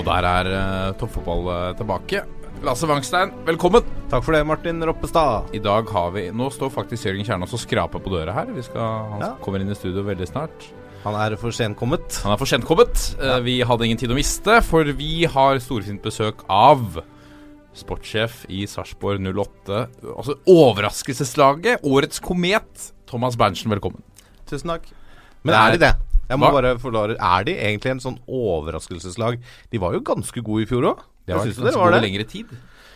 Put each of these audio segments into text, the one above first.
Og der er uh, toppfotball uh, tilbake. Lasse Wangstein, velkommen! Takk for det, Martin Roppestad. I dag har vi Nå står faktisk Jørgen Kjernås og skraper på døra her. Vi skal, han Ja. kommer inn i studio veldig snart. Han er for senkommet. Han er for sent kommet. Eh, vi hadde ingen tid å miste, for vi har storfint besøk av sportssjef i Sarpsborg 08. Altså overraskelseslaget. Årets komet. Thomas Berntsen, velkommen. Tusen takk. Men Det er- er de det? Jeg må Hva? bare forklare. Er de egentlig en sånn overraskelseslag? De var jo ganske gode i fjor òg. Det har Jeg vært ganske var det. lengre tid.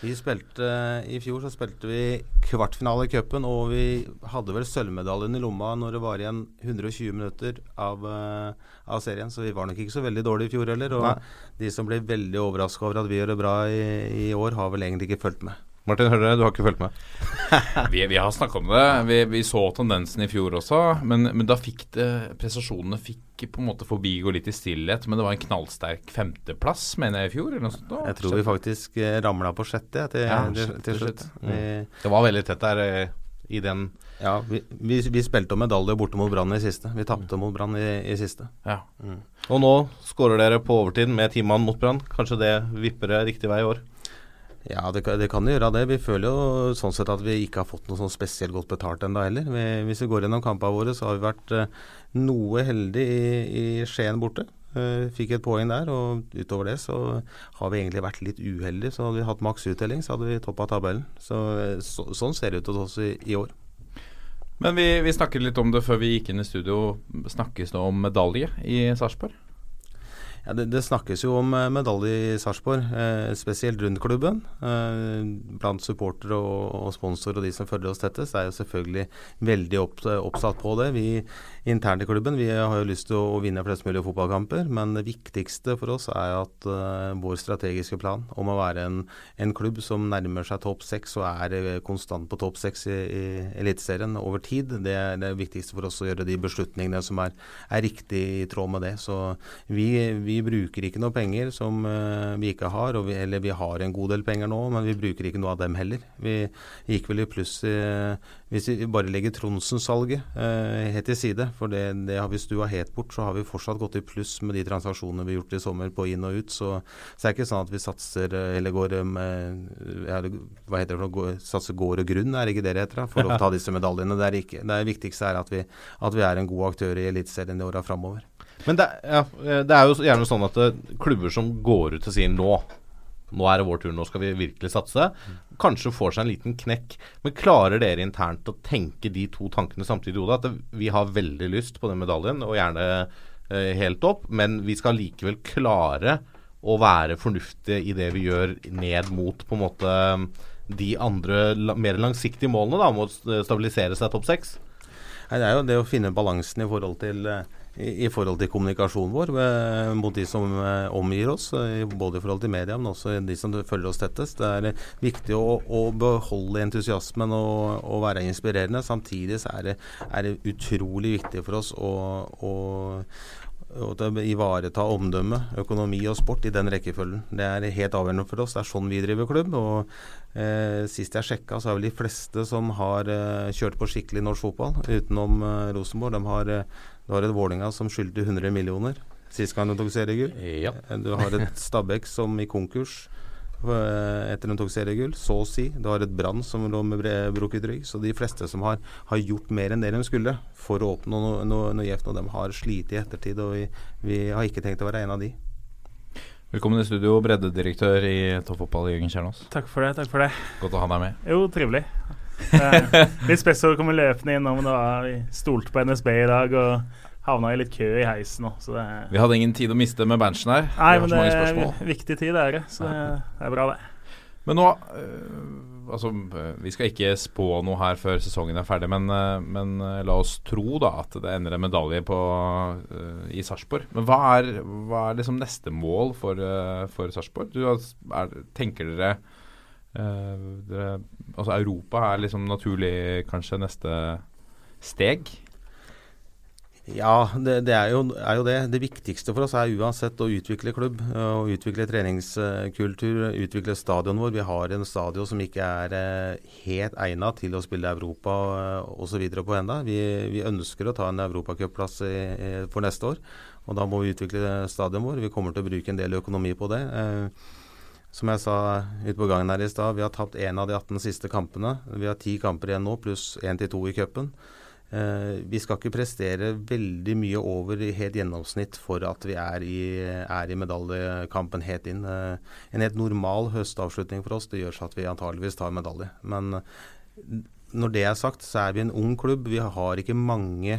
Vi spilte, I fjor så spilte vi kvartfinale i cupen, og vi hadde vel sølvmedaljen i lomma når det var igjen 120 minutter av, eh, av serien, så vi var nok ikke så veldig dårlige i fjor heller. Og Nei. de som ble veldig overraska over at vi gjør det bra i, i år, har vel egentlig ikke fulgt med. Martin, hører dere? Du har ikke fulgt med? Vi, vi har snakka om det. Vi, vi så tendensen i fjor også. Men, men da fikk det prestasjonene fikk på en måte forbigå litt i stillhet. Men det var en knallsterk femteplass, mener jeg, i fjor. Eller noe sånt. Jeg tror vi faktisk eh, ramla på sjette til, Ja, sjette til slutt. Mm. Vi, Det var veldig tett der eh, i den ja, vi, vi, vi spilte om medalje borte mot Brann i siste. Vi tapte mot Brann i, i siste. Ja. Og nå skårer dere på overtid med timene mot Brann. Kanskje det vipper det riktig vei i år? Ja, det kan, det kan gjøre det. Vi føler jo sånn sett at vi ikke har fått noe sånn spesielt godt betalt ennå heller. Vi, hvis vi går gjennom kampene våre, så har vi vært eh, noe heldige i, i Skien borte. Eh, fikk et poeng der, og utover det så har vi egentlig vært litt uheldige. Så hadde vi hatt maks uttelling, så hadde vi toppa tabellen. Så, eh, så, sånn ser det ut hos oss i, i år. Men vi, vi snakket litt om det før vi gikk inn i studio. Snakkes det om medalje i Sarpsborg? Ja, det, det snakkes jo om eh, medalje i Sarpsborg, eh, spesielt rundt klubben. Eh, blant supportere og, og sponsorer og de som følger oss tettest, er jo selvfølgelig veldig opp, oppsatt på det. Vi internt i klubben vi har jo lyst til å, vinne flest mulig fotballkamper, men det viktigste for oss er at uh, vår strategiske plan om å være en, en klubb som nærmer seg topp seks og er eh, konstant på topp seks i, i Eliteserien over tid, det er det viktigste for oss å gjøre de beslutningene som er, er riktig i tråd med det. Så vi, vi bruker ikke noe penger som uh, vi ikke har, vi, eller vi har en god del penger nå, men vi bruker ikke noe av dem heller. Vi gikk vel i pluss eh, hvis vi bare legger Tronsen-salget eh, helt til side, for det, det har vi stua helt bort, så har vi fortsatt gått i pluss med de transaksjonene vi har gjort i sommer på inn og ut. Så, så det er ikke sånn at vi satser eh, eller går med ja, Hva heter det? Går- Satser gård og grunn, er det ikke det det heter? da, For å ta disse medaljene. Det, ikke, det viktigste er at vi, at vi er en god aktør i Eliteserien i åra framover. Men det, ja, eh, det er jo gjerne sånn at eh, klubber som går ut og sier nå nå er det vår tur, nå skal vi virkelig satse. Kanskje får seg en liten knekk. Men klarer dere internt å tenke de to tankene samtidig i hodet? At vi har veldig lyst på den medaljen, og gjerne eh, helt opp, men vi skal likevel klare å være fornuftige i det vi gjør ned mot på en måte de andre mer langsiktige målene, da, om å stabilisere seg topp seks? Det er jo det å finne balansen i forhold til eh, i, forhold til kommunikasjonen vår eh, mot de som eh, omgir oss, eh, både i forhold til media, men også de som følger oss tettest. Det er viktig å, å beholde entusiasmen og, og være inspirerende. Samtidig er det, er det utrolig viktig for oss å, å å ivareta omdømme, økonomi og sport i den rekkefølgen. Det er helt avgjørende for oss. Det er sånn vi driver klubb. og eh, Sist jeg sjekka, så er vel de fleste som har eh, kjørt på skikkelig norsk fotball, utenom eh, Rosenborg, de har, du har et Vålinga som skyldte 100 millioner sist gang de tok seriegull. Ja. Du har et Stabæk som i konkurs eh, etter de tok seriegull, så å si. Du har et Brann som lå med brukket rygg. Så de fleste som har, har gjort mer enn det de skulle for å oppnå noe, noe, noe gjevt, og de har slitt i ettertid. Og vi, vi har ikke tenkt å være en av de. Velkommen i studio, breddedirektør i Toppfotball, Jørgen Kjernås. Takk for det. takk for det Godt å ha deg med. Jo, trivelig. Eh, litt spesielt å komme løpende innom. men det var- Vi stolte på NSB i dag og havna i litt kø i heisen òg, så det Vi hadde ingen tid å miste med Berntsen her. Nei, men det er viktig tid, det er det. Så det er bra, det. Men nå øh, altså, Vi skal ikke spå noe her før sesongen er ferdig, men, eh, men eh, la oss tro da at det ender en medalje på, uh, i Sarpsborg. Men hva er, hva er liksom neste mål for, uh, for Sarpsborg? Tenker dere, dere Altså Europa er liksom naturlig kanskje neste steg? Ja, det, det er, jo, er, jo, det. Det viktigste for oss er uansett å utvikle klubb. og Utvikle treningskultur, utvikle stadion vår. Vi har en stadion som ikke er eh, helt egnet til å spille Europa eh, osv. på enda. Vi, vi, ønsker å ta en europacupplass for neste år. og Da må vi utvikle stadion vår. Vi kommer til å bruke en del økonomi på det. Eh, som jeg sa ute på gangen her i stad, vi har tapt én av de 18 siste kampene. Vi har ti kamper igjen nå, pluss én til to i cupen. Eh, vi skal ikke prestere veldig mye over helt gjennomsnitt for at vi er i, er i medaljekampen helt inn. Eh, en helt normal høstavslutning for oss det gjør så at vi antageligvis tar medalje. Men når det er sagt, så er vi en ung klubb. Vi har ikke mange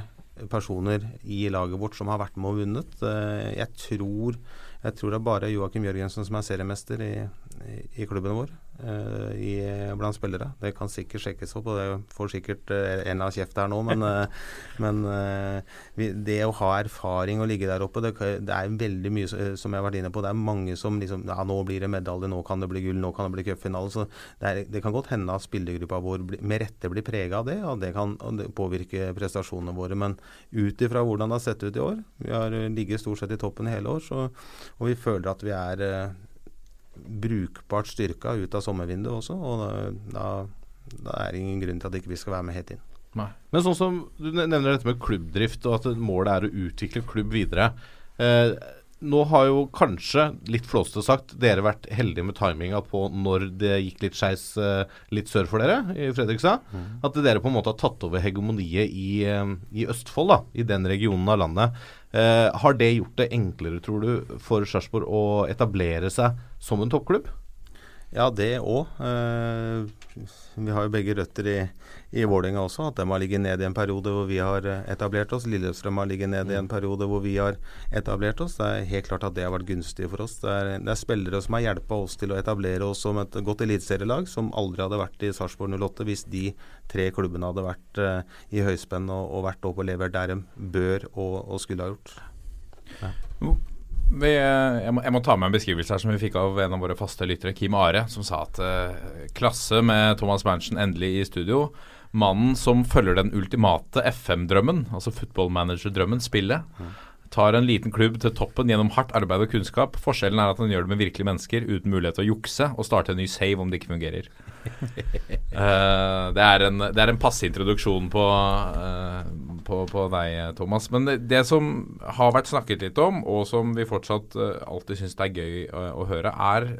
personer i laget vårt som har vært med og vunnet. jeg, tror, jeg tror det er bare Joakim Jørgensen som er seriemester i, i, klubben vår. Uh, i, blant spillere. Det kan sikkert sjekkes opp, og det får sikkert uh, en av kjeft her nå, men, uh, men vi, det å ha erfaring og ligge der oppe, det, det, er veldig mye som jeg har vært inne på. Det er mange som liksom Ja, nå blir det medalje, nå kan det bli gull, nå kan det bli cupfinale. Så det, er, det, kan godt hende at spillergruppa vår med rette blir prega av det, og det kan påvirke prestasjonene våre. Men ut ifra hvordan det har sett ut i år, vi har ligget stort sett i toppen hele år, så, og vi føler at vi er brukbart styrka ut av sommervinduet også. Og da, da, er det ingen grunn til at ikke vi skal være med helt inn. Nei. Men sånn som du nevner dette med klubbdrift, og at målet er å utvikle klubb videre. Eh, nå har jo kanskje, litt flåste sagt, dere vært heldige med timinga på når det gikk litt skeis eh, litt sør for dere, i Fredrikstad. Mm. At dere på en måte har tatt over hegemoniet i, eh, i Østfold, da, i den regionen av landet. Eh, har det gjort det enklere, tror du, for Sarpsborg å etablere seg som en toppklubb? Ja, det òg. Eh, vi har jo begge røtter i, i Vålerenga også. At de har ligget ned i en periode hvor vi har eh, etablert oss. Lillestrøm har ligget ned i en periode hvor vi har etablert oss. Det er helt klart at det har vært gunstig for oss. Det er, det er spillere som har hjulpet oss til å etablere oss som et godt eliteserielag, som aldri hadde vært i Sarpsborg 08 hvis de tre klubbene hadde vært uh, i høyspenn og, og, vært oppe og levert der de bør og, og skulle ha gjort. Ja. Vi, jeg, må, jeg, må, ta med en beskrivelse her som vi fikk av en av våre faste lyttere, Kim Are, som sa at eh, klasse med Thomas Berntsen endelig i studio. Mannen som følger den ultimate FM-drømmen, altså football manager-drømmen, spillet. Mm tar en liten klubb til toppen gjennom hardt arbeid og kunnskap. Forskjellen er at han gjør det med virkelige mennesker uten mulighet til å jukse og starte en ny save om det ikke fungerer. uh, det, er en, det er en passe introduksjon på, uh, på, på, deg, Thomas. Men det, det, som har vært snakket litt om, og som vi fortsatt uh, alltid syns det er gøy å, å høre, er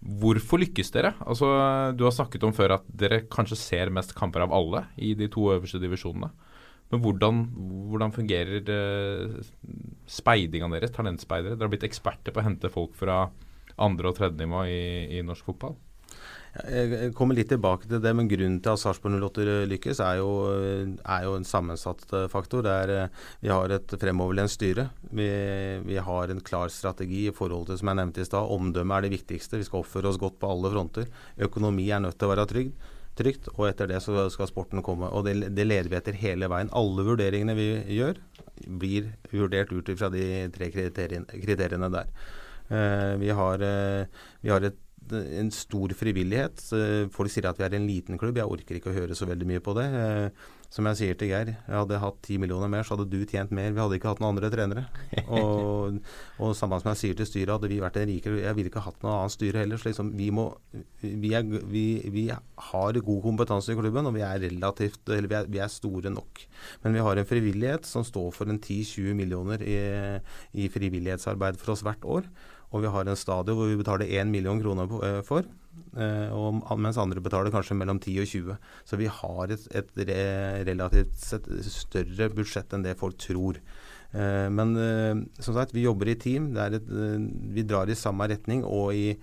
Hvorfor lykkes dere? Altså, du har snakket om før at dere kanskje ser mest kamper av alle i de to øverste divisjonene. Men hvordan, hvordan fungerer uh, speidinga deres, talentspeidere? Dere har blitt eksperter på å hente folk fra andre- og tredje nivå i, i norsk fotball? Jeg kommer litt tilbake til det, men grunnen til at Sarpsborg 08 lykkes, er jo, er jo, en sammensatt eh, faktor. Er, eh, vi har et fremoverlent styre. Vi, vi, har en klar strategi i forhold til som jeg nevnte i stad. Omdømme er det viktigste. Vi skal oppføre oss godt på alle fronter. Økonomi er nødt til å være trygg trygt, og etter det så skal sporten komme. Og det, det leder vi etter hele veien. Alle vurderingene vi gjør, blir vurdert ut fra de tre kriteriene, kriteriene der. Uh, vi, har, uh, vi har et en stor frivillighet. Folk sier at vi er en liten klubb. Jeg orker ikke å høre så veldig mye på det. Som jeg sier til Geir, jeg hadde hatt ti millioner mer, så hadde du tjent mer. Vi hadde ikke hatt noen andre trenere. Og, og samme som jeg sier til styret, hadde vi vært en rikere Jeg ville ikke hatt noe annet styre heller. Så liksom, vi, må, vi, er, vi, vi, har god kompetanse i klubben, og vi er relativt Eller vi er, vi er, store nok. Men vi har en frivillighet som står for en 10-20 millioner i, i frivillighetsarbeid for oss hvert år. Og vi har en stadion hvor vi betaler 1 million kroner eh, for. Eh, og, mens andre betaler kanskje mellom 10 og 20. Så vi har et, et relativt sett større budsjett enn det folk tror. Eh, men eh, som sagt, vi jobber i team. Et, vi drar i samme retning og i,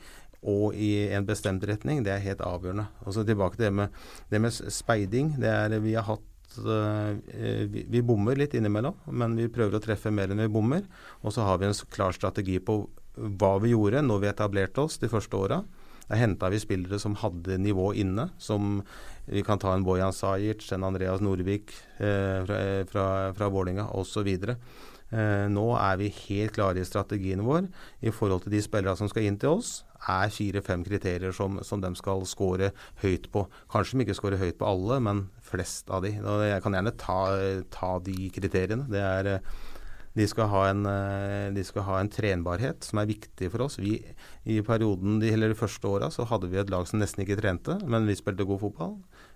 og i en bestemt retning. Det er helt avgjørende. Og så tilbake til det med, det med speiding. Det er, vi har hatt vi, vi bommer litt innimellom, men vi prøver å treffe mer enn vi bommer. Og så har vi en klar strategi på hva vi gjorde når vi etablerte oss de første åra Der henta vi spillere som hadde nivå inne. Som vi kan ta en Bojan Sajic, en Andreas Nordvik eh, fra, fra, fra Vålinga osv. Eh, nå er vi helt klare i strategien vår i forhold til de spillerne som skal inn til oss. er fire-fem kriterier som, som de skal score høyt på. Kanskje de ikke scorer høyt på alle, men flest av de. Jeg kan gjerne ta, ta de kriteriene. Det er eh, de skal, ha en, eh, de skal ha en trenbarhet som er viktig for oss. Vi, I perioden de, eller de første åra hadde vi et lag som nesten ikke trente, men vi spilte god fotball.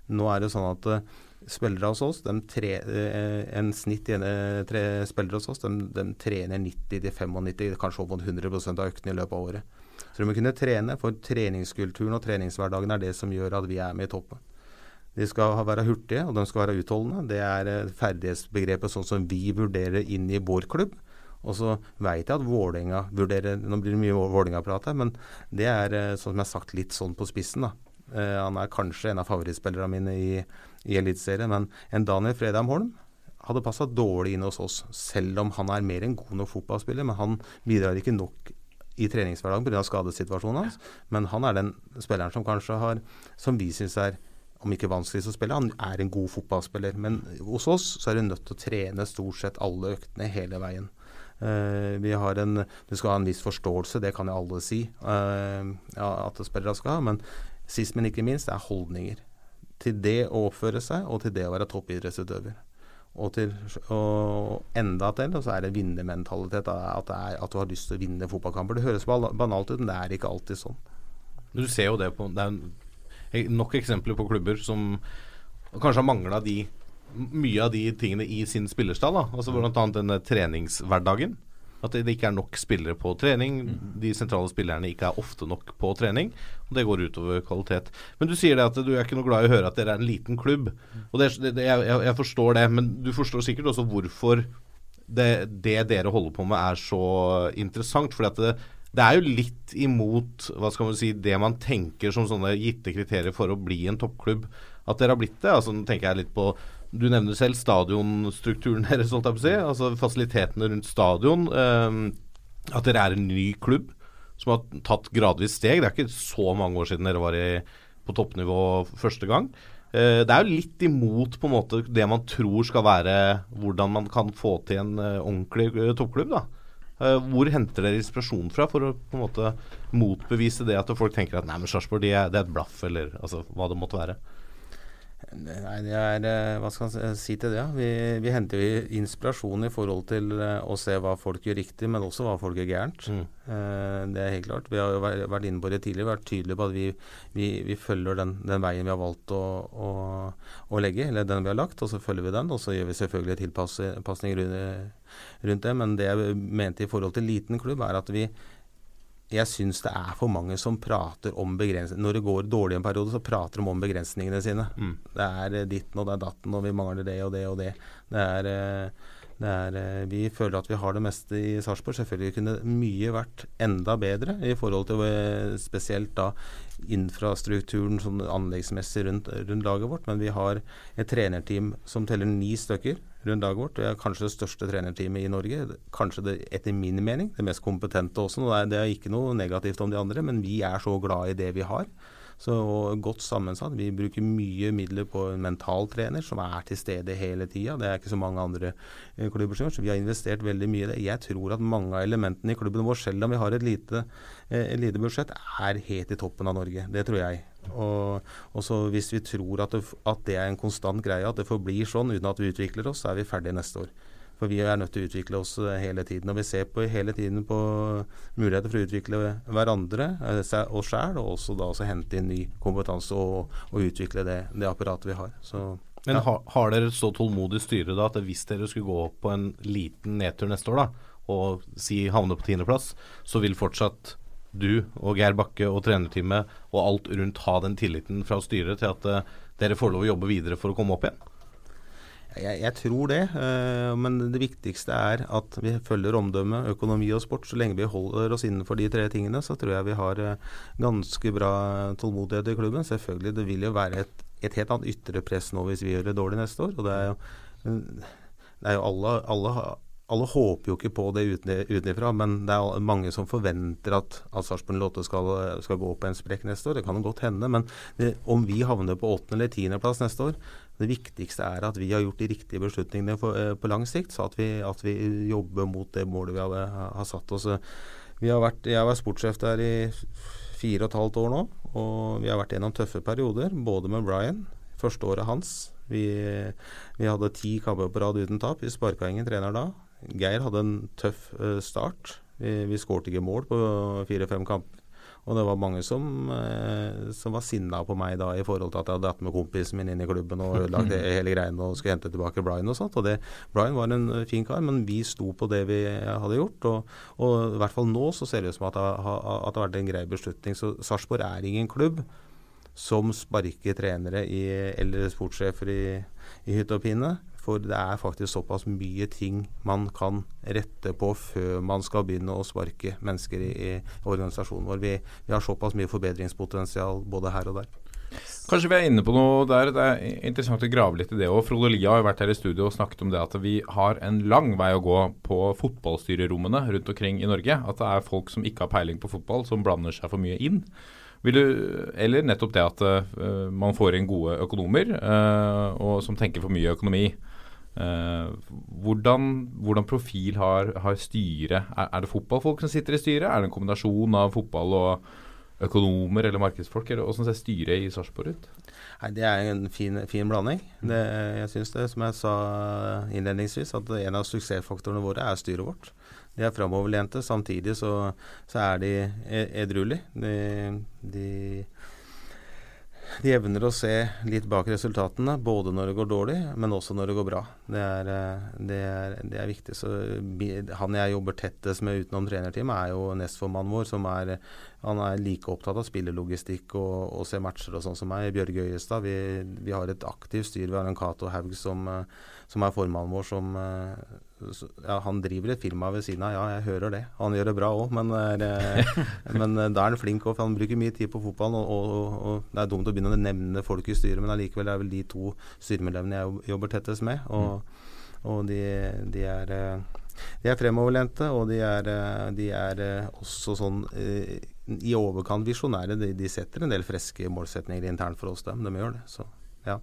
Nå er det sånn at uh, spillere hos oss, tre, uh, en snitt tre spillere hos oss, de, de trener 90-95, kanskje opp mot 100 av øktene i løpet av året. Så de må kunne trene, for treningskulturen og treningshverdagen er det som gjør at vi er med i toppen. De skal være hurtige, og de skal være utholdende. Det er ferdighetsbegrepet sånn som vi vurderer inn i vår klubb. Og så veit jeg at Vålerenga vurderer Nå blir det mye Vålerenga-prat her, men det er sånn som jeg har sagt litt sånn på spissen. da. Uh, han er kanskje en av favorittspillerne mine i, i Eliteserien, men en Daniel Fredheim Holm hadde passa dårlig inn hos oss, selv om han er mer enn god nok fotballspiller. Men han bidrar ikke nok i treningshverdagen pga. skadesituasjonen hans. Men han er den spilleren som kanskje har, som vi syns er om ikke vanskeligst å spille, han er en god fotballspiller. Men hos oss så er du nødt til å trene stort sett alle øktene hele veien. Uh, vi har en, Du skal ha en viss forståelse, det kan jo alle si uh, ja, at spillere skal ha. Men Sist, men ikke minst, er holdninger. Til det å oppføre seg, og til det å være toppidrettsutøver. Og, til, og enda til, så er det vinnermentalitet. At, at, du har lyst til å vinne fotballkamper. Det høres banalt ut, men det er ikke alltid sånn. Du ser jo det på Det er nok eksempler på klubber som kanskje har mangla mye av de tingene i sin spillerstall. Da. Altså Bl.a. denne treningshverdagen. At det ikke er nok spillere på trening. De sentrale spillerne ikke er ofte nok på trening. Og det går utover kvalitet. Men du sier det at du er ikke noe glad i å høre at dere er en liten klubb. Og det, det, jeg, jeg, forstår det, men du forstår sikkert også hvorfor det, det dere holder på med er så interessant. fordi at det, er jo litt imot hva skal man si, det man tenker som sånne gitte kriterier for å bli en toppklubb. At dere har blitt det. altså Nå tenker jeg litt på du nevner selv stadionstrukturen deres, holdt jeg på å si. Altså fasilitetene rundt stadion. Um, at dere er en ny klubb som har tatt gradvis steg. Det er ikke så mange år siden dere var i, på toppnivå første gang. Uh, det er jo litt imot på en måte det man tror skal være hvordan man kan få til en uh, ordentlig uh, toppklubb. da. Hvor henter dere inspirasjon fra for å på en måte motbevise det at folk tenker at nei, men Sarpsborg det er et blaff, eller altså, hva det måtte være? Nei, det er eh, Hva skal man si til det? Vi, vi henter jo inspirasjon i forhold til eh, å se hva folk gjør riktig, men også hva folk gjør gærent. Mm. Uh, det er helt klart. Vi har jo vært inne på det tidligere, vært tydelige på at vi, vi, vi følger den, den, veien vi har valgt å, å, å, legge, eller den vi har lagt, og så følger vi den. Og så gjør vi selvfølgelig tilpasninger rundt, rundt det. Men det jeg mente i forhold til liten klubb, er at vi jeg syns det er for mange som prater om begrensninger Når det går dårlig en periode, så prater de om begrensningene sine. Mm. Det er eh, ditten og det er datten, og vi mangler det og det og det. Det er, eh, det er eh, Vi føler at vi har det meste i Sarpsborg. Selvfølgelig kunne mye vært enda bedre i forhold til spesielt da infrastrukturen sånn anleggsmessig rundt, rundt laget vårt. Men vi har et trenerteam som teller ni stykker rundt laget vårt. Det er kanskje det største trenerteamet i Norge. Kanskje det, etter min mening, det mest kompetente også. Det er, det er ikke noe negativt om de andre, men vi er så glad i det vi har. Så godt sammensatt. Vi bruker mye midler på en mentaltrener som er til stede hele tida. Det er ikke så mange andre eh, klubber som gjør, så vi har investert veldig mye i det. Jeg tror at mange av elementene i klubben vår, selv om vi har et lite, eh, et lite budsjett, er helt i toppen av Norge. Det tror jeg. Og, og så Hvis vi tror at det, at det er en konstant greie, at det forblir sånn uten at vi utvikler oss, så er vi ferdige neste år. For vi er nødt til å utvikle oss eh, hele tiden. Og vi ser på, hele tiden på muligheter for å utvikle hverandre, og oss sjæl, og også da også hente inn ny kompetanse og, og utvikle det, det, apparatet vi har. Så, Men har, har, dere så tålmodig styre da at hvis dere skulle gå på en liten nedtur neste år, da, og si havne på tiendeplass, så vil fortsatt du og Geir Bakke og trenerteamet og alt rundt ha den tilliten fra styret til at uh, dere får lov å jobbe videre for å komme opp igjen? Jeg, jeg, tror det, uh, men det viktigste er at vi følger omdømme, økonomi og sport. Så lenge vi holder oss innenfor de tre tingene, så tror jeg vi har uh, ganske bra tålmodighet i klubben. Selvfølgelig, det vil jo være et, et, helt annet ytre press nå hvis vi gjør det dårlig neste år. og det er jo, det er jo alle, alle, alle håper jo ikke på det uten- utenfra, men det er mange som forventer at, at Sarpsborg Lotte skal, skal gå på en sprekk neste år. Det kan jo godt hende, men det, om vi havner på åttende- eller tiendeplass neste år Det viktigste er at vi har gjort de riktige beslutningene for, eh, på lang sikt, så at vi, at vi jobber mot det målet vi har, har satt oss. Har vært, jeg har vært sportssjef der i fire og et halvt år nå, og vi har vært gjennom tøffe perioder, både med Brian, første året hans. Vi, vi hadde ti kamper på rad uten tap. Vi sparka ingen trener da. Geir hadde en tøff uh, start. Vi, vi skårte ikke mål på fire-fem kamper. Og det var mange som, eh, som var sinna på meg da i forhold til at jeg hadde dratt med kompisen min inn i klubben og ødelagt hele greiene og skulle hente tilbake Brian og sånt. Og det, Brian var en uh, fin kar, men vi sto på det vi hadde gjort. Og, og i hvert fall nå så ser det ut som at det, har, at det har vært en grei beslutning. Så Sarpsborg er ingen klubb som sparker trenere i, eller sportssjefer i, i hytte og pine. For det er faktisk såpass mye ting man kan rette på før man skal begynne å sparke mennesker i, i organisasjonen vår. Vi, vi, har såpass mye forbedringspotensial både her og der. Kanskje vi er inne på noe der. Det er interessant å grave litt i det òg. Frode Lia har vært her i studio og snakket om det at vi har en lang vei å gå på fotballstyrerommene rundt omkring i Norge. At det er folk som ikke har peiling på fotball, som blander seg for mye inn. Du, eller nettopp det at uh, man får inn gode økonomer uh, og som tenker for mye økonomi. Uh, hvordan, hvordan, profil har, har styret? Er, er, det fotballfolk som sitter i styret? Er det en kombinasjon av fotball og økonomer eller markedsfolk? Eller hvordan ser styret i Sarpsborg ut? Nei, Det er en fin, fin blanding. Det, jeg syns det, som jeg sa innledningsvis, at en av suksessfaktorene våre er styret vårt. De er framoverlente. Samtidig så, så, er de edruelige. De, de de evner å se litt bak resultatene, både når det går dårlig, men også når det går bra. Det er, eh, det er, det er viktig. Så han jeg jobber tettest med utenom trenerteamet, er jo nestformannen vår, som er, han er like opptatt av spillelogistikk og, og se matcher og sånn som meg. Bjørge Øyestad. Vi, vi, har et aktivt styr. Vi har en Cato Haug som, eh, som, er formannen vår, som eh, ja, han driver et firma ved siden av, ja, jeg hører det. Han gjør det bra òg, men, men, da er han flink òg, for han bruker mye tid på fotballen. Og, og, og, det er dumt å begynne å nevne folk i styret, men allikevel er det vel de to styremedlemmene jeg jobber tettest med. Og, og de, de, er, de, er fremoverlente, og de er, de er også sånn i overkant visjonære. De, de, setter en del freske målsetninger internt for oss, dem. De gjør det. Så ja.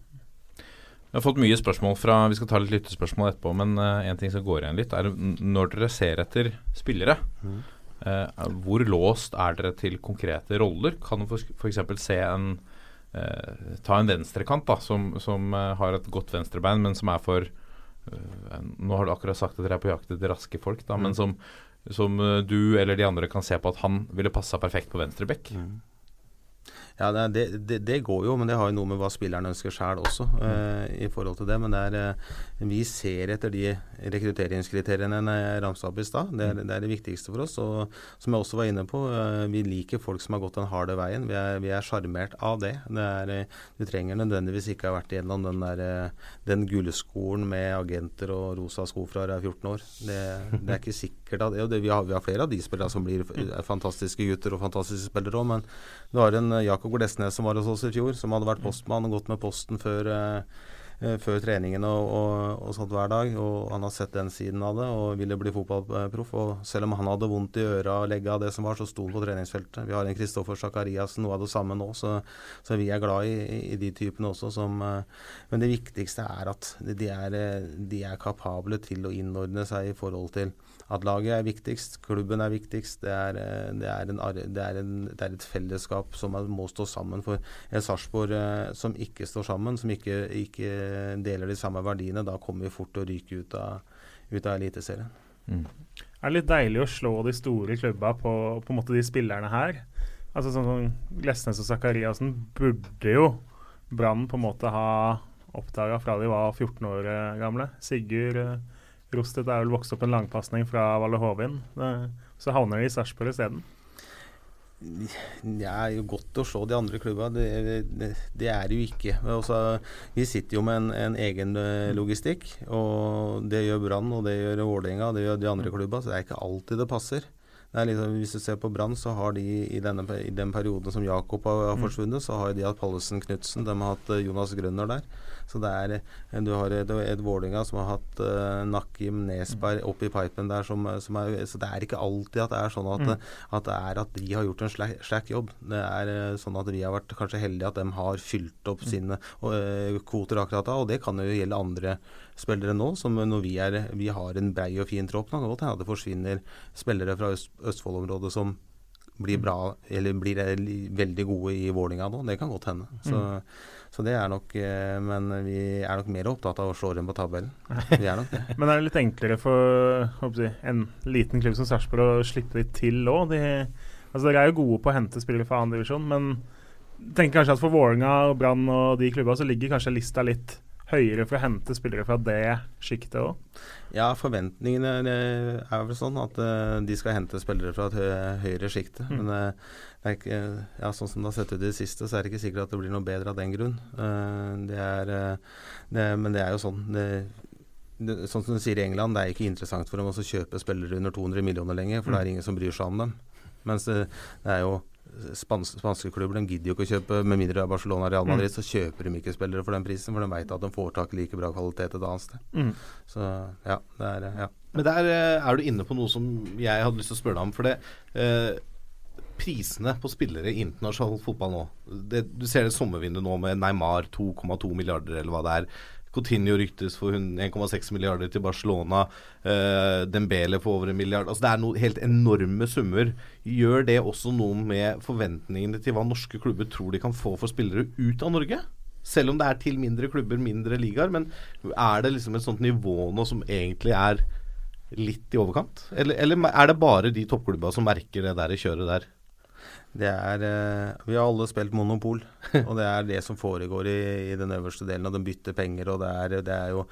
Vi har fått mye spørsmål fra Vi skal ta litt lyttespørsmål etterpå, men uh, en ting som går igjen litt, er når dere ser etter spillere, mm. uh, hvor låst er dere til konkrete roller? Kan du f.eks. se en uh, Ta en venstrekant da, som, som har et godt venstrebein, men som er for Nå har du akkurat sagt at dere er på jakt etter raske folk, da, mm. men som, som, du eller de andre kan se på at han ville passa perfekt på venstrebekk. Mm. Ja, det, det, det, går jo, men det har jo noe med hva spilleren ønsker sjøl også. Uh, i forhold til det, Men det er, uh, vi ser etter de rekrutteringskriteriene jeg ramsa opp i stad. Det, det, er det viktigste for oss. Og som jeg også var inne på, uh, vi liker folk som har gått den harde veien. Vi er sjarmert av det. det er, du trenger nødvendigvis ikke ha vært igjennom den, der, den gullskolen med agenter og rosa sko fra du er 14 år. Det, det, er ikke sikkert at vi har, vi, har, flere av de spillerne som blir fantastiske gutter og fantastiske spillere òg, men det var en Jakob Jakob Glesnes som var hos oss i fjor, som hadde vært postmann og gått med posten før, uh, før treningen og, og, og, sånt hver dag. Og han har sett den siden av det og ville bli fotballproff. Og selv om han hadde vondt i øra og legget av det som var, så sto han på treningsfeltet. Vi har en Kristoffer Sakariassen, noe av det samme nå, så, så vi er glad i, i, de typene også som Men det viktigste er at de er, de er kapable til å innordne seg i forhold til at laget er viktigst, klubben er viktigst. Det er, eh, det er, en, det er, en, det er et fellesskap som må stå sammen. For en Sarpsborg eh, som ikke står sammen, som ikke, ikke, deler de samme verdiene, da kommer vi fort til å ryke ut av, ut av Eliteserien. Mm. Det er litt deilig å slå de store klubba på, på en måte de spillerne her. Altså sånn som Glesnes og Sakariassen burde jo Brann på en måte ha oppdaga fra de var 14 år gamle. Sigurd Rostedt er vel vokst opp en langpasning fra Valle Hovin. Så havner de i Sarpsborg isteden. Det er jo godt å se de andre klubba. Det, det, det, er det jo ikke. Også, vi sitter jo med en, en, egen eh, logistikk. og Det gjør Brann, og det gjør Vålerenga det gjør de andre klubba. Så det er ikke alltid det passer. det liksom, Hvis du ser på Brann, så har de i, denne, i den perioden som Jakob har, har forsvunnet, så har de hatt Pallesen Knutsen, de har hatt eh, Jonas Grønner der. Så det er, eh, du har et, et Vålerenga som har hatt uh, Nakim Nesberg Mm. oppi pipen der, som, som er, så det er ikke alltid at det er sånn at, Mm. at det er at de har gjort en slack, slack jobb. Det er eh, sånn at vi har vært kanskje heldige at de har fylt opp Mm. sine uh, kvoter akkurat da, og det kan jo gjelde andre spillere nå. Som når vi, er, vi har en brei og fin tropp, nå kan det godt hende at det forsvinner spillere fra Øst, Østfold-området som blir bra, eller blir eh, veldig gode i Vålinga nå. Det kan godt hende. Så, Mm. Så det er nok eh, Men vi er nok mer opptatt av å slå dem på tabellen. Vi er nok det. Men er det litt enklere for jeg, en liten klubb som Sarpsborg å slippe de til òg? De, altså dere er jo gode på å hente spillere fra annen divisjon, men tenker kanskje at for Vålerenga og Brann og de klubba så ligger kanskje lista litt høyere for å hente spillere fra det sjiktet òg? Ja, forventningene er vel sånn at eh, de skal hente spillere fra et høyere sjikte. Mm. Men eh, ikke, ja, sånn som det har sett ut i det siste, så er det ikke sikkert at det blir noe bedre av den grunn. Eh, det er, det, men det er jo sånn. Det, det, sånn som du sier i England, det er ikke interessant for dem å kjøpe spillere under 200 millioner lenger, for det er ingen som bryr seg om dem. Mens det, det er jo spans, spanske klubber de gidder jo ikke å kjøpe, med mindre det er Barcelona og Real Madrid, så kjøper de ikke spillere for den prisen, for de vet at de får tak i like bra kvalitet et annet sted. Mm. Så ja, det er ja. Men der eh, er du inne på noe som jeg hadde lyst til å spørre deg om. For det eh, Prisene på spillere i internasjonal fotball nå det, Du ser det sommervinduet nå med Neymar 2,2 milliarder, eller hva det er. Coutinho ryktes for 1,6 milliarder til Barcelona. Uh, Dembele for over en milliard. Altså Det er noe helt enorme summer. Gjør det også noe med forventningene til hva norske klubber tror de kan få for spillere ut av Norge? Selv om det er til mindre klubber, mindre ligaer. Men er det liksom et sånt nivå nå som egentlig er litt i overkant? Eller, eller er det bare de toppklubba som merker det der kjøret der? Det er eh, Vi har alle spilt Monopol, og det er det som foregår i, i den øverste delen. Og de bytter penger, og det er, det er jo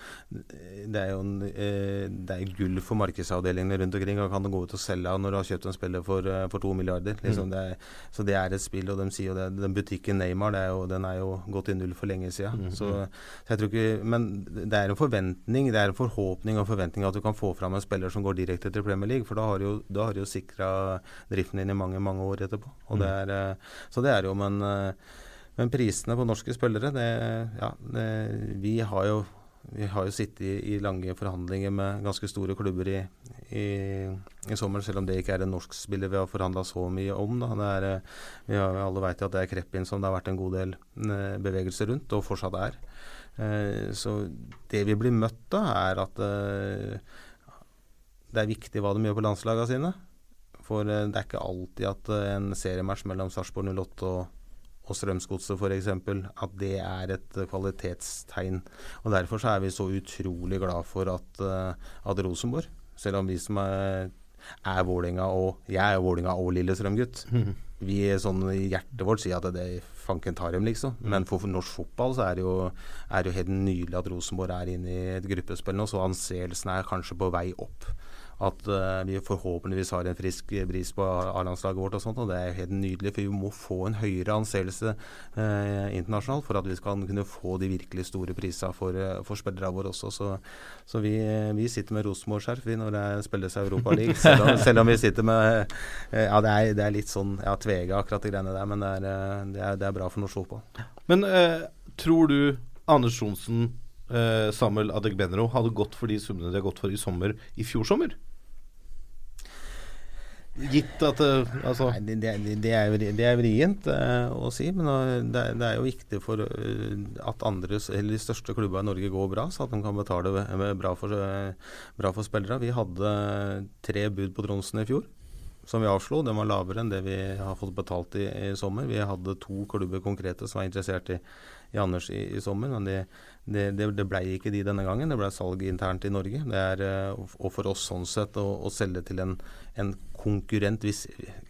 Det er jo en, eh, det er gull for markedsavdelingene rundt omkring. Og kan du gå ut og selge når du har kjøpt en spiller for, eh, for to milliarder. Liksom Mm. det er, så det er et spill, og de sier jo det. Den butikken Neymar, det er jo, den er jo gått i null for lenge siden. Mm. Så, så jeg tror ikke Men det er en forventning, det er en forhåpning og forventning at du kan få fram en spiller som går direkte til Premier League, for da har du jo, da har du jo sikra driften din i mange, mange år etterpå. Det er, eh, så det er jo, men, eh, men prisene på norske spillere, det, ja, det, vi har jo vi har jo sittet i, i lange forhandlinger med ganske store klubber i, i, i sommer, selv om det ikke er en norsk spiller vi har forhandla så mye om. Er, eh, vi har, alle vet jo at det er Kreppin som det har vært en god del bevegelser rundt, og fortsatt er. Så det vi blir møtt av, er at det er viktig hva de gjør på landslagene sine. For eh, det er ikke alltid at eh, en seriematch mellom Sarpsborg 08 og, og Strømsgodset f.eks. at det er et eh, kvalitetstegn. Og Derfor så er vi så utrolig glad for at, at Rosenborg, selv om vi som er, er Vålinga og Jeg er Vålinga og Lillestrøm-gutt. Vi er sånn i hjertet vårt sier at det fanken tar dem, liksom. Men for, for norsk fotball så er det, jo, er det jo helt nydelig at Rosenborg er inne i et gruppespill nå, så anseelsen er kanskje på vei opp. At eh, vi forhåpentligvis har en frisk bris på A-landslaget vårt og sånt, og det er helt nydelig. For vi må få en høyere anseelse eh, internasjonalt for at vi skal kunne få de virkelig store prisene for, eh, for spillerne våre også. Så, så vi, vi sitter med Rosenborg-skjerf når det spilles Europa League, selv om, selv om vi sitter med Ja, det er, det er litt sånn ja, tvega akkurat de greiene der, men det er, det er, det er bra for norsk fotball. Men tror du Anders Johnsen, Samuel Adegbenro hadde gått for de summene de har gått for i sommer i fjor sommer? Gitt at eh, altså Nei, det, det, er, vri- det er vrient eh, å si, men eh, det, det er jo viktig for at andre, eller de største klubbene i Norge går bra, så at de kan betale bra for, bra for spillere. Vi hadde tre bud på Tronsen i fjor, som vi avslo. Den var lavere enn det vi har fått betalt i, i sommer. Vi hadde to klubber konkrete som var interessert i, i Anders i, i sommer, men det, det, det, ble ikke de denne gangen. Det ble salg internt i Norge. Det er, eh, og- for oss sånn sett å, å selge til en, en konkurrent hvis,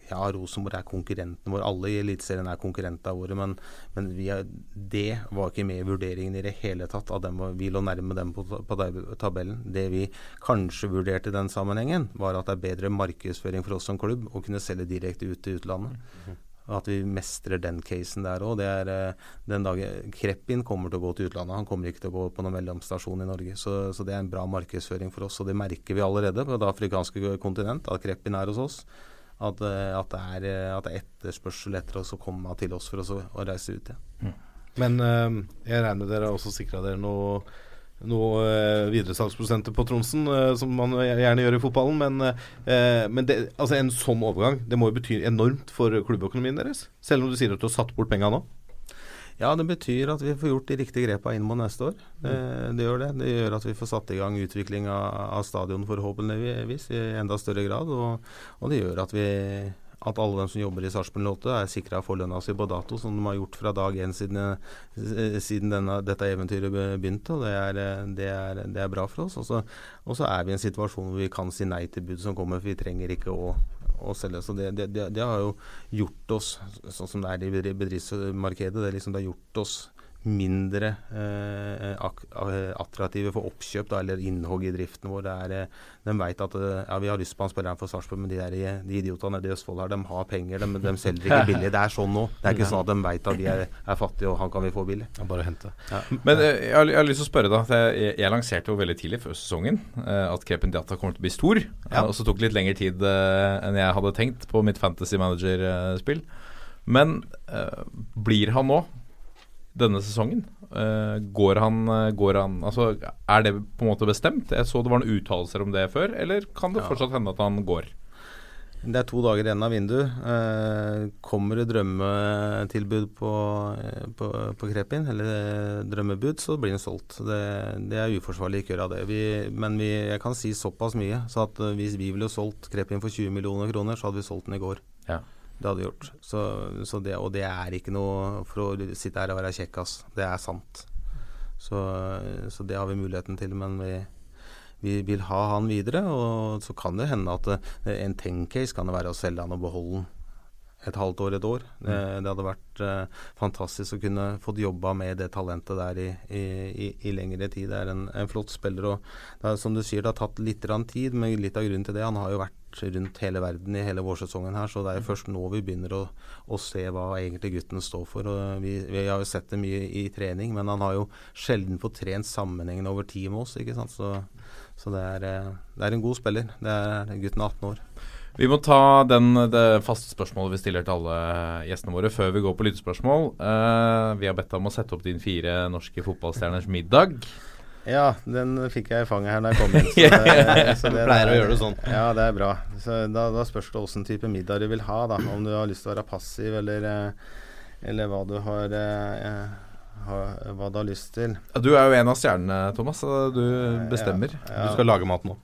Ja, Rosenborg er konkurrenten vår. Alle i Eliteserien er konkurrentene våre, men, men er, det var ikke med i vurderingen i det hele tatt. At dem, vi lå nærme dem på, på tabellen. Det vi kanskje vurderte i den sammenhengen, var at det er bedre markedsføring for oss som klubb å kunne selge direkte ut til utlandet. At vi mestrer den casen der òg. Den dagen Kreppin kommer til å gå til utlandet. Han kommer ikke til å gå på noen mellomstasjon i Norge. Så, så det er en bra markedsføring for oss, og det merker vi allerede på det afrikanske kontinent, at Kreppin er hos oss. at, eh, at, det er, eh, at det er etterspørsel etter oss å komme til oss for oss å, å reise ut igjen. Men øh, jeg regner med dere har også sikra dere noe noe uh, videresalgsprosenter på Tronsen, eh, som man gjerne gjør i fotballen. Men, eh, men det, altså en sånn overgang Det må jo bety enormt for klubbøkonomien deres? Selv om du sier at du har satt bort penga nå? Ja, det betyr at vi får gjort de riktige grepa inn mot neste år. Det, det, gjør det. Det gjør at vi får satt i gang utvikling av, av stadion forhåpentligvis i enda større grad. Og, og det gjør at vi at alle de som jobber i Sarpsborg Lotte er sikra få lønna si på dato, som de har gjort fra dag én siden, eh, siden denne, dette eventyret begynte. og Det er, eh, det er, det er bra for oss. Og så er vi i en situasjon hvor vi kan si nei til bud som kommer, for vi trenger ikke å, å selge. Så det, det, har jo gjort oss, sånn som det er i bedriftsmarkedet, det, liksom, det har gjort oss mindre eh, eh, attraktive for oppkjøp da, eller innhogg i driften vår. Er, eh, de vet at ja, vi har lyst på han spilleren for Sarpsborg, men de, der, de idiotene i Østfold her, de har penger. De, de selger ikke billig. Det er sånn nå. Det er ikke sånn at de vet at de er, er fattige, og han kan vi få billig. Ja, bare hente. Ja. Men jeg har, jeg har, lyst til å spørre, da. Jeg, jeg, lanserte jo veldig tidlig før sesongen at Krepen Diata kommer til å bli stor. Og så tok det litt lengre tid enn jeg hadde tenkt på mitt Fantasy Manager-spill. Men blir han nå denne sesongen. Uh, går, han, uh, går han Altså, er det på en måte bestemt? Jeg så det var noen uttalelser om det før, eller kan det ja. fortsatt hende at han går? Det er to dager igjen av vinduet. Uh, kommer det drømmetilbud på, på, på, Krepin, eller drømmebud, så blir den solgt. Det, det er uforsvarlig ikke å gjøre det. Vi, men vi, jeg kan si såpass mye, så at hvis vi ville solgt Krepin for 20 millioner kroner, så hadde vi solgt den i går. Ja. Det hadde gjort. Så, så det, og det er ikke noe for å sitte her og være kjekkas. Det er sant. Så, så, det har vi muligheten til. Men vi, vi, vil ha han videre. Og så kan det hende at det, en tenkcase kan det være å selge han og beholde han et halvt år, et år. Det, mm. det hadde vært uh, fantastisk å kunne fått jobba med det talentet der i, i, i, i lengre tid. Det er en, en flott spiller. og det er, Som du sier, det har tatt litt tid, men litt av grunnen til det Han har jo vært rundt hele verden i hele vårsesongen her, så det er først nå vi begynner å, å se hva egentlig gutten står for. og vi, vi, har jo sett det mye i trening, men han har jo sjelden fått trent sammenhengende over tid med oss. ikke sant? Så, så det, er, eh, det, er, en god spiller. Det er gutten 18 år. Vi må ta den, det faste spørsmålet vi stiller til alle gjestene våre før vi går på lyttespørsmål. Uh, vi har bedt deg om å sette opp din fire norske fotballstjerners middag. Ja, den fikk jeg i fanget her da jeg kom inn. Så det, så det Pleier å gjøre det sånn. Ja, det er bra. Så da, da spørs det åssen type middag du vil ha. da Om du har lyst til å være passiv, eller, eh, eller hva du har eh, hva du har lyst til. Ja, du er jo en av stjernene, Thomas. Du bestemmer. Ja, ja. Du skal lage mat nå.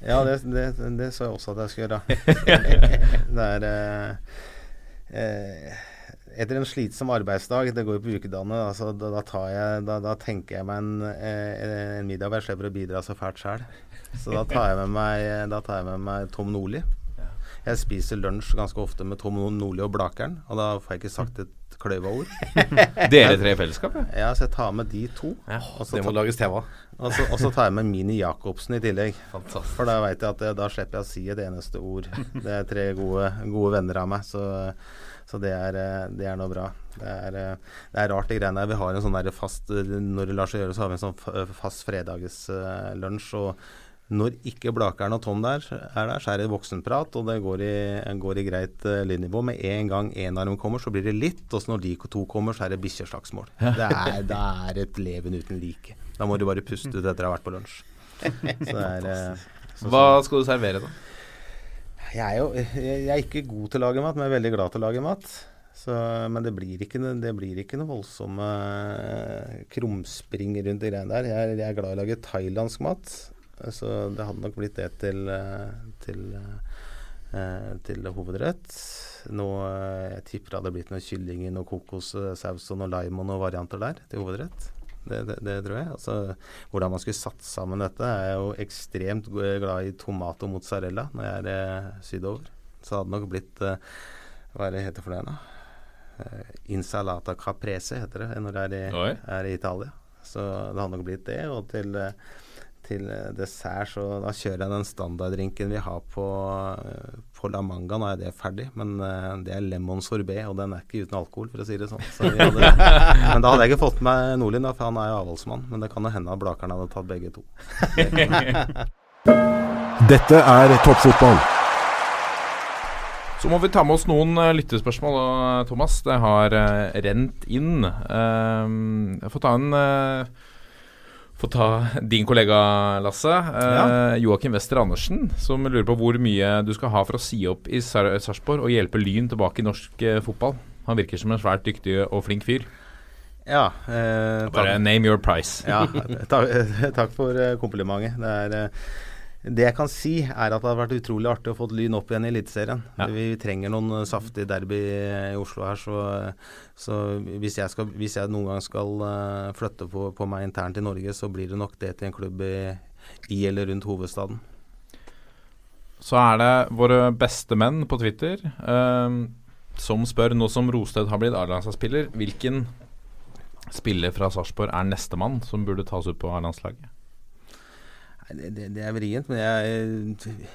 Ja, det, det, det sa jeg også at jeg skulle gjøre. det er eh, eh, Etter en slitsom arbeidsdag, det går jo på ukedagene, altså, da, da, da, da, tenker jeg meg en, eh, en middag hvor jeg slipper å bidra så fælt sjøl. Så da tar jeg med meg, jeg med meg Tom Nordli. Jeg spiser lunsj ganske ofte med Tom Nordli og Blakeren, og da får jeg ikke sagt et kløyva ord. Dere tre i fellesskap, ja? Så jeg tar med de to. Ja, det må lages TV. Og så, og så tar jeg med Mini Jacobsen i tillegg. Fantastisk. For da vet jeg at jeg, da slipper jeg å si et eneste ord. Det er tre gode, gode venner av meg, så, så det, er, det, er, noe bra. Det er, det er rart, de greiene der. Vi har en sånn der fast Når det lar seg gjøre, så har vi en sånn fast fredagslunsj. og når ikke Blakeren og Tom der er der, så er det voksenprat, og det går i, går i greit uh, lydnivå. Med en gang en av dem kommer, så blir det litt. Og når de to kommer, så er det bikkjeslagsmål. Det, er, det er et leven uten like. Da må du bare puste ut etter å ha vært på lunsj. Er, uh, Hva skal du servere, da? Jeg er jo jeg er ikke god til å lage mat, men jeg er veldig glad til å lage mat. Så, men det blir, ikke, det blir ikke noe voldsomme uh, krumspring rundt de greiene der. Jeg, jeg er glad i å lage thailandsk mat. Så det hadde nok blitt det til, eh, til, eh, til hovedrett. Nå, eh, jeg tipper det hadde blitt noe kylling i noe kokossaus og noe lime og noen varianter der til hovedrett. Det, det, det, tror jeg. Altså, hvordan man skulle satt sammen dette. Jeg er jo ekstremt glad i tomat og mozzarella når jeg er sydover. Så hadde det nok blitt Hva er det heter for det da? Insalata caprese heter det når jeg er i, er i Italia. Så det hadde nok blitt det. Og til til eh, dessert, så da kjører jeg den standarddrinken vi har på, eh, på La Manga. Nå er det ferdig, men uh, det er lemon sorbet, og den er ikke uten alkohol, for å si det sånn. Så hadde, men da hadde jeg ikke fått med Nordlien, da, for han er jo avholdsmann. Men det kan jo hende at Blakeren hadde tatt begge to. Dette er toppfotball. Så må vi ta med oss noen lyttespørsmål, Thomas. Det har rent inn. Uh, jeg får ta en Få ta din kollega, Lasse. Ja. Joakim Wester Andersen, som lurer på hvor mye du skal ha for å si opp i Sar Sarpsborg og hjelpe Lyn tilbake i norsk fotball. Han virker som en svært dyktig og flink fyr. Ja. Eh, Bare name your price. ja, takk, takk for eh, komplimentet. Det, er, eh, det jeg kan si, er at det har vært utrolig artig å få Lyn opp igjen i Eliteserien. Ja. Vi trenger noen eh, saftige derby i Oslo her, så, så hvis, jeg skal, hvis jeg noen gang skal eh, flytte på, på meg internt i Norge, så blir det nok det til en klubb i, i eller rundt hovedstaden. Så er det våre beste menn på Twitter eh, som spør, nå som Rosted har blitt A-landslagsspiller, hvilken spiller fra Sarpsborg er nestemann som burde tas ut på A-landslaget? Det, det, er vrient, men jeg,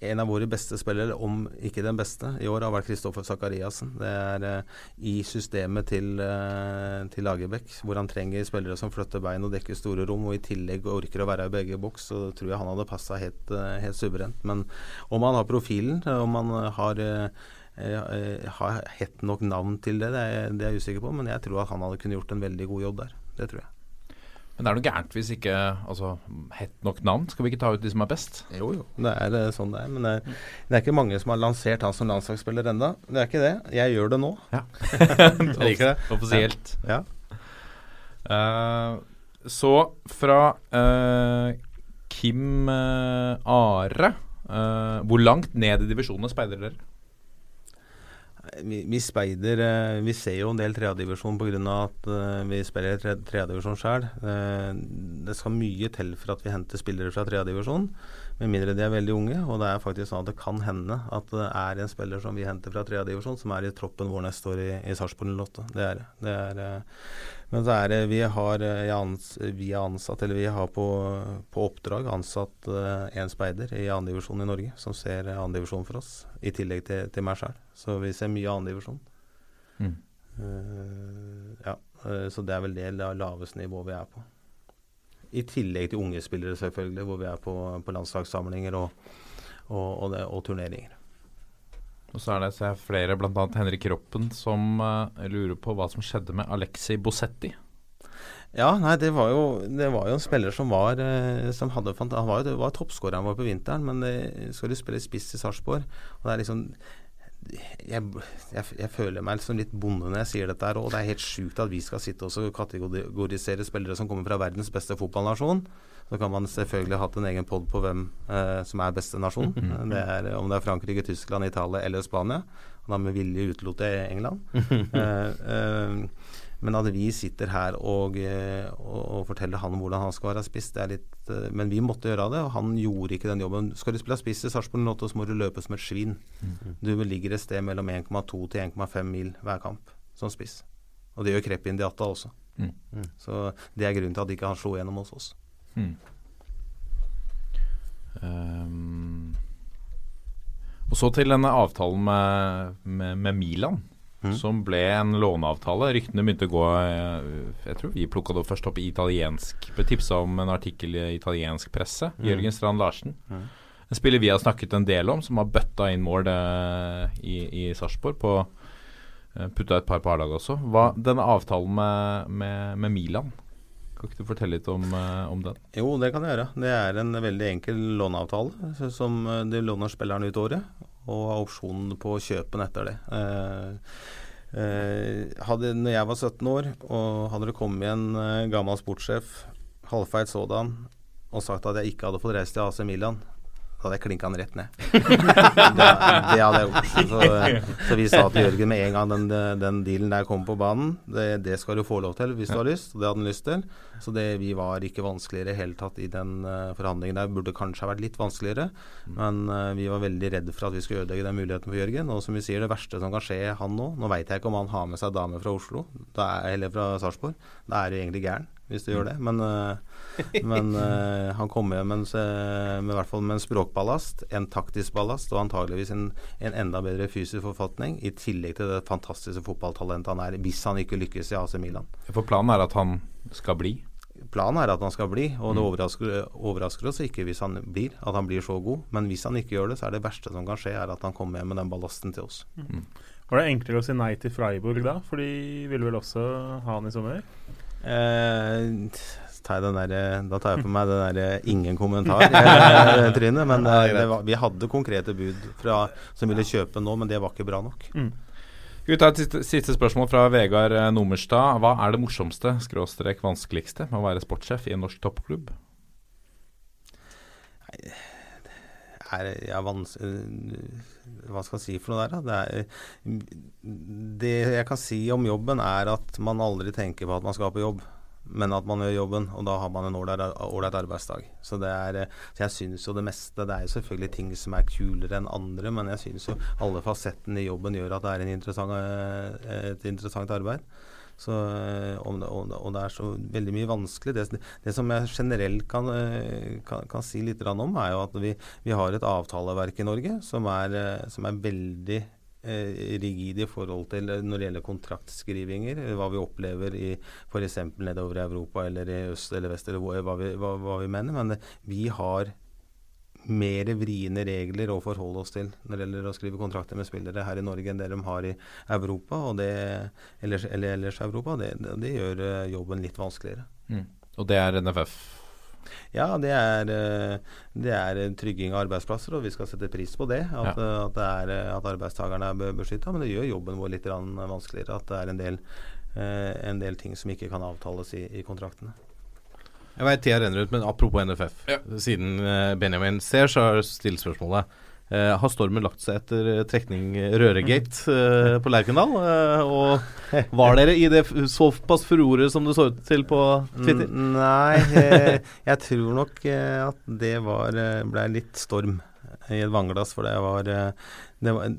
en av våre beste spillere, om ikke den beste, i år har vært Kristoffer Sakariassen. Det er uh, i systemet til, uh, til Lagerbäck, hvor han trenger spillere som flytter bein og dekker store rom, og i tillegg orker å være i begge boks, så tror jeg han hadde passa helt, uh, helt suverent. Men om han har profilen, om han har har hett nok navn til det, det er, det er jeg usikker på, men jeg tror at han hadde kunnet gjort en veldig god jobb der. Det tror jeg. Men det er noe gærent hvis ikke altså, hett nok navn. Skal vi ikke ta ut de som er best? Jo, jo. Det er eh, sånn det er. Men det er, det er ikke mange som har lansert han som landslagsspiller enda. Det er ikke det. Jeg gjør det nå. Ja. jeg liker det. Offisielt. Ja. Uh, så fra uh, Kim uh, Are eh, Hvor langt ned i divisjonene speider dere? Vi, vi speider eh, Vi ser jo en del tredjedivisjon pga. at eh, vi spiller tredjedivisjon sjøl. det skal mye til for at vi henter spillere fra tredjedivisjon, med mindre de er veldig unge. Og det er faktisk sånn at det kan hende at det er en spiller som vi henter fra tredjedivisjon, som er i troppen vår neste år i, i Sarpsborg 08. Det er det. Er, eh, men så er det Vi har eh, ans, vi ansatt, eller vi har på, på oppdrag ansatt en speider i andredivisjon i Norge, som ser andredivisjon for oss, i tillegg til, til meg sjøl. Så vi ser mye andredivisjon. Mm. Uh, ja, eh, så det er vel det laveste nivået vi er på. I tillegg til unge spillere, selvfølgelig, hvor vi er på, på landslagssamlinger og, og, og, det, og turneringer. Og så er det ser jeg flere, bl.a. Henrik Kroppen, som uh, lurer på hva som skjedde med Alexi Bosetti. Ja, nei, det var jo, det var jo en spiller som var eh, som hadde Han var jo det var toppskåreren vår på vinteren, men eh, skal du spille spiss i Sarpsborg Og det er liksom jeg, jeg, jeg føler meg liksom litt bonde når jeg sier dette, her, og det er helt sjukt at vi skal sitte og kategorisere spillere som kommer fra verdens beste fotballnasjon. Så kan man selvfølgelig ha hatt en egen pod på hvem eh, som er beste nasjon. Det er, om det er Frankrike, Tyskland, Italia eller Spania. Og da med vilje utelot jeg England. eh, eh, men at vi sitter her og, eh, og, og forteller han hvordan han skal være spiss, det er litt eh, Men vi måtte gjøre det, og han gjorde ikke den jobben. Skal du spille spiss i Sarpsborg 08, så må du løpe som et svin. Du ligger et sted mellom 1,2 til 1,5 mil hver kamp som spiss. Og det gjør Krepp Indiata også. Mm. Så det er grunnen til at ikke han slo gjennom hos oss. Mm. Ehm, og så til denne avtalen med, med, med Milan, Mm. som ble en låneavtale. Ryktene begynte å gå eh, Jeg tror vi plukka det først opp i italiensk Ble tipsa om en artikkel i italiensk presse. Jørgen Strand Larsen. Mm. En spiller vi har snakket en del om, som har bøtta inn mål eh, i, i Sarpsborg. Eh, Putta et par på A-laget også. Hva, denne avtalen med, med, med Milan, kan ikke du fortelle litt om, om den? Jo, det kan jeg gjøre. Det er en veldig enkel låneavtale som de låner spilleren ut året, og har opsjon på kjøpen etter det. Eh, eh, hadde, når jeg var 17 år, og hadde det kommet en eh, gammel sportssjef, halvfeit sådan, og sagt at jeg ikke hadde fått reist til AC Milan, da hadde jeg klinka han rett ned. det, det hadde jeg gjort. Så, så vi sa til Jørgen med en gang den, den dealen der kom på banen, det, det skal du få lov til hvis du har lyst. Og det hadde han lyst til. Så det, vi var ikke vanskeligere i det hele tatt i den uh, forhandlingen der. Burde kanskje ha vært litt vanskeligere, men uh, vi var veldig redde for at vi skulle ødelegge den muligheten for Jørgen. Og som vi sier, det verste som kan skje han nå Nå veit jeg ikke om han har med seg dame fra Oslo, da er, eller fra Sarpsborg. Da er du egentlig gæren hvis du gjør det. Men, uh, men uh, han kommer med, med, med, hvert fall med en språkballast, en taktisk ballast og antageligvis en, en, enda bedre fysisk forfatning, i tillegg til det fantastiske fotballtalentet han er, hvis han ikke lykkes i AC Milan. For planen er at han skal bli? planen er at han skal bli, og det overrasker, overrasker oss ikke hvis han blir, at han blir så god. Men hvis han ikke gjør det, så er det verste som kan skje, er at han kommer hjem med den ballasten til oss. Var det enklere å si nei til Freiburg da? For de ville vel også ha han i sommer? Eh, tar der, eh, da tar jeg på meg det der eh, ingen kommentar'-trynet. Men det eh, det var, vi hadde konkrete bud fra, som ville kjøpe nå, men det var ikke bra nok. Skal vi ta et siste, siste spørsmål fra Vegard eh, Nomerstad. Hva er det morsomste, skråstrek vanskeligste, med å være sportssjef i en norsk toppklubb? er ja, vans øh, Hva skal jeg si for noe der, da? Det, er, det jeg kan si om jobben, er at man aldri tenker på at man skal på jobb, men at man gjør jobben, og da har man en ålreit arbeidsdag. Så, det er, så jeg syns jo det meste Det er jo selvfølgelig ting som er kulere enn andre, men jeg syns jo alle fasettene i jobben gjør at det er interessant, øh, et interessant arbeid. Så, og, og, og det er så veldig mye vanskelig. Det, det som jeg generelt kan, øh, kan, kan si litt om, er jo at vi, vi har et avtaleverk i Norge som er, øh, som er veldig rigide rigid i forhold til eh, når det gjelder kontraktskrivinger, eh, hva vi opplever i f.eks. nedover i Europa eller i øst eller vest, eller hva, vi, hva, hva vi mener. Men eh, vi har mer vriene regler å forholde oss til når det gjelder å skrive kontrakter med spillere her i Norge enn det de har i Europa, og det, ellers, eller ellers i Europa. Det, det, gjør eh, jobben litt vanskeligere. Og det er NFF. Ja, det er, eh, det er trygging av arbeidsplasser, og vi skal sette pris på det. At, Ja. at, det er, eh, at arbeidstakerne er beskytta. Men det gjør jobben vår litt vanskeligere. At det er en del, en del ting som ikke kan avtales i, i kontraktene. Jeg vet tida renner ut, men apropos NFF. Siden eh, Benjamin ser, så har jeg stilt spørsmålet. Eh, har stormen lagt seg etter eh, trekning eh, Røregate eh, på Lerkendal? Eh, og var dere i det såpass furore som det så ut til på Twitter? N- Nei, jeg tror nok at det var ble litt storm i et vannglass. For det var, eh, det var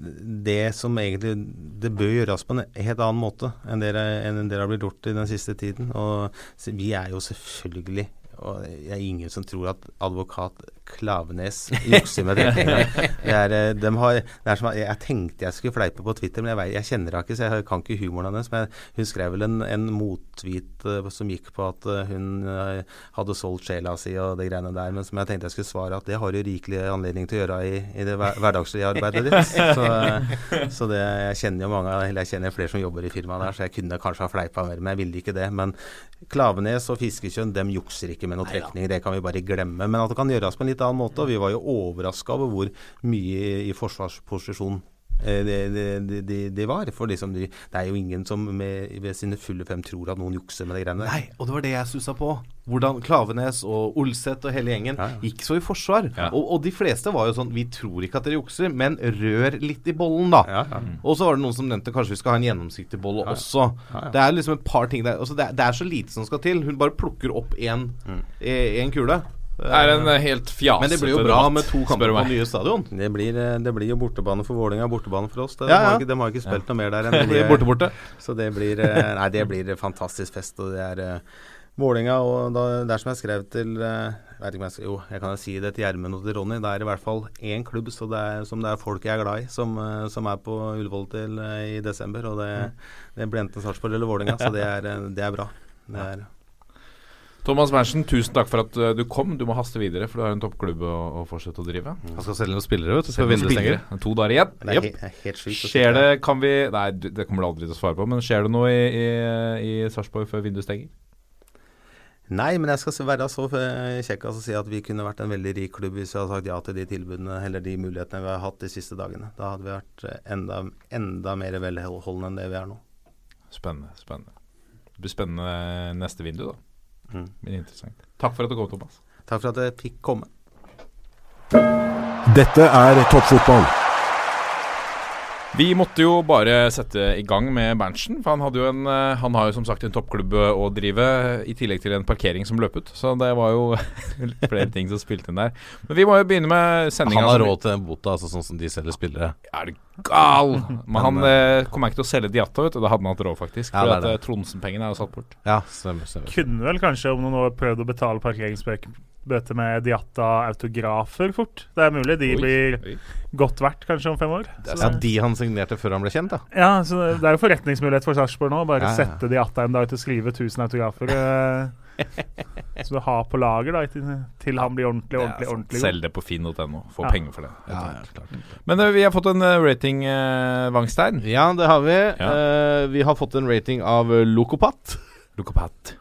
det som egentlig Det bør gjøres på en helt annen måte enn det, enn det har blitt gjort i den siste tiden. Og vi er jo selvfølgelig og det er ingen som tror at advokat Klavenes jukser med trekninger. Det er, de har, det er som, jeg tenkte jeg skulle fleipe på Twitter, men jeg, vet, jeg kjenner henne ikke, så jeg kan ikke humoren hennes. Men hun skrev vel en, en mottweet eh, som gikk på at eh, hun eh, hadde solgt sjela si og det greiene der, men som jeg tenkte jeg skulle svare at det har du rikelig anledning til å gjøre i, i det hver- hverdagslige arbeidet ditt. Så, eh, så det, jeg kjenner jo mange, eller jeg kjenner flere som jobber i firmaet der, så jeg kunne kanskje ha fleipa mer, men jeg ville ikke det. Men Klavenes og Fiskekjønn, dem jukser ikke med noe trekning, det kan vi bare glemme. Men at det kan gjøres på en litt annen måte, og vi var jo overraska over hvor mye i forsvarsposisjon det, de, de, de, de, de var. For liksom de, det er jo ingen som med, ved sine fulle fem tror at noen jukser med de greiene der. Nei, og det var det jeg stussa på. Hvordan Klavenes og Olseth og hele gjengen gikk så i forsvar. Og, og de fleste var jo sånn Vi tror ikke at dere jukser, men rør litt i bollen, da. Og så var det noen som nevnte kanskje vi skal ha en gjennomsiktig bolle også. Det er liksom et par ting der altså det, er, det er så lite som skal til. Hun bare plukker opp én mm. kule. Det er en eh, helt fjasete Men det blir jo bra debatt, med to kamper på nye stadion. Det blir, eh, det blir jo bortebane for Vålerenga og bortebane for oss. De, Ja, ja. Har, ikke, de har ikke spilt noe mer der enn Det de- borte, borte. Så det blir, eh, nei, det blir fantastisk fest. Og det er Vålinga, Vålerenga og da, det er som jeg skrev til eh, jeg ikke om jeg skal, Jo, jeg kan jo si det til Gjermund og til Ronny. Det er i hvert fall én klubb så det er, som det er folk jeg er glad i, som, eh, som er på Ullevål til eh, i desember. Og det, det blir enten Sarpsborg eller Vålerenga, så det er, eh, det er bra. Det er, Thomas Berntsen, tusen takk for at eh, du kom. Du må haste videre, for du har en toppklubb å, å fortsette å drive. Han skal selge noen spillere, vet du. Skal stenger. To dager igjen. det er, yep. he, helt sykt. Skjer det, kan vi Nei, det kommer du aldri til å svare på, men skjer det noe i, i, i Sarpsborg før vinduet stenger? Nei, men jeg skal være så eh, kjekk og si at vi kunne vært en veldig rik klubb hvis vi hadde sagt ja til de tilbudene eller de mulighetene vi har hatt de siste dagene. Da hadde vi vært eh, enda, enda mer velholdne enn det vi er nå. Spennende. spennende Det blir spennende neste vindu, da. Mm. Det interessant. Takk for at du kom, Thomas. Takk for at jeg fikk komme. Dette er toppfotball. Vi måtte jo bare sette i gang med Berntsen, for han, hadde jo en, eh, han har jo som sagt en toppklubb å drive, i tillegg til en parkering som løp ut. Så det var jo flere ting som spilte inn der. Men vi må jo begynne med sendinga. Han har råd til den bota, altså sånn som de selger spillere. Er du gal? Men han eh, kommer ikke til å selge Diatta, vet du. Da hadde han hatt råd, faktisk. For er at eh, Tronsen-pengene er jo satt bort. Ja, stemmer. stemmer. Kunne vel kanskje om noen år prøvd å betale parkeringsbøter med Diatta-autografer fort. Det er mulig de Oi, blir oi. godt verdt kanskje om fem år. Så, Ja, de han signerte før han ble kjent, da. ja, så det er jo forretningsmulighet for Sarpsborg nå. Bare Ja, ja. sette Diatta en dag til å skrive 1000 autografer. Som Så du har på lager da til, til han blir ordentlig, ordentlig, ordentlig god. Selg det på finn.no. Få Ja. penger for det. Ja, ja, klart. Men uh, vi har fått en eh, rating, uh, Wangstein. Ja, det har vi. Ja. Eh, vi har fått en rating av eh, Lokopat. Lokopat.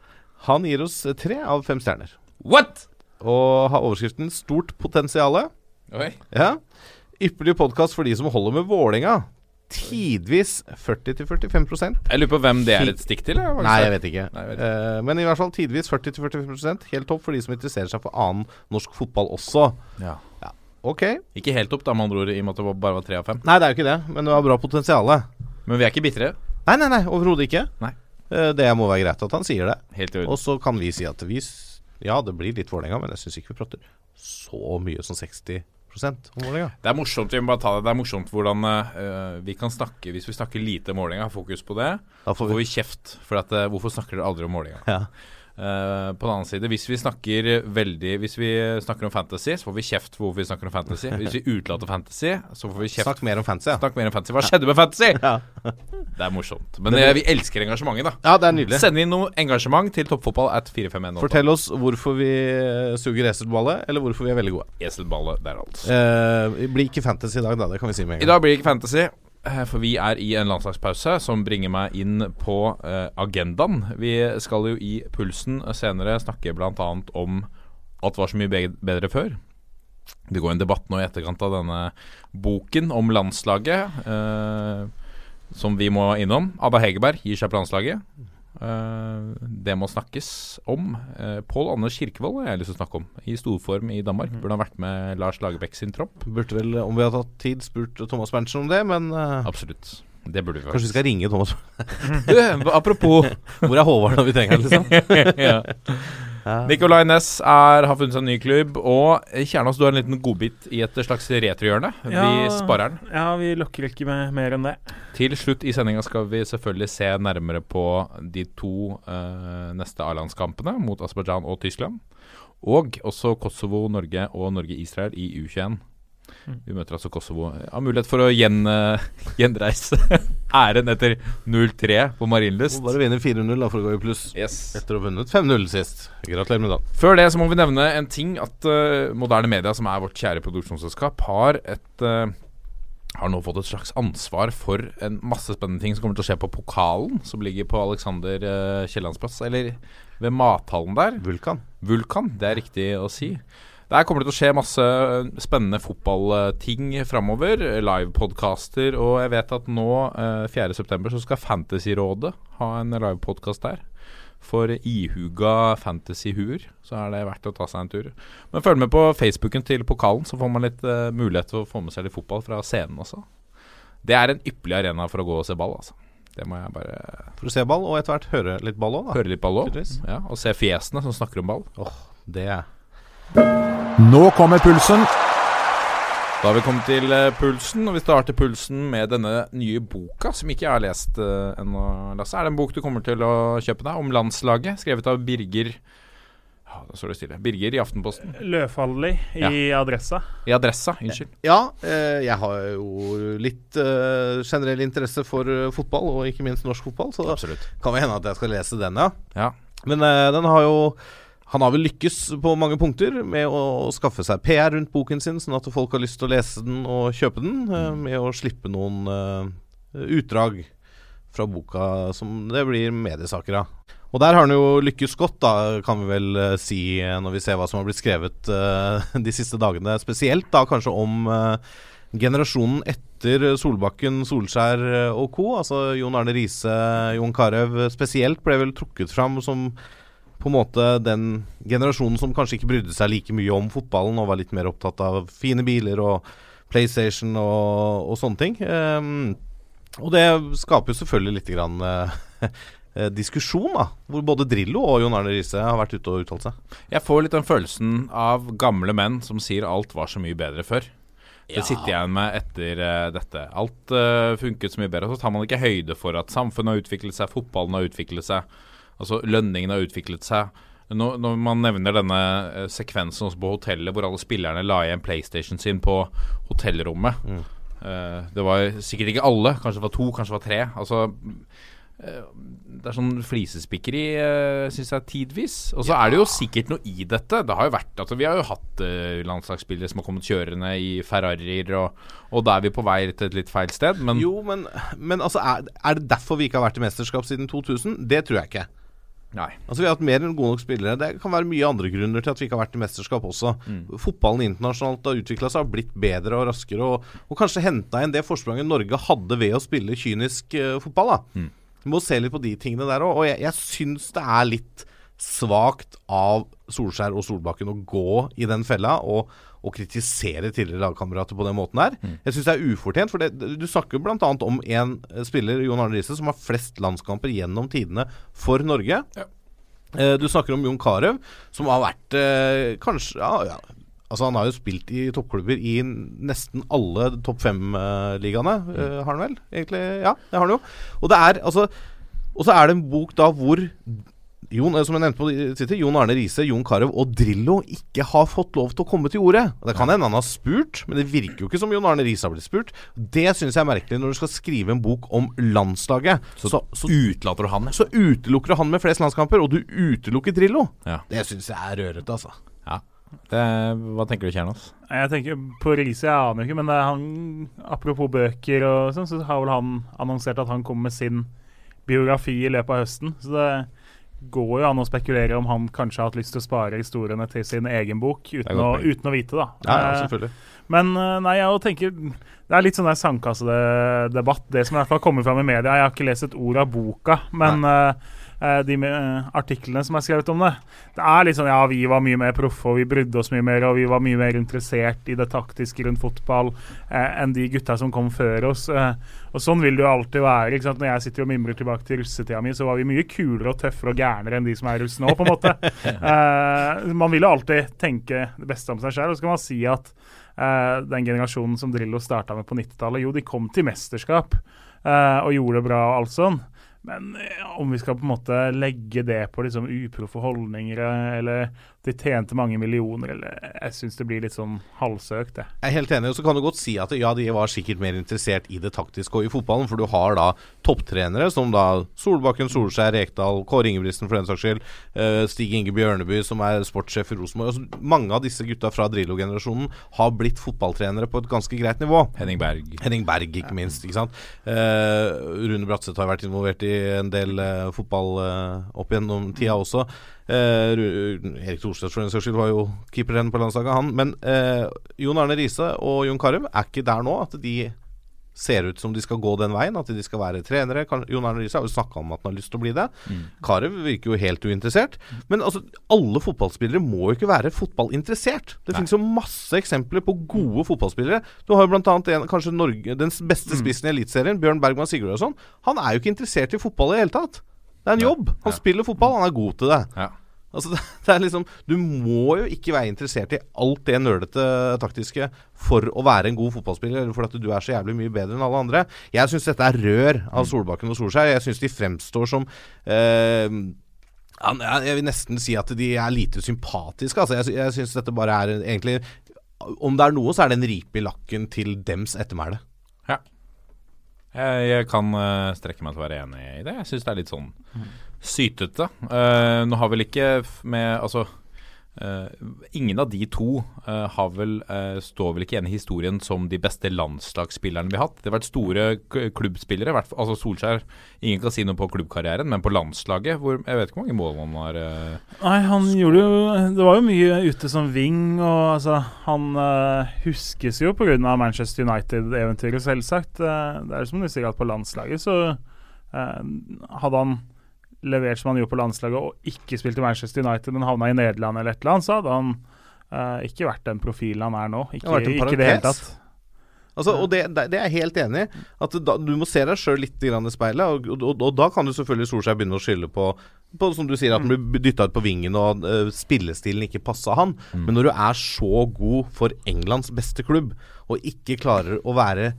Han gir oss eh, tre av fem stjerner. What?! Og har overskriften 'Stort potensiale'. Oi. Ja. Ypperlig podkast for de som holder med Vålinga. Tidvis 40-45% Jeg lurer på hvem det er et stikk til? eller, Nei, jeg vet ikke. Nei, jeg vet Eh, men i hvert fall tidvis 40-45% Helt topp for de som interesserer seg for annen norsk fotball også. Ja. Ok. Ikke helt opp, da, med andre ord, i og med at det bare var tre av fem. Nei, det er jo ikke det, men det var bra potensiale. Men vi er ikke bitre. Nei, nei, nei, overhodet ikke. Nei. Eh, det må være greit at han sier det. Helt. Og så kan vi si at vi Ja, det blir litt Vålerenga, men jeg syns ikke vi prater så mye som 60 om Vålerenga. Det er morsomt vi må bare ta det Det er morsomt hvordan uh, vi kan snakke Hvis vi snakker lite om har fokus på det, Da får får vi vi kjeft. For at, uh, hvorfor snakker dere aldri om Målinga? Ja. Eh, på den annen side, hvis vi snakker veldig Hvis vi snakker om fantasy, så får vi kjeft for hvorfor vi snakker om fantasy. Hvis vi utelater fantasy, så får vi kjeft. Snakk mer om fantasy. ja. Snakk mer om fantasy. Hva skjedde med fantasy? Ja. Det er morsomt. Men det, vi elsker engasjementet, da. Ja, det er nydelig. Send inn noe engasjement til toppfotball at 451. Fortell oss hvorfor vi eh, suger eselballet, eller hvorfor vi er veldig gode. Eselballet, det er alt. Eh, blir ikke fantasy i dag, da. Det kan vi si med en gang. I dag blir ikke fantasy, eh, for vi er i en landslagspause som bringer meg inn på uh, agendaen. Vi skal jo i Pulsen senere snakke bl.a. om at var så mye bedre før. Det går en debatt nå i etterkant av denne boken om landslaget, uh, som vi må innom. Ada Hegerberg gir seg på landslaget. Eh, det må snakkes om. Uh, Pål Anders Kirkevold har jeg lyst til å snakke om. I storform i Danmark. Burde ha vært med Lars Lagerbäck sin tropp. Burde vel, om vi hadde hatt tid, spurt Thomas Berntsen om det, men eh, Absolutt. Det burde vi faktisk. kanskje vi skal ringe Thomas Du, apropos Hvor er Håvard når vi trenger ham, liksom? ja. Nicolay Næss er, har funnet seg en ny klubb. Og Kjernås, du har en liten godbit i et slags retrohjørne. Vi sparer den. Ja, vi lokker ikke med mer enn det. Til slutt i sendinga skal vi selvfølgelig se nærmere på de to uh, neste A-landskampene mot Aserbajdsjan og Tyskland. Og også Kosovo-Norge og Norge-Israel i U21. Vi møter altså Kosovo. Har mulighet for å gjen, uh, gjenreise æren etter 0-3 på Marienlyst. Må bare vinne 4-0 da for å gå i pluss. Yes. Etter å ha vunnet 5-0 sist. Gratulerer med dagen. Før det så må vi nevne en ting at uh, Moderne Media, som er vårt kjære produksjonsselskap, har et uh, har nå fått et slags ansvar for en masse spennende ting som kommer til å skje på pokalen, som ligger på Alexander Kiellands plass, eller ved mathallen der. Vulkan. Vulkan, det er riktig å si. Der kommer det til å skje masse eh, spennende fotballting framover. Livepodkaster, og jeg vet at nå, eh, 4.9, så skal Fantasyrådet ha en livepodkast der. For ihuga fantasyhuer, så er det verdt å ta seg en tur. Men følg med på Facebooken til pokalen, så får man litt eh, mulighet til å få med seg litt fotball fra scenen også. Det er en ypperlig arena for å gå og se ball, altså. Det må jeg bare For å se ball, og etter hvert høre litt ball òg, da. høre litt ball òg. Ja, og se fjesene som snakker om ball. Åh, det er Nå kommer pulsen. Da har vi kommet til eh, pulsen, og vi starter pulsen med denne nye boka, som ikke jeg har lest uh, ennå, Lasse. Er det en bok du kommer til å kjøpe deg, om landslaget? Skrevet av Birger Ja, da står det stille. Birger i Aftenposten. Løfaldli i Adressa. I Adressa, unnskyld. Ja, eh, jeg har jo litt generell interesse for fotball, og ikke minst norsk fotball, så Absolutt. kan det hende at jeg skal lese den, ja. Ja. Men den har jo Han har vel lykkes på mange punkter med å skaffe seg PR rundt boken sin, sånn at folk har lyst til å lese den og kjøpe den, eh, med å slippe noen eh, utdrag fra boka som det blir mediesaker av. Og der har han jo lykkes godt, da, kan vi vel eh, si, når vi ser hva som har blitt skrevet de siste dagene. Spesielt da kanskje om generasjonen etter Solbakken, Solskjær og co. Altså Jon Arne Riise, Jon Carew spesielt ble vel trukket fram som på en måte den generasjonen som kanskje ikke brydde seg like mye om fotballen og var litt mer opptatt av fine biler og PlayStation og, og sånne ting. Um, og det skaper jo selvfølgelig litt grann eh, diskusjon, da. Hvor både Drillo og Jon Arne Riise har vært ute og uttalt seg. Jeg får litt den følelsen av gamle menn som sier alt var så mye bedre før. Det sitter jeg igjen med etter uh, dette. Alt uh, funket så mye bedre. Så tar man ikke høyde for at samfunnet har utviklet seg, fotballen har utviklet seg. Altså lønningene har utviklet seg. Når, når man nevner denne eh, sekvensen også på hotellet hvor alle spillerne la igjen PlayStation sin på hotellrommet eh, Det var sikkert ikke alle, kanskje det var to, kanskje det var tre. Altså eh, det er sånn flisespikkeri, uh, syns jeg, tidvis. Og så er det jo sikkert noe i dette. Det har jo vært altså, Vi har jo hatt uh, landslagsspillere som har kommet kjørende i Ferrarier, og, og da er vi på vei til et litt feil sted, men Jo, men, men altså, er, er det derfor vi ikke har vært i mesterskap siden 2000? Det tror jeg ikke. Nei. Altså Vi har hatt mer enn gode nok spillere. Det kan være mye andre grunner til at vi ikke har vært i mesterskap også. Fotballen internasjonalt har utvikla seg og blitt bedre og raskere, og, og kanskje henta inn det forspranget Norge hadde ved å spille kynisk uh, fotball. da Vi må se litt på de tingene der òg. Og jeg, jeg syns det er litt svakt av Solskjær og Solbakken å gå i den fella og, og kritisere tidligere lagkamerater på den måten her. Jeg syns det er ufortjent. For det, du snakker bl.a. om en eh, spiller, Jon Arne Riise, som har flest landskamper gjennom tidene for Norge. Ja. Du snakker om Jon Carew, som har vært eh, kanskje ja, ja. Altså Han har jo spilt i toppklubber i nesten alle topp fem-ligaene, eh, har han vel? Egentlig, Ja, det har han jo. Og det er altså Og så er det en bok da hvor Jon, eh, som jeg nevnte på Twitter, Jon Arne Riise, Jon Carew og Drillo ikke har fått lov til å komme til ordet. Det kan hende han har spurt, men det virker jo ikke som Jon Arne Riise har blitt spurt. Det syns jeg er merkelig når du skal skrive en bok om landslaget. Så, så, utelater du han, så utelukker du han med flest landskamper, og du utelukker Drillo. Ja. Det syns jeg er rørete, altså. ja. Det, hva tenker du, Kjernos? Jeg tenker på Riise, jeg aner ikke, men det er han, apropos bøker og sånn, så har vel han annonsert at han kommer med sin biografi i løpet av høsten. Så det går jo an å spekulere om han kanskje har hatt lyst til å spare historiene til sin egen bok, uten, å, uten å vite, da. Ja, ja, Eh, selvfølgelig. Men eh, nei, jeg tenker Det er litt sånn der sandkassedebatt. Det som i hvert fall kommer fram i media. Jeg har ikke lest et ord av boka, men eh, de eh, artiklene som er skrevet om det Det er litt sånn ja, vi var mye mer proffe, og vi brydde oss mye mer, og vi var mye mer interessert i det taktiske rundt fotball eh, enn de gutta som kom før oss. Eh, og sånn vil det jo alltid være. ikke sant? Når jeg sitter og mimrer tilbake til russetida mi, så var vi mye kulere og tøffere og gærnere enn de som er russ nå, på en måte. Eh, man vil jo alltid tenke det beste om seg sjøl, og så kan man si at eh, den generasjonen som Drillo starta med på 90-tallet, jo, de kom til mesterskap eh, og gjorde det bra og alt sånn. Men ja, om vi skal på en måte legge det på liksom uproffe holdninger, eh, eller de tjente mange millioner, eller Jeg syns det blir litt sånn halvsøkt, det. Jeg er helt enig. og Så kan du godt si at ja, de var sikkert mer interessert i det taktiske og i fotballen, for du har da topptrenere som da Solbakken, Solskjær, Rekdal, Kåre Ingebrigtsen for den saks skyld, eh, Stig Inge Bjørneby som er sportssjef i Rosenborg. Altså, mange av disse gutta fra Drillo-generasjonen har blitt fotballtrenere på et ganske greit nivå. Henning Berg. Henning Berg, ikke minst. ikke sant? Eh, Rune Bratseth har vært involvert i en del eh, fotball opp gjennom tida også. Eh, Erik Thorstvedt for den saks skyld var jo keeperen på landslaget, han. Men eh, Jon Arne Riise og Jon Carew er ikke der nå at de ser ut som de skal gå den veien, at de skal være trenere. Jon Arne Riise har jo snakka om at han har lyst til å bli det. Carew virker jo helt uinteressert. Men altså, alle fotballspillere må jo ikke være fotballinteressert. Det finnes jo masse eksempler på gode fotballspillere. Du har jo annet en, kanskje Norge, den beste spissen i Eliteserien, Bjørn Bergman Sigurdasson. Han er jo ikke interessert i fotball i det hele tatt. Det er en jobb. Han spiller fotball, han er god til det. Ja. Altså, det, det er liksom Du må jo ikke være interessert i alt det nølete taktiske for å være en god fotballspiller, eller fordi at du er så jævlig mye bedre enn alle andre. Jeg syns dette er rør av Solbakken og Solskjær. Jeg syns de fremstår som eh, jeg jeg vil nesten si at de er lite sympatiske. Altså, jeg, jeg syns dette bare er egentlig Om det er noe, så er det en ripe i lakken til dems ettermæle. Ja. Jeg, jeg kan uh, strekke meg til å være enig i det. Jeg syns det er litt sånn sytete. Uh, nå har vel ikke med Altså eh, ingen av de to eh, vel, eh, står vel ikke igjen i historien som de beste landslagsspillerne vi har hatt. Det har vært store klubbspillere. Altså Solskjær Ingen kan si noe på klubbkarrieren, men på landslaget hvor, Jeg vet ikke hvor mange mål han har. eh, Nei, han gjorde jo Det var jo mye ute som wing, og altså Han uh, huskes jo pga. Manchester United-eventyret, selvsagt. Eh, det er som du sier, at på landslaget så uh, hadde han levert som han gjorde på landslaget, og ikke spilt i Manchester United, men havna i Nederland eller et eller annet, så hadde han uh, ikke vært den profilen han er nå. Ikke, Det ikke det hele tatt. Altså, og det, det er jeg helt enig i. At da, Du må se deg sjøl litt grann i speilet. Og, og, og, og da kan du selvfølgelig Solskjær begynne å skylde på, på som du sier, at han blir dytta ut på vingen og uh, spillestilen ikke passa han. Men når du er så god for Englands beste klubb, og ikke klarer å være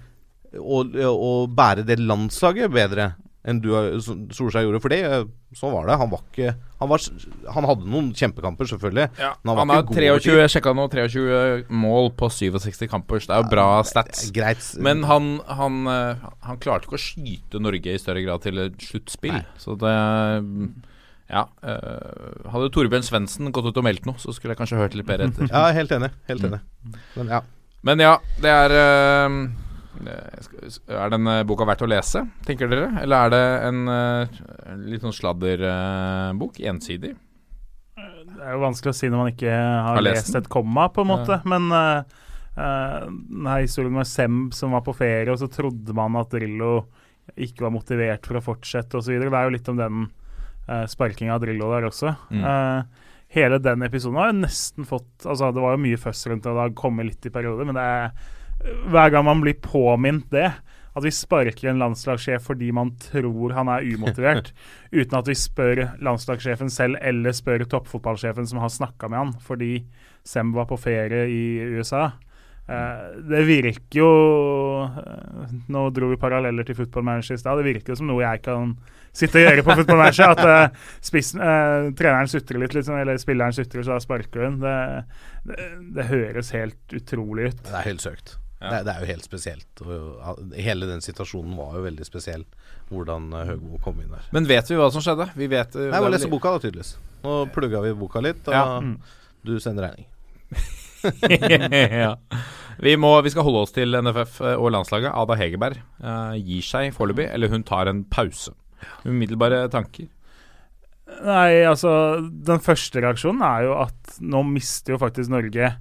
å, å bære det landslaget bedre enn du har- Solskjær gjorde. For det, eh, sånn var det. Han var ikke Han, var, han hadde noen kjempekamper, selvfølgelig. Ja, var han har ikke god over 23, jeg sjekka nå, 23 mål på 67 kamper. så Det er jo bra stats. Greit. Men han, han, eh, han klarte ikke å skyte Norge i større grad til et sluttspill. Så det Ja. eh, hadde Torbjørn Svendsen gått ut og meldt noe, så skulle jeg kanskje hørt litt bedre etter. Ja, helt enig. Helt enig. Men ja. Men ja, det er eh, skal- Er denne boka verdt å lese, tenker dere? Eller er det en eh, litt sånn sladderbok? ensidig? Det er jo vanskelig å si når man ikke har, Har lest lest, et komma, på en måte. Men uh, denne historien med Semb som var på ferie, og så trodde man at Drillo ikke var motivert for å fortsette osv. Det er jo litt om den uh, sparkinga av Drillo der også. Mm. Uh, hele den episoden har jo nesten fått Altså, det var jo mye fuss rundt det, og det har kommet litt i perioder, men det er hver gang man blir påminnet det, at vi sparker en landslagssjef fordi man tror han er umotivert, uten at vi spør landslagssjefen selv eller spør toppfotballsjefen som har snakka med han fordi Sem var på ferie i USA. Eh, det virker jo eh, Nå dro vi paralleller til Football Manager i stad. Det virker jo som noe jeg kan sitte og gjøre på Football Manager. At eh, spissen, treneren sutrer litt, liksom, eller spilleren sutrer, så da sparker hun. Det, det, det høres helt utrolig ut. Det er helt søkt. Det, er- det er jo helt spesielt. Og, hele den situasjonen var jo veldig spesiell. Hvordan eh, Høgmo kom inn der. Men vet vi hva som skjedde? Vi vet eh, Nei, vi må lese boka, da, tydeligvis. Nå plugga vi boka litt, og Ja. Mm. du sender regning. ja. vi, må, vi skal holde oss til NFF og landslaget. Ada Hegerberg uh, gir seg foreløpig, eller hun tar en pause. Umiddelbare tanker. Nei, altså Den første reaksjonen er jo at nå mister jo faktisk Norge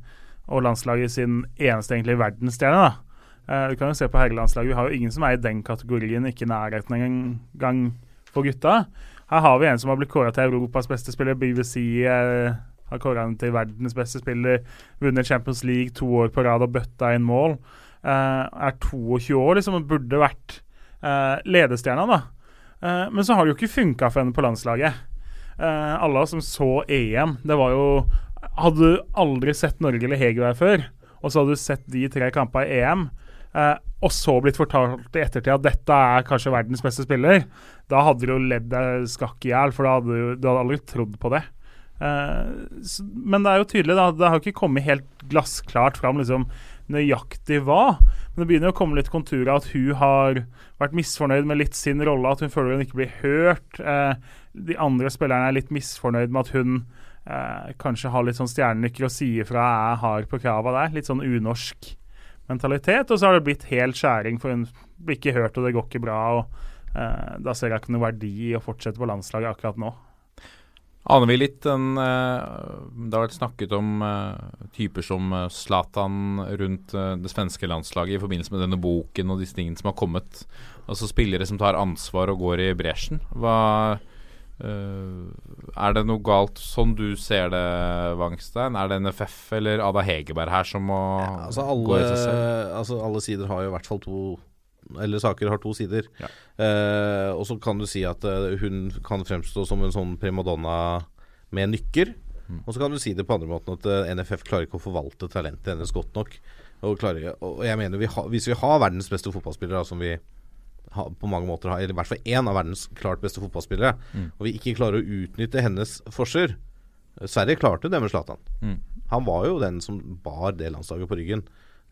og landslaget sin eneste egentlig verdensstjerne. da. Eh, du kan jo se på herrelandslaget. Vi har jo ingen som er i den kategorien, ikke i nærheten engang for gutta. Her har vi en som har blitt kåra til Europas beste spiller. BBC uh, har kåra ham til verdens beste spiller. Vunnet Champions League to år på rad og bøtta inn mål. Uh, er 22 år, liksom, og burde vært uh, ledestjerna, da. Uh, men så har det jo ikke funka for henne på landslaget. Eh, alle som så EM, det var jo Hadde du aldri sett Norge eller Hegerberg før, og så hadde du sett de tre kampene i EM, eh, og så blitt fortalt i ettertid at dette er kanskje verdens beste spiller, da hadde du jo ledd deg skakk i hjel, for da hadde du, du hadde aldri trodd på det. Eh, så, men det er jo tydelig, da. Det har ikke kommet helt glassklart fram liksom, nøyaktig hva. Men det begynner å komme litt konturer at hun har vært misfornøyd med litt sin rolle, at hun føler hun ikke blir hørt. Eh, de andre spillerne er litt misfornøyd med at hun eh, kanskje har litt sånn stjernenykker og sier fra er hard på krava der. Litt sånn unorsk mentalitet. Og så har det blitt helt skjæring, for hun blir ikke hørt, og det går ikke bra. og eh, Da ser jeg ikke noe verdi i å fortsette på landslaget akkurat nå. Aner vi litt den eh, Det har vært snakket om eh, typer som eh, Zlatan rundt det svenske landslaget i forbindelse med denne boken og disse tingene som har kommet. Altså spillere som tar ansvar og går i bresjen. Hva eh, Er det noe galt sånn du ser det, Wangstein? Er det NFF eller Ada Hegerberg her som må Altså gå i seg selv? altså alle sider har jo i hvert fall to Eller saker har to sider. Ja. Uh, og så kan du si at uh, hun kan fremstå som en sånn primadonna med nykker. Mm. Og så kan du si det på andre måten at NFF klarer ikke å forvalte talentet hennes godt nok. Og, klarer, og jeg mener vi ha, Hvis vi har verdens beste fotballspillere, som vi på mange måter har, eller i hvert fall én av verdens klart beste fotballspillere, Mm. og vi ikke klarer å utnytte hennes forser Sverige klarte det med Zlatan. Mm. Han var jo den som bar det landslaget på ryggen.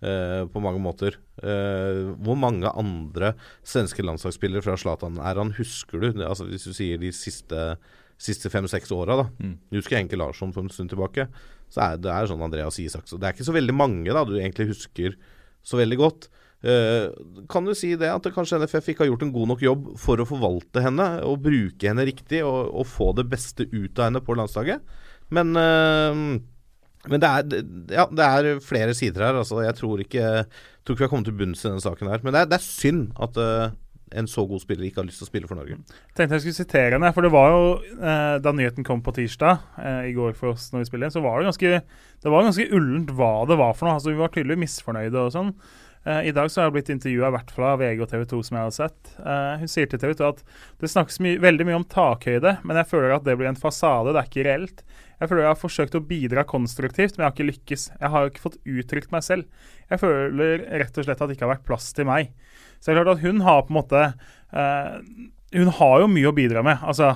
Uh, på mange måter. Uh, hvor mange andre svenske landslagsspillere fra Zlatan er han, husker du? Altså Hvis du sier de siste, siste fem-seks åra, da. Mm. Du husker Henke Larsson for en stund tilbake. Så er det er sånn Andreas Isaksen. Det er ikke så veldig mange da du egentlig husker så veldig godt. Eh, kan du si det at kanskje NFF ikke har gjort en god nok jobb for å forvalte henne og bruke henne riktig og, og få det beste ut av henne på landslaget? Men eh, men det er, ja, det er flere sider her. Altså, jeg tror ikke, tror ikke vi har kommet til bunns i denne saken her. Men det er, det er synd at eh, en så god spiller ikke har lyst til å spille for Norge. tenkte jeg skulle sitere henne, for det var jo eh, Da nyheten kom på tirsdag eh, i går for oss når vi spiller så var det ganske Det var ganske ullent hva det var for noe. Altså Vi var tydelig misfornøyde og sånn. Eh, I dag så har jeg blitt intervjua hvert fall av VG og TV 2, som jeg har sett. Eh, hun sier til TV 2 at det snakkes my veldig mye om takhøyde, men jeg føler at det blir en fasade, det er ikke reelt. Jeg føler jeg har forsøkt å bidra konstruktivt, men jeg har ikke lykkes. Jeg har ikke fått uttrykt meg selv. Jeg føler rett og slett at det ikke har vært plass til meg. Så det er klart at hun har på en måte uh, Hun har jo mye å bidra med. Altså,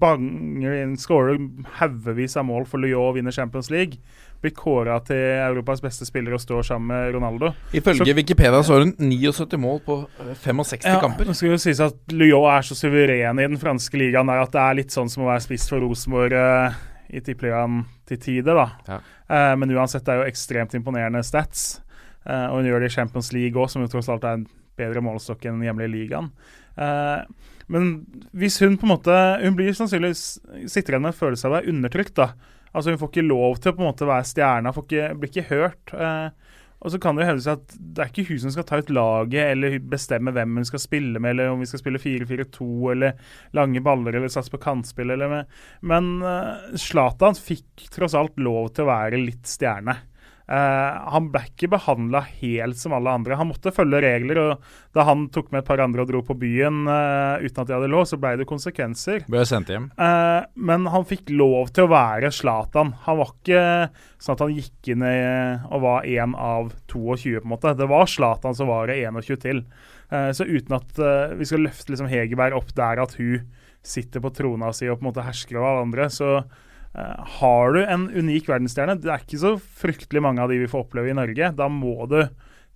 banger inn, skårer haugevis av mål for Lyon og vinner Champions League. Blir kåra til Europas beste spiller og står sammen med Ronaldo. Ifølge Wikipedia så har hun 79 mål på eh, 65 Ja, kamper. Skal jo sies at Lyon er så suveren i den franske ligaen der at det er litt sånn som å være spiss for Rosenborg eh, i tippeligaen til tider, da. Ja. Eh, men uansett, det er jo ekstremt imponerende stats. Eh, og hun gjør det i Champions League òg, som jo tross alt er en bedre målestokk enn den hjemlige ligaen. Eh, men hvis hun på en måte Hun blir sannsynligvis sitter igjen med en følelse av å være undertrykt, da. Altså Hun får ikke lov til å på en måte være stjerna, ikke, blir ikke hørt. Eh, og så kan det jo hevdes at det er ikke hun som skal ta ut laget eller bestemme hvem hun skal spille med, eller om vi skal spille 4-4-2 eller lange baller eller satse på kantspill. Eller med. Men eh, Zlatan fikk tross alt lov til å være litt stjerne. Eh, han ble ikke behandla helt som alle andre. Han måtte følge regler, og da han tok med et par andre og dro på byen uh, uten at de hadde lov, så ble det konsekvenser. Ble sendt hjem. Uh, men han fikk lov til å være Zlatan. Han var ikke sånn at han gikk inn i, og var én av 22, på en måte. Det var Zlatan som var det 21 til. Så uten at vi skal løfte liksom Hegerberg opp der at hun sitter på trona si og på en måte hersker over alle andre, så har du en unik verdensstjerne. Det er ikke så fryktelig mange av de vi får oppleve i Norge. Da må du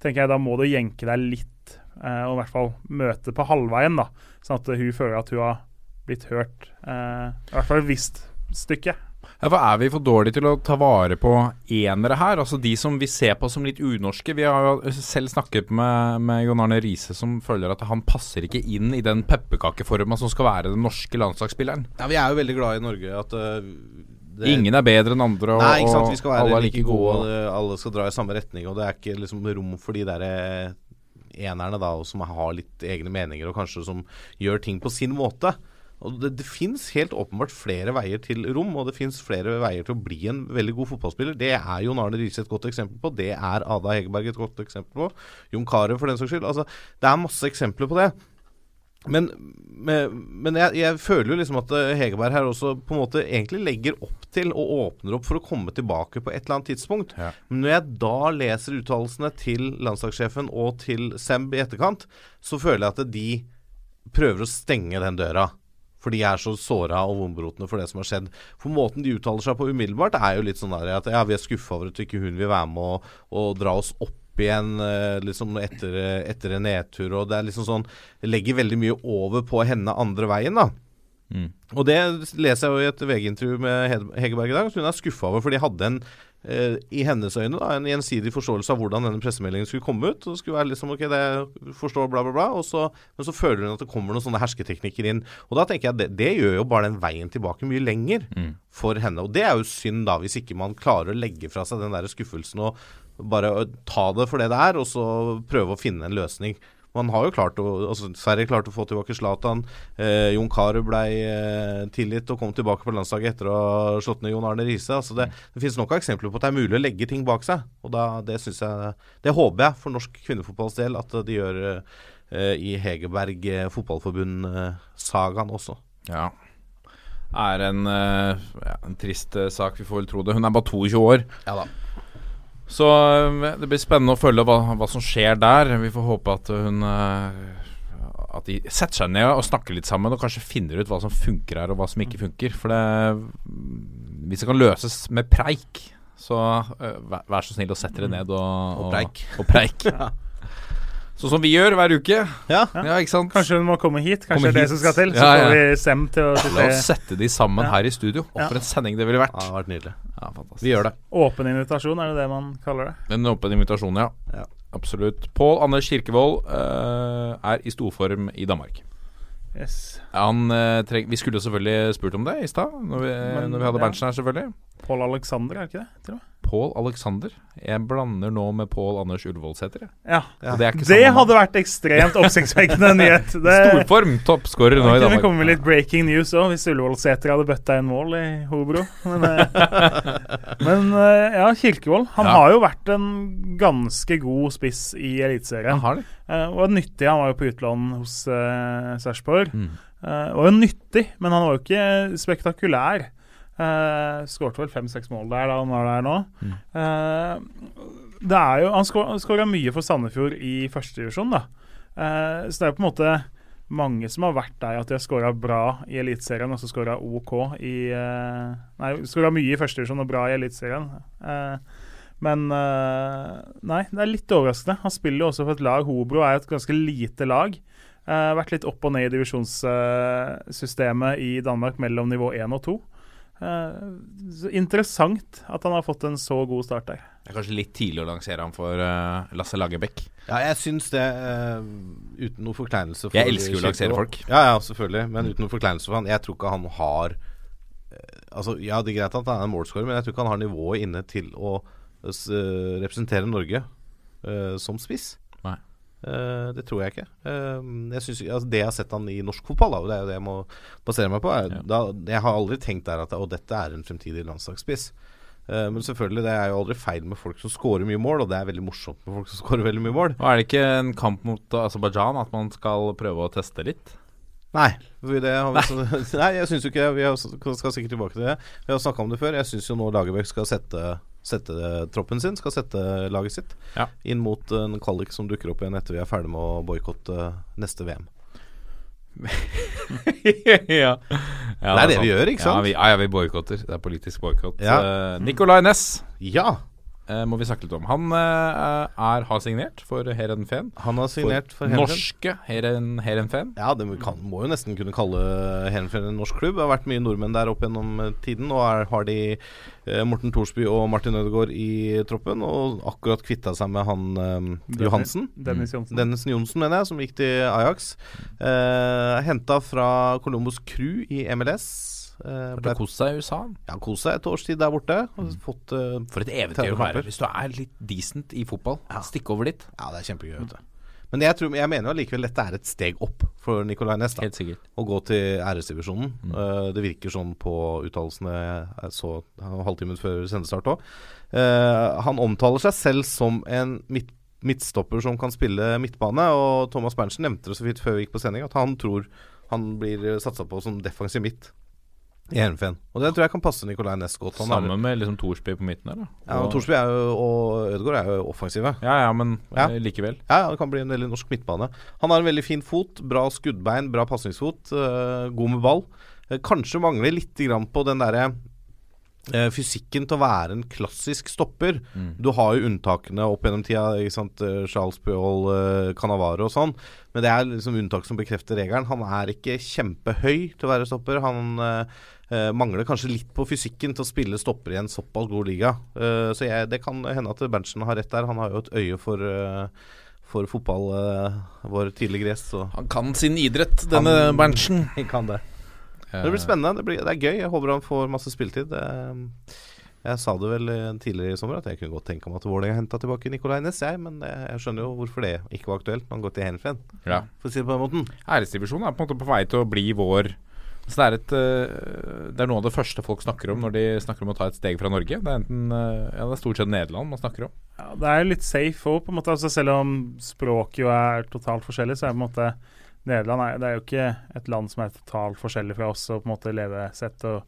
tenker jeg, da må du jenke deg litt, eh, og i hvert fall møte på halvveien, da, sånn at hun føler at hun har blitt hørt. Eh, I hvert fall et visst stykke. Ja, for Er vi for dårlige til å ta vare på enere her? Altså De som vi ser på som litt unorske. Vi har jo selv snakket med, med John Arne Riise, som føler at han passer ikke inn i den pepperkakeforma som skal være den norske landslagsspilleren. Ja, Vi er jo veldig glad i Norge. At uh, det, Ingen er bedre enn andre, og, Nei, ikke sant. Vi skal være alle er like gode, og alle skal dra i samme retning. Og det er ikke liksom rom for de der eh, enerne da, og som har litt egne meninger, og kanskje som gjør ting på sin måte. Og Det, det fins helt åpenbart flere veier til rom, og det fins flere veier til å bli en veldig god fotballspiller. Det er Jon Arne Riise et godt eksempel på. Det er Ada Hegerberg et godt eksempel på. Jon Carew, for den saks skyld. Altså, det er masse eksempler på det. Men, men, men jeg, jeg føler jo liksom at eh, Hegerberg her også på en måte egentlig legger opp til og åpner opp for å komme tilbake på et eller annet tidspunkt. Ja. Men når jeg da leser uttalelsene til landslagssjefen og til Semb i etterkant, så føler jeg at de prøver å stenge den døra. For de er så såra og vondbrotne for det som har skjedd. For måten de uttaler seg på umiddelbart, er jo litt sånn der at ja, vi er skuffa over at ikke hun vil være med og, og dra oss opp igjen eh, liksom etter, etter en nedtur. Og det er liksom sånn Legger veldig mye over på henne andre veien, da. Mm. Og det leser jeg jo i et VG-intervju med Hegerberg i dag, at hun er skuffa over, for de hadde en eh, i hennes øyne da, en gjensidig forståelse av hvordan denne pressemeldingen skulle komme ut. Og det skulle være liksom, ok, det forstår bla, bla, bla. Og så, men så føler hun at det kommer noen sånne hersketeknikker inn. Og da tenker jeg at det, det gjør jo bare den veien tilbake mye lenger Mm. for henne. Og det er jo synd, da, hvis ikke man klarer å legge fra seg den der skuffelsen og bare ta det for det det er, og så prøve å finne en løsning. Man har jo klart å, altså Sverige klarte å få tilbake Zlatan. Eh, Jon Carew ble eh, tilgitt og kom tilbake på landslaget etter å ha slått ned Jon Arne Riise. Altså det, det finnes nok av eksempler på at det er mulig å legge ting bak seg. Og da, det synes jeg Det håper jeg for norsk kvinnefotballs del at de gjør eh, i Hegerberg eh, fotballforbund-sagaen også. Ja. Er en, eh, ja, en trist eh, sak, vi får vel tro det. Hun er bare 22 år. Ja da. Så eh, det blir spennende å følge hva, hva som skjer der. Vi får håpe at hun eh, At de setter seg ned og snakker litt sammen og kanskje finner ut hva som funker her, og hva som ikke funker. For det Hvis det kan løses med preik, så eh, vær, vær så snill å sette det ned og, Og preik. Og, preik. Sånn som vi gjør hver uke. Ja. Ja, ikke sant? Kanskje hun må komme hit? Kanskje Komme det er det som skal til? Så Ja, ja. får vi Sem til å La oss sette de sammen Ja. her i studio. Og Ja. for en sending det ville vært. Ja, det har vært nydelig. Ja, fantastisk. Vi gjør det. Åpen invitasjon, er det det man kaller det? En åpen invitasjon, ja. Ja. Absolutt. Pål Anders Kirkevold uh, er i storform i Danmark. Yes. Han, uh, treng, vi skulle selvfølgelig spurt om det i stad, når, vi- når vi hadde ja. Berntsen her, selvfølgelig. Pål Alexander, er det ikke det? Til og med? Pål Alexander. Jeg blander nå med Pål Anders Ullevålsæter. Ja. Og Det, er ikke Det hadde vært ekstremt oppsiktsvekkende nyhet. Det Storform, toppskårer nå i kunne Vi komme med litt breaking news òg, hvis Ullevålseter hadde bøtta inn mål i Hobro. Men, eh, men eh, ja, Kirkevold. Han Ja. har jo vært en ganske god spiss i Eliteserien. Eh, og nyttig. Han var jo på utlån hos uh, Sarpsborg. Mm. Uh, var jo nyttig, men han var jo ikke spektakulær. Uh, Skårte vel fem-seks mål der da han var der nå. Mm. Uh, det er jo Han skåra mye for Sandefjord i førstedivisjon, da. Uh, så det er jo på en måte mange som har vært der at de har skåra bra i Eliteserien, og så skåra OK i uh, Nei, skåra mye i førstedivisjon og bra i Eliteserien. Uh, men uh, Nei, det er litt overraskende. Han spiller jo også for et lag. Hobro er et ganske lite lag. Uh, vært litt opp og ned i divisjonssystemet i Danmark mellom nivå 1 og 2. Eh, så interessant at han har fått en så god start der. Det er kanskje litt tidlig å lansere ham for uh, Lasse Lagerbäck. Ja, jeg syns det Uh, Uten noe forkleinelse for Jeg elsker jo å lansere folk. Ja, ja, selvfølgelig. Men uten noe forkleinelse for han Jeg tror ikke han har Altså, Ja, det er greit at han er en målscorer, men jeg tror ikke han har nivået inne til å representere Norge eh, som spiss. Nei. Eh, det tror jeg ikke. Uh, jeg synes, altså, det jeg har sett han i norsk fotball, da, og det er jo det jeg må basere meg på er, Ja. da, Jeg har aldri tenkt der at å, dette er en fremtidig landslagsspiss. Uh, men selvfølgelig, det er jo aldri feil med folk som scorer mye mål, og det er veldig morsomt med folk som scorer veldig mye mål. Og er det ikke en kamp mot Aserbajdsjan at man skal prøve å teste litt? Nei. for Det har vi, så- nei, jeg syns jo ikke det. Vi har, skal sikkert tilbake til det. Vi har snakka om det før. Jeg syns jo nå Lagerbäck skal sette, sette troppen sin, skal sette laget sitt Ja. inn mot en kvalik som dukker opp igjen etter vi er ferdig med å boikotte neste VM. ja. Det er det vi gjør, ikke sant? Ja, vi, ja, ja, vi boikotter. Det er politisk boikott. Ja. Uh, Nicolay Næss Ja! Eh, må vi snakke litt om. Han eh, er, har signert for Heerenveen. Han har signert for Heerenveen. Norske Heeren, Heerenveen. Ja, det kan, må jo nesten kunne kalle Heerenveen en norsk klubb. Det har vært mye nordmenn der opp gjennom eh, tiden. Nå er, har de eh, Morten Thorsby og Martin Ødegaard i troppen, og akkurat kvitta seg med han eh, Johansen. Dennis Johnsen. Dennis Johnsen, mener jeg, som gikk til Ajax. Eh, Henta fra Columbus Crew i MLS. Eh, Ble kost seg i USA. ja, kost seg et års tid der borte. Og fått, uh, For et eventyr å være. Hvis du er litt decent i fotball, stikke over dit. Ja, det er kjempegøy. vet du. Men jeg, tror, jeg mener jo allikevel dette er et steg opp for Nicolay Næss. Helt sikkert. Å gå til æresdivisjonen. Eh, det virker sånn på uttalelsene jeg så halvtimen halvtime før sendestart òg. han omtaler seg selv som en midt, midtstopper som kan spille midtbane. Og Thomas Berntsen nevnte det så vidt før vi gikk på sending, at han tror han blir satsa på som defensiv midt i Heerenveen. Og det tror jeg kan passe Nicolay Næss godt. Han er- Sammen med liksom Thorsby på midten der, da. ja, og Thorsby er jo, og Ødegaard er jo offensive. Ja, ja, men Ja. eh, likevel. Ja, ja, det kan bli en del i norsk midtbane. Han har en veldig fin fot, bra skuddbein, bra pasningsfot, eh, god med ball. Eh, kanskje mangler litt grann på den derre eh, fysikken til å være en klassisk stopper. Du har jo unntakene opp gjennom tida, ikke sant? Charles Puyol, eh, Canavaro og sånn. Men det er liksom unntak som bekrefter regelen. Han er ikke kjempehøy til å være stopper. Han eh, eh, mangler kanskje litt på fysikken til å spille stopper i en såpass god liga. Eh, så jeg, det kan hende at Berntsen har rett der. Han har jo et øye for eh, for fotball, eh, vår tidligere gjest. Han kan sin idrett, denne Han- Berntsen. han kan det. Det blir spennende. Det, blir, det er gøy. Jeg håper han får masse spilletid. Jeg sa det vel eh, tidligere i sommer at jeg kunne godt tenke meg at Vålerenga henta tilbake Nicolay Næss, jeg. Men eh, jeg skjønner jo hvorfor det ikke var aktuelt når han går til Henfen, Ja. for å si det på den måten. Æresdivisjonen er på en måte på vei til å bli vår så det, er et, eh, det er noe av det første folk snakker om når de snakker om å ta et steg fra Norge. Det er, enten, eh, ja, det er stort sett Nederland man snakker om. Ja, det er litt safe òg. Altså, selv om språket jo er totalt forskjellig, så er på en måte Nederland er, det er jo ikke et land som er totalt forskjellig fra oss, og på en måte levesett og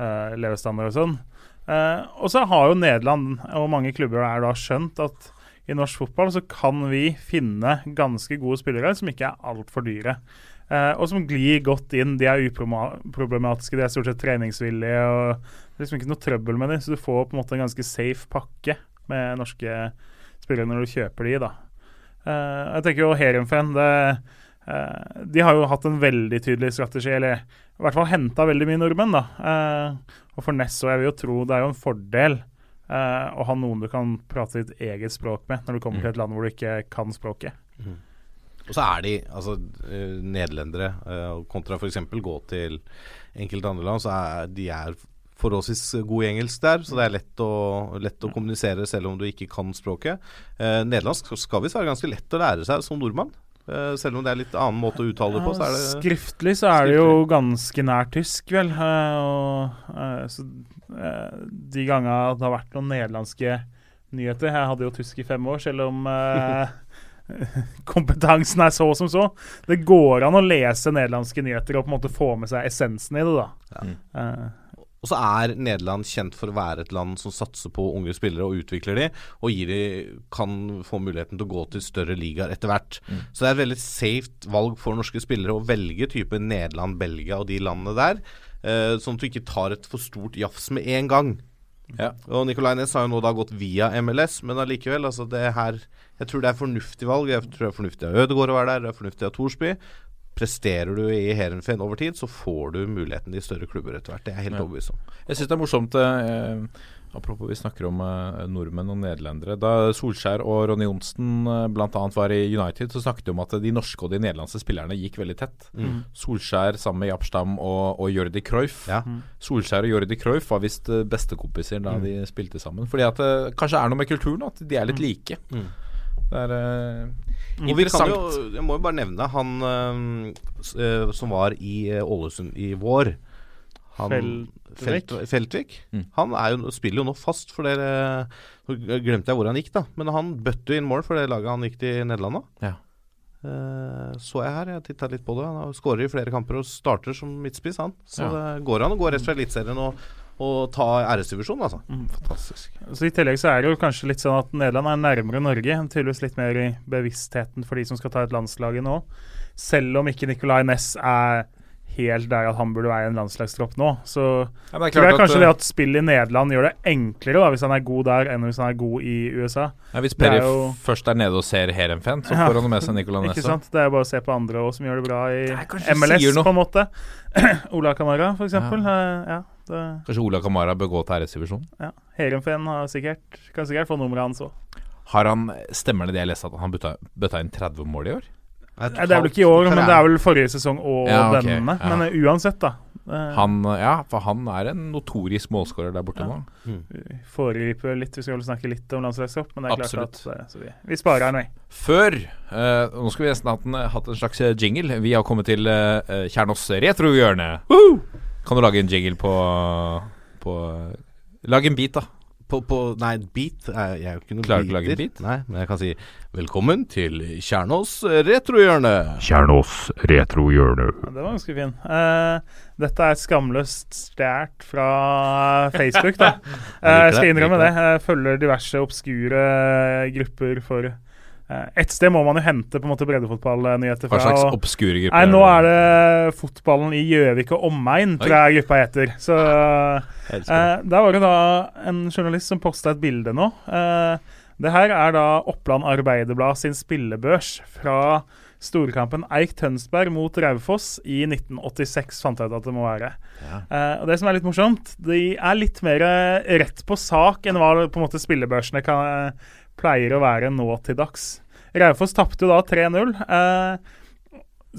uh, levestandard og sånn. Uh, og så har jo Nederland og mange klubber der da skjønt at i norsk fotball så kan vi finne ganske gode spillere som ikke er altfor dyre. Eh, og som glir godt inn. De er uproblematiske, de er stort sett treningsvillige. og Det er liksom ikke noe trøbbel med dem, så du får på en måte en ganske safe pakke med norske spillere når du kjøper de da. Eh, jeg tenker jo Heerenveen det, eh, De har jo hatt en veldig tydelig strategi, eller i hvert fall henta veldig mye nordmenn. da. Og for Ness og jeg vil jo tro det er jo en fordel å ha noen du kan prate ditt eget språk med når du kommer til et land hvor du ikke kan språket. Og så er de altså eh, nederlendere, eh, kontra f.eks. gå til enkelte andre land, så er de er forholdsvis god i engelsk der, så det er lett å, lett å kommunisere selv om du ikke kan språket. Eh, nederlandsk skal visst være ganske lett å lære seg som nordmann. Eh, selv om det er litt annen måte å uttale det på. Så er det Skriftlig så er det jo ganske nær tysk, vel. Eh, og, så, de gangene det har vært noen nederlandske nyheter Jeg hadde jo tysk i fem år, selv om kompetansen er så som så. Det går an å lese nederlandske nyheter og på en måte få med seg essensen i det, da. Eh, Og så er Nederland kjent for å være et land som satser på unge spillere og utvikler de, og gir de, kan få muligheten til å gå til større ligaer etter hvert. Så det er et veldig safe valg for norske spillere å velge type Nederland, Belgia og de landene der, eh, sånn at du ikke tar et for stort jafs med en gang. Ja. Og Nicolay Næss har jo nå da gått via MLS, men allikevel, altså det her Jeg tror det er fornuftig valg. Jeg tror det er fornuftig av Ødegaard å være der, det er fornuftig av Thorsby. Presterer du i Heerenveen over tid, så får du muligheten i større klubber etter hvert. Det er jeg helt Ja. overbevist om. Jeg syns det er morsomt eh, Apropos vi snakker om eh, nordmenn og nederlendere. Da Solskjær og Ronny Johnsen eh, annet var i United, så snakket de om at de norske og de nederlandske spillerne gikk veldig tett. Mm. Solskjær sammen med Japstam og, og Jordi Cruyff. Ja. Solskjær og Jordi Cruyff var visst eh, bestekompiser da Mm. de spilte sammen. Fordi at det kanskje er noe med kulturen, at de er litt like. Mm. Det er uh, Og vi kan interessant. jo, jeg må jo bare nevne han uh, som var i Ålesund i vår. Han, Feltvik. Felt, Feltvik. Mm. Han er jo, spiller jo nå fast for dere Nå glemte jeg hvor han gikk, da. Men han bøtte inn mål for det laget han gikk til Nederland nå. Ja. Uh, så jeg her, jeg titta litt på det. Han skårer i flere kamper og starter som midtspiss, han. Så Ja. det går an å gå rett fra Eliteserien og, og ta æresdivisjon, altså. Fantastisk. Så I tillegg så er det jo kanskje litt sånn at Nederland er nærmere Norge. Tydeligvis litt mer i bevisstheten for de som skal ta et landslag nå. Selv om ikke Nicolay Næss er helt der at han burde være i en landslagstropp nå. Så Ja, det er tror jeg kanskje at, eh, det at spill i Nederland gjør det enklere da, hvis han er god der, enn hvis han er god i USA. ja, Hvis er Perry jo- først er nede og ser Herenfen, så Ja. får han med seg Nicolay Ikke sant? Det er bare å se på andre også, som gjør det bra i Det MLS, på en måte. Ola Kamara, for eksempel. Eh, Ja, det, Kanskje Ola Kamara bør gå til æresdivisjon? ja. Herenfen har sikkert, kan sikkert få nummeret hans òg. Har han, Stemmer det det jeg leste, at han bøtta inn 30 mål i år? Det er vel ikke i år, men det er vel forrige sesong og Ja, okay, denne. ja. Men eh, uansett, da. Han, ja, for han er en notorisk målskårer der borte Ja. nå. vi foregriper litt, vi skal vel snakke litt om landslagstropp, men det er Absolutt. klart at eh, så vi, vi sparer en vei vi. Før uh, Nå skulle vi nesten hatt en, hatt en slags jingle. Vi har kommet til uh, Kjernås retrohjørne. Kan du lage en jingle på, på Lag en bit, da. På, på, nei, beat Jeg er jo ikke noen Klarer du ikke å lage beat? Nei, men jeg kan si velkommen til Kjernås retrohjørne. Kjernås retrohjørne. Ja, det var ganske fin. Uh, dette er skamløst stjålet fra Facebook, da. jeg, jeg skal det, innrømme det. Jeg følger diverse obskure grupper for eh, Et sted må man jo hente på en måte breddefotballnyheter fra. Hva slags obskure grupper? Nei, nå er det fotballen i Gjøvik og omegn, tror jeg gruppa heter. Så det. eh, Der var det da en journalist som posta et bilde nå. Eh, det her er da Oppland Arbeiderblad sin spillebørs fra storkampen Eik Tønsberg mot Raufoss i 1986, fant jeg ut at det må være. Eh, og Det som er litt morsomt, de er litt mer eh, rett på sak enn hva på en måte spillebørsene kan, pleier å være nå til dags. Raufoss tapte jo da 3-0. Eh,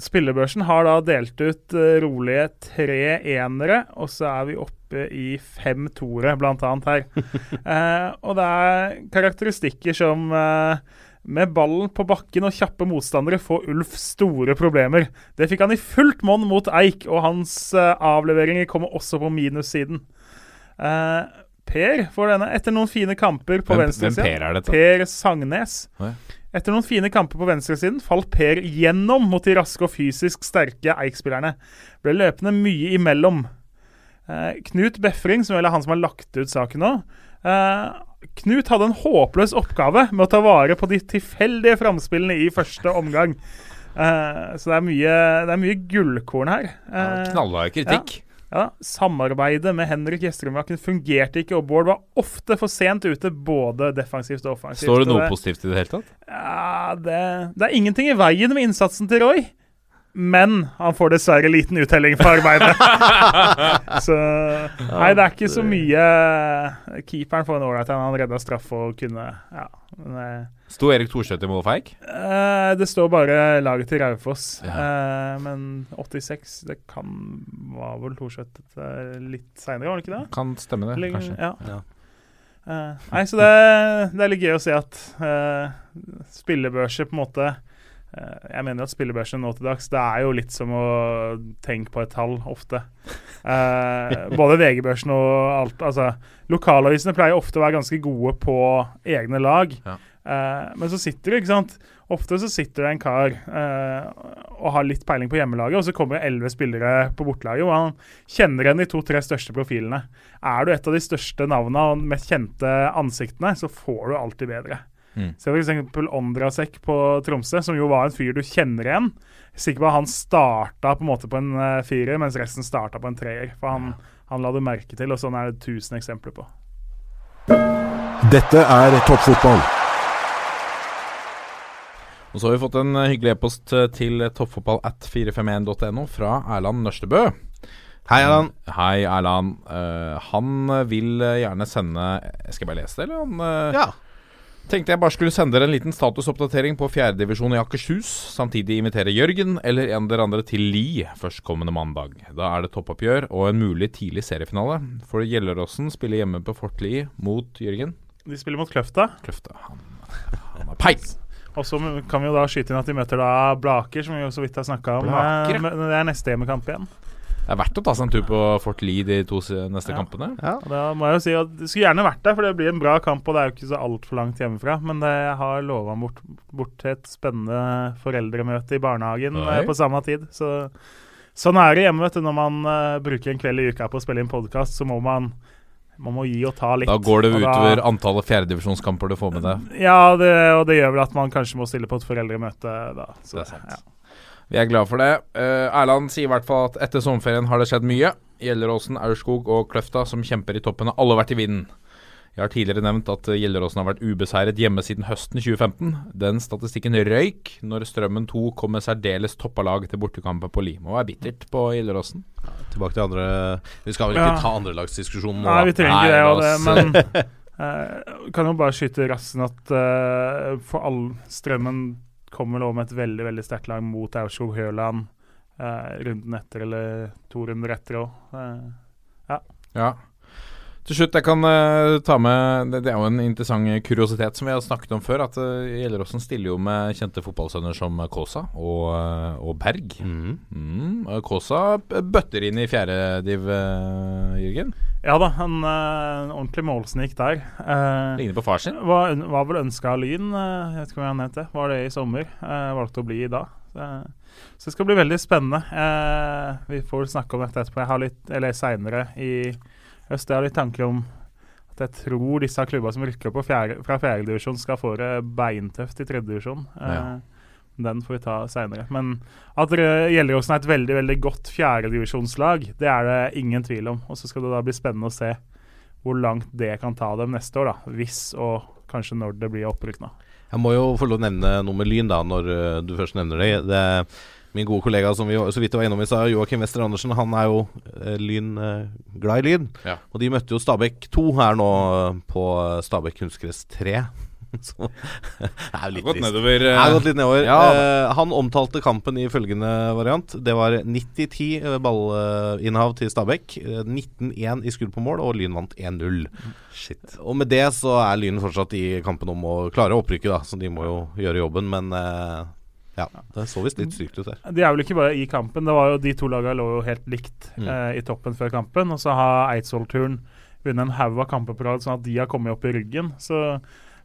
Spillebørsen har da delt ut eh, rolige tre enere, og så er vi oppe i fem toere, annet her. Eh, og det er karakteristikker som eh, med ballen på bakken og kjappe motstandere får Ulf store problemer. Det fikk han i fullt monn mot Eik, og hans eh, avleveringer kommer også på minussiden. Eh, per får denne etter noen fine kamper på venstresiden. Per er? Per Sagnes. Oi. Etter noen fine kamper på venstresiden falt Per gjennom mot de raske og fysisk sterke Eik-spillerne. Ble løpende mye imellom. Eh, Knut Befring, som vel er han som har lagt ut saken nå eh, Knut hadde en håpløs oppgave med å ta vare på de tilfeldige framspillene i første omgang. Eh, så det er mye, det er mye gullkorn her. Eh, Knallhard kritikk. ja, Samarbeidet med Henrik Gjesterudbakken fungerte ikke, og Bård var ofte for sent ute, både defensivt og offensivt. Står det noe positivt i det hele tatt? Ja, det, det er ingenting i veien med innsatsen til Roy. Men han får dessverre liten uttelling for arbeidet. så Nei, det er ikke så mye Keeperen får en ålreit en. Han redda straff og kunne Ja. Men, eh, Sto Erik Thorstvedt i mål for Eik? eh, det står bare laget til Raufoss. Eh, men 86, det kan Var vel Thorstvedt eh, litt seinere, var det ikke det? Kan stemme det, Eller- kanskje. Ja. Ja. Eh, nei, så det, det er litt gøy å se at uh, spillebørser på en måte eh, Jeg mener at spillebørsen nå til dags Det er jo litt som å tenke på et tall ofte. Eh, både VG-børsen og alt. Altså, lokalavisene pleier ofte å være ganske gode på egne lag. Ja. Eh, men så sitter det, ikke sant Ofte så sitter det en kar eh, og har litt peiling på hjemmelaget, og så kommer det elleve spillere på bortelaget, og han kjenner igjen de to-tre største profilene. Er du et av de største navnene og mest kjente ansiktene, så får du alltid bedre. Mm. Se f.eks. Ondrasek på Tromsø, som jo var en fyr du kjenner igjen. Er sikker på at han starta på en måte på en eh, firer, mens resten starta på en treer. For han, han la du merke til, og sånn er det tusen eksempler på. Dette er toppfotball. Og så har vi fått en eh, hyggelig e-post eh, til toppfotball at 451.no fra Erland Nørstebø. Hei, Erland. Hei, Erland. Uh, han vil gjerne sende Skal jeg bare lese det, eller? Han uh, Ja. Tenkte jeg bare skulle sende dere en liten statusoppdatering på fjerdedivisjon i Akershus. Samtidig invitere Jørgen eller en dere andre til Li førstkommende mandag. Da er det toppoppgjør og en mulig tidlig seriefinale. For Gjelleråsen spiller hjemme på Fort Li mot Jørgen. De spiller mot Kløfta. Kløfta. Han, han har peis! Og så kan vi jo da skyte inn at de møter da Blaker, som vi jo så vidt har snakka om. Blaker, ja. Eh, Det er neste hjemmekamp igjen. Det er verdt å ta seg en tur på Fort Lee de to neste Ja. kampene. Ja, Da må jeg jo si at Det skulle gjerne vært der, for det blir en bra kamp. Og det er jo ikke så altfor langt hjemmefra. Men det, jeg har lova bort, bort til et spennende foreldremøte i barnehagen Oi. eh, på samme tid. Så sånn er det hjemme, vet du. Når man uh, bruker en kveld i uka på å spille inn podkast, så må man man må gi og ta litt. Da går det utover da- antallet fjerdedivisjonskamper du får med deg. Ja, det, og det gjør vel at man kanskje må stille på et foreldremøte da. Så, Det er sant. Ja. Vi er glad for det. Uh, Erland sier i hvert fall at etter sommerferien har det skjedd mye. Gjelleråsen, Aurskog og Kløfta som kjemper i toppen har alle vært i vinden. Jeg har tidligere nevnt at eh, Gjelleråsen har vært ubeseiret hjemme siden høsten 2015. Den statistikken røyk når Strømmen 2 kom med særdeles toppa lag til bortekampen på Li. Det er bittert på Gjelleråsen. Tilbake til andre Vi skal vel ikke Ja. ta andrelagsdiskusjonen nå? Nei, vi trenger ikke det. Og det men eh, kan jo bare skyte i rassen at eh, for all strømmen kommer vel med et veldig veldig sterkt lag mot Aurskog Høland eh, runden etter, eller to runder etter òg. Ja. Til slutt, jeg kan uh, ta med det, det er jo en interessant kuriositet som vi har snakket om før. At uh, Gjelleråsen stiller jo med kjente fotballsønner som Kaasa og, uh, og Berg. Mhm. Mm, og Kaasa bøtter inn i fjerde div, eh, Jørgen. Ja da, en eh, ordentlig målsnik der. Eh, Ligner på far sin. var, var vel ønska av Lyn, jeg vet ikke hva han het, det. Var det i sommer. valgte å bli i dag. så det skal bli veldig spennende. Eh, vi får snakke om dette etterpå. Jeg har litt, eller seinere i høst. Jeg har litt tanker om at jeg tror disse klubbene som rykker opp på fjerde, fra fjerdedivisjon, skal få det beintøft i tredjedivisjon. Eh, Ja. Den får vi ta seinere. Men at Gjelleråsen er et veldig veldig godt fjerdedivisjonslag, det er det ingen tvil om. Og så skal det da bli spennende å se hvor langt det kan ta dem neste år, da. Hvis og kanskje når det blir opprykk nå. Jeg må jo få lov å nevne noe med Lyn, da, når eh, du først nevner det. det min gode kollega som vi så vidt var innom i stad, Joakim Wester Andersen, han er jo eh, Lyn eh, glad i Lyn. Ja. Og de møtte jo Stabæk 2 her nå eh, på Stabæk kunstgress 3. Så det er jo litt Gått trist. nedover. Er gått litt nedover. Ja. Eh, han omtalte kampen i følgende variant. Det var 90-10 eh, ballinnehav til Stabæk. eh, 19-1 i skudd på mål, og Lyn vant 1-0. Shit. Og med det så er Lyn fortsatt i kampen om å klare opprykket, da. Så de må jo gjøre jobben, men eh, ja. Det så visst litt sykt ut der. De er vel ikke bare i kampen. Det var jo De to lagene lå jo helt likt Mm. eh, i toppen før kampen. Og så har Eidsvoll-turen vunnet en haug av kamper på rad, sånn at de har kommet opp i ryggen. Så eh,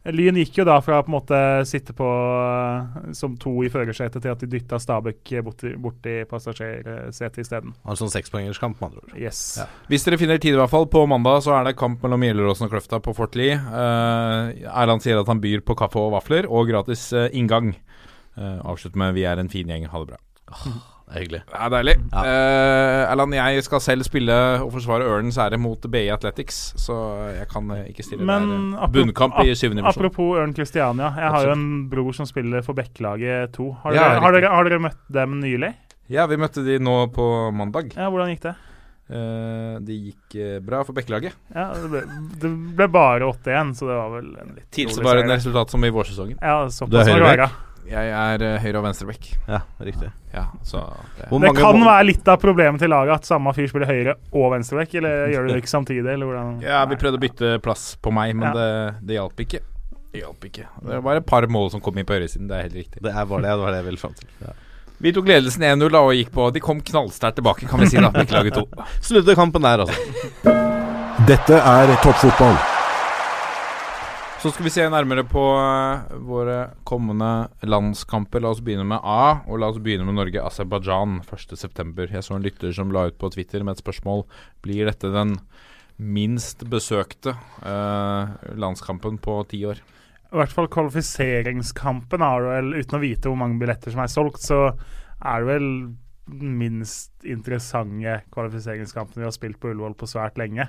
Lyn gikk jo da fra å på en måte sitte på eh, som to i førersetet til at de dytta Stabæk bort, i- bort i passasjersetet isteden. En sånn sekspoengerskamp, med andre ord. Yes. Ja. Hvis dere finner tid, i hvert fall. På mandag så er det kamp mellom Gjelleråsen og Kløfta på Fort Li. Eh, Erland sier at han byr på kaffe og vafler, og gratis eh, inngang. Uh, avslutt med 'Vi er en fin gjeng, ha det bra'. Det er hyggelig. Det er deilig. Ja. Uh, Erland, jeg skal selv spille og forsvare Ørnens ære mot BI Athletics, så jeg kan eh, ikke stille Men der. Bunnkamp i syvende divisjon. Apropos Ørn Christiania. Jeg har jo en bror som spiller for Bekkelaget 2. Har, Ja, dere, har, dere, har dere møtt dem nylig? Ja, vi møtte de nå på mandag. Ja, Hvordan gikk det? Uh, det gikk uh, bra for Bekkelaget. Ja, det ble, det ble bare 8-1, så det var vel en litt Tilsvarende resultat som i vårsesongen. Ja, såpass var det. Jeg er eh, høyre- og venstreback. Ja, riktig. Ja, så det, Hvor Det kan være litt av problemet til laget at samme fyr spiller høyre og venstreback, eller gjør du det ikke samtidig, eller hvordan? ja, vi prøvde å bytte plass på meg, men Ja. det, det hjalp ikke. Det hjalp ikke. Det var et par mål som kom inn på høyresiden, det er helt riktig. Det er bare det, det var det jeg ville fram til. Ja. Vi tok ledelsen 1-0 og gikk på De kom knallsterkt tilbake, kan vi si, da. Bekkelaget 2. Snudde kampen der, altså. Dette er toppfotball. Så skal vi se nærmere på eh, våre kommende landskamper. La oss begynne med A, og la oss begynne med Norge-Aserbajdsjan 1.9. Jeg så en lytter som la ut på Twitter med et spørsmål. Blir dette den minst besøkte eh, landskampen på ti år? I hvert fall kvalifiseringskampen er det vel, uten å vite hvor mange billetter som er solgt, så er det vel den minst interessante kvalifiseringskampen vi har spilt på Ullevål på svært lenge.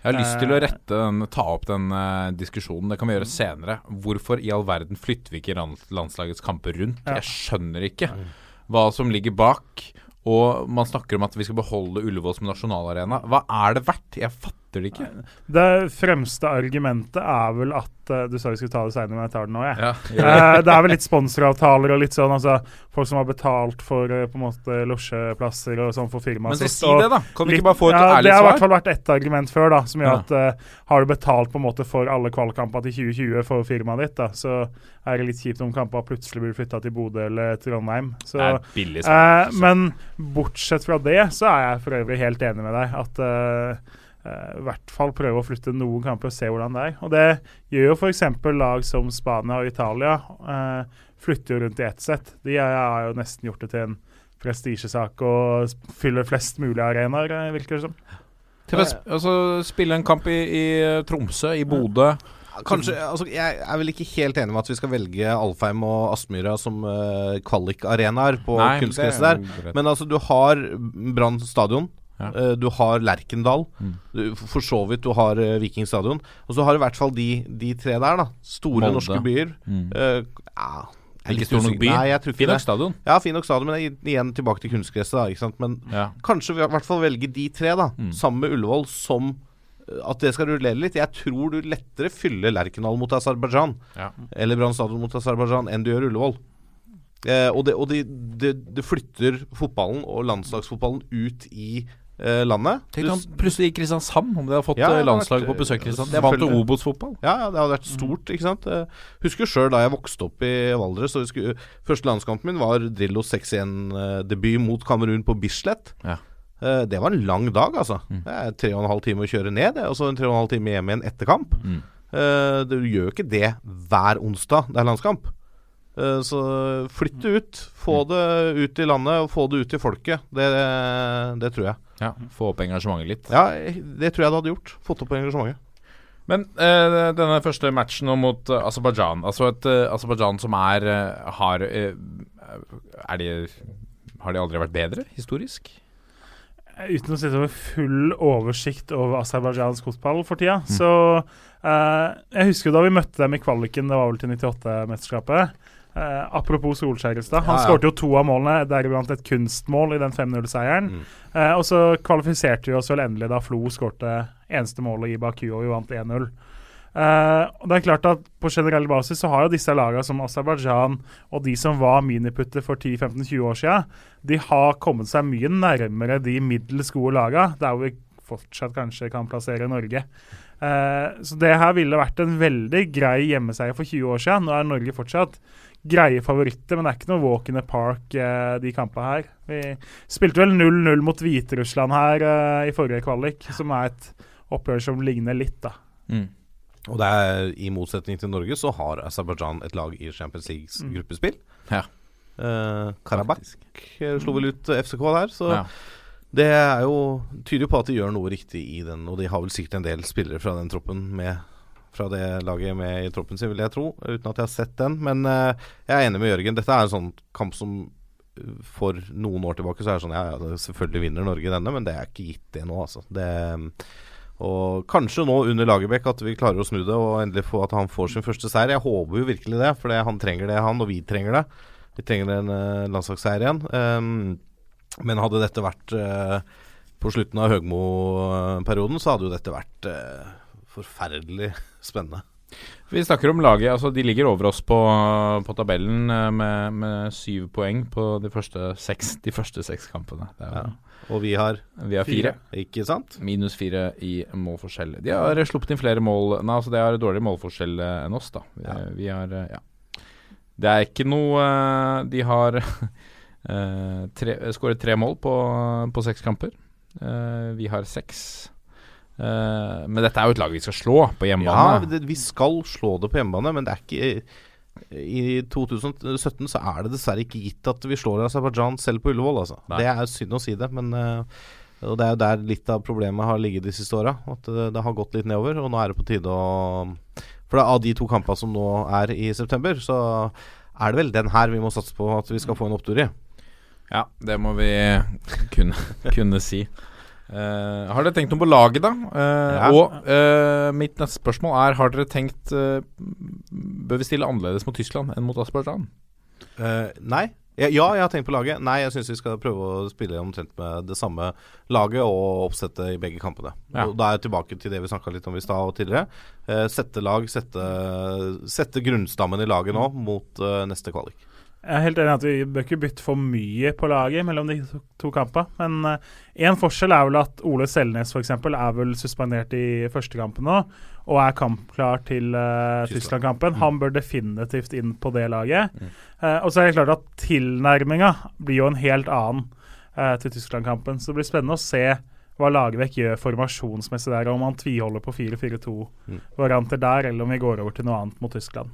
Jeg har lyst til å Eh, rette den, ta opp den uh, diskusjonen. Det kan vi gjøre senere. Hvorfor i all verden flytter vi ikke landslagets kamper rundt? Ja. Jeg skjønner ikke hva som ligger bak. Og man snakker om at vi skal beholde Ullevål som nasjonalarena. Hva er det verdt? Jeg fatter det ikke. Det fremste argumentet er vel at eh, Du sa vi skulle ta det seinere, men jeg tar det nå, jeg. Ja, Eh, det er vel litt sponsoravtaler og litt sånn, altså folk som har betalt for eh, på en måte losjeplasser og sånn for firmaet Men så sitt. si det, da. Kan vi litt- ikke bare få et ja, ærlig Det har i hvert fall vært ett argument før, da, som gjør Ja. at uh, har du betalt på en måte for alle kvalkampene til 2020 for firmaet ditt, da, så er det litt kjipt om kampene plutselig blir flytta til Bodø eller Trondheim. Så, Det er billig eh, sagt, altså. men bortsett fra det, så er jeg for øvrig helt enig med deg. At eh, i hvert fall prøve å flytte noen kamper og se hvordan det er. Og det gjør jo f.eks. lag som Spania og Italia. eh, flytter jo rundt i ett sett. De er- har jo nesten gjort det til en prestisjesak og fylle fyller flest mulig arenaer, eh, virker det som. Til å sp altså, spille en kamp i, i eh, Tromsø, i Bodø. Kanskje, altså, Jeg er vel ikke helt enig med at vi skal velge Alfheim og Aspmyra som uh, kvalikarenaer på kunstgresset er der. Men altså, du har Brann stadion. Ja. eh, du har Lerkendal. Mm. Du, for så vidt du har uh, Viking stadion. Og så har du i hvert fall de, de tre der, da. Store Molde. norske byer. Mm. Uh, ja, Ikke stor nok by. Nei, stadion. Ja, Finnok stadion, men igjen tilbake til kunstgresset, da. Men Ja. kanskje vi i hvert fall velge de tre, da. Mm. Sammen med Ullevål, som at det skal rullere litt. Jeg tror du lettere fyller Lerkendal mot Aserbajdsjan Ja. eller Brann stadion mot Aserbajdsjan enn du gjør Ullevål. Eh, og det, og det, det, det flytter fotballen og landslagsfotballen ut i eh, landet. Tenk s- plutselig i Kristiansand, om de har fått Ja, eh, landslaget på besøk. eh, Kristiansand. Jeg vant til. Obos-fotball. ja, ja, det hadde vært stort, ikke sant. Eh, husker jo sjøl da jeg vokste opp i Valdres. Første landskampen min var Drillos 6-1-debut mot Kamerun på Bislett. Ja. Eh, det var en lang dag, altså. Mm. Det er tre og en halv time å kjøre ned, og så en tre og en halv time hjem igjen etter kamp. Mm. Eh, du gjør jo ikke det hver onsdag det er landskamp. Eh, så flytt det ut. Få det ut i landet, og få det ut til folket. Det, det tror jeg. Ja, Få opp engasjementet litt. Ja, det tror jeg det hadde gjort. Fått opp engasjementet. Men eh, denne første matchen nå mot uh, Aserbajdsjan Altså et uh, Aserbajdsjan som er eh, har eh, Er de Har de aldri vært bedre, historisk? Uten å sitte med full oversikt over aserbajdsjansk fotball for tida, Mm. så eh, Jeg husker jo da vi møtte dem i kvaliken, det var vel til 98-mesterskapet. Eh, apropos Solskjær i stad. Han Ja, ja. skårte jo to av målene, deriblant et kunstmål i den 5-0-seieren. Mm. Uh, og så kvalifiserte vi oss vel endelig da Flo skårte eneste målet i Baku, og vi vant 1-0. Uh, og det er klart at På generell basis så har jo disse lagene som Aserbajdsjan og de som var miniputter for 10-15-20 år siden, de har kommet seg mye nærmere de middels gode lagene, der vi fortsatt kanskje kan plassere Norge. Eh, så det her ville vært en veldig grei hjemmeseier for 20 år siden. Nå er Norge fortsatt greie favoritter, men det er ikke noe walk in the park, eh, de kampene her. Vi spilte vel 0-0 mot Hviterussland her eh, i forrige kvalik, som er et oppgjør som ligner litt, da. Mm. Og det er i motsetning til Norge så har Aserbajdsjan et lag i Champions Leagues Mm. gruppespill. Ja. Eh, Karabakh slo vel ut eh, FCK der, så Ja. det er jo tyder jo på at de gjør noe riktig i den. Og de har vel sikkert en del spillere fra den troppen med fra det laget med i troppen sin, vil jeg tro, uten at jeg har sett den. Men eh, jeg er enig med Jørgen. Dette er en sånn kamp som eh, for noen år tilbake så er det sånn Ja, ja, selvfølgelig vinner Norge denne, men det er ikke gitt det nå, altså. Det og kanskje nå under Lagerbäck at vi klarer å snu det og endelig få at han får sin første seier. Jeg håper jo virkelig det, for han trenger det, han, og vi trenger det. Vi trenger en uh, landslagsseier igjen. Um, Men hadde dette vært uh, på slutten av Høgmo-perioden, så hadde jo dette vært eh, forferdelig spennende. Vi snakker om laget. altså De ligger over oss på, på tabellen eh, med, med syv poeng på de første seks, de første seks kampene. Jo- Og vi har Vi har fire. Ikke sant? Minus fire i målforskjell. De har sluppet inn flere mål Nei, altså de har dårligere målforskjell eh, enn oss, da. Vi, vi har eh, Ja. Det er ikke noe eh, De har eh, tre, skåret tre mål på, på seks kamper. Eh, vi har seks. Eh, men dette er jo et lag vi skal slå på Ja, hjemmebane. det, vi skal slå det på hjemmebane, men det er ikke I 2017 så er det dessverre ikke gitt at vi slår Aserbajdsjan selv på Ullevål, altså. Det er synd å si det, men og det er jo der litt av problemet har ligget de siste åra. At det, det har gått litt nedover, og nå er det på tide å For det, av de to kampene som nå er i september, så er det vel den her vi må satse på at vi skal få en opptur i. Ja, det må vi kunne, kunne si. Eh, har dere tenkt noe på laget, da? Uh, Ja. Og uh, mitt neste spørsmål er Har dere tenkt Bør vi stille annerledes mot Tyskland enn mot Aserbajdsjan? Nei. Ja, ja, jeg har tenkt på laget. Nei, jeg syns vi skal prøve å spille omtrent med det samme laget og oppsettet i begge kampene. Ja. Og Da er jeg tilbake til det vi snakka litt om i stad og tidligere. Sette lag, sette, sette grunnstammen i laget nå mot neste kvalik. Jeg er helt enig at vi bør ikke bytte for mye på laget mellom de to, to kampene. Men én forskjell er vel at Ole Selnes eksempel, er vel suspendert i første kampen nå, og er kampklar til uh, Tyskland. Tyskland-kampen. Han bør definitivt inn på det laget. Mm. Eh, og så er det klart at tilnærminga blir jo en helt annen eh, til Tyskland-kampen. Så det blir spennende å se hva Lagerbäck gjør formasjonsmessig der, om han tviholder på 4-4-2-varianter der, eller om vi går over til noe annet mot Tyskland.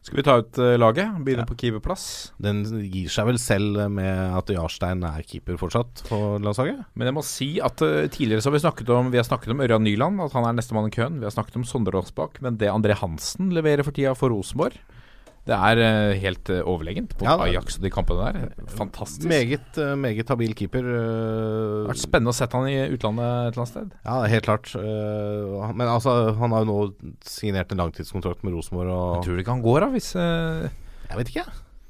Skal vi ta ut uh, laget? Begynne på keeperplass? Den gir seg vel selv med at Jarstein er keeper fortsatt på landslaget? Men jeg må si at uh, tidligere så har vi snakket om Vi har snakket om Ørjan Nyland, at han er nestemann i køen. Vi har snakket om Sondre Aasbakk. men det André Hansen leverer for tida for Rosenborg det er eh, helt eh, overlegent på Ja, Ajax og de kampene der. Fantastisk. Meget, eh, meget habil keeper. Det har vært spennende å sette han i utlandet et eller annet sted. Ja, helt klart. Men altså, han har jo nå signert en langtidskontrakt med Rosenborg. Og Jeg tror det han går da, hvis Jeg vet ikke.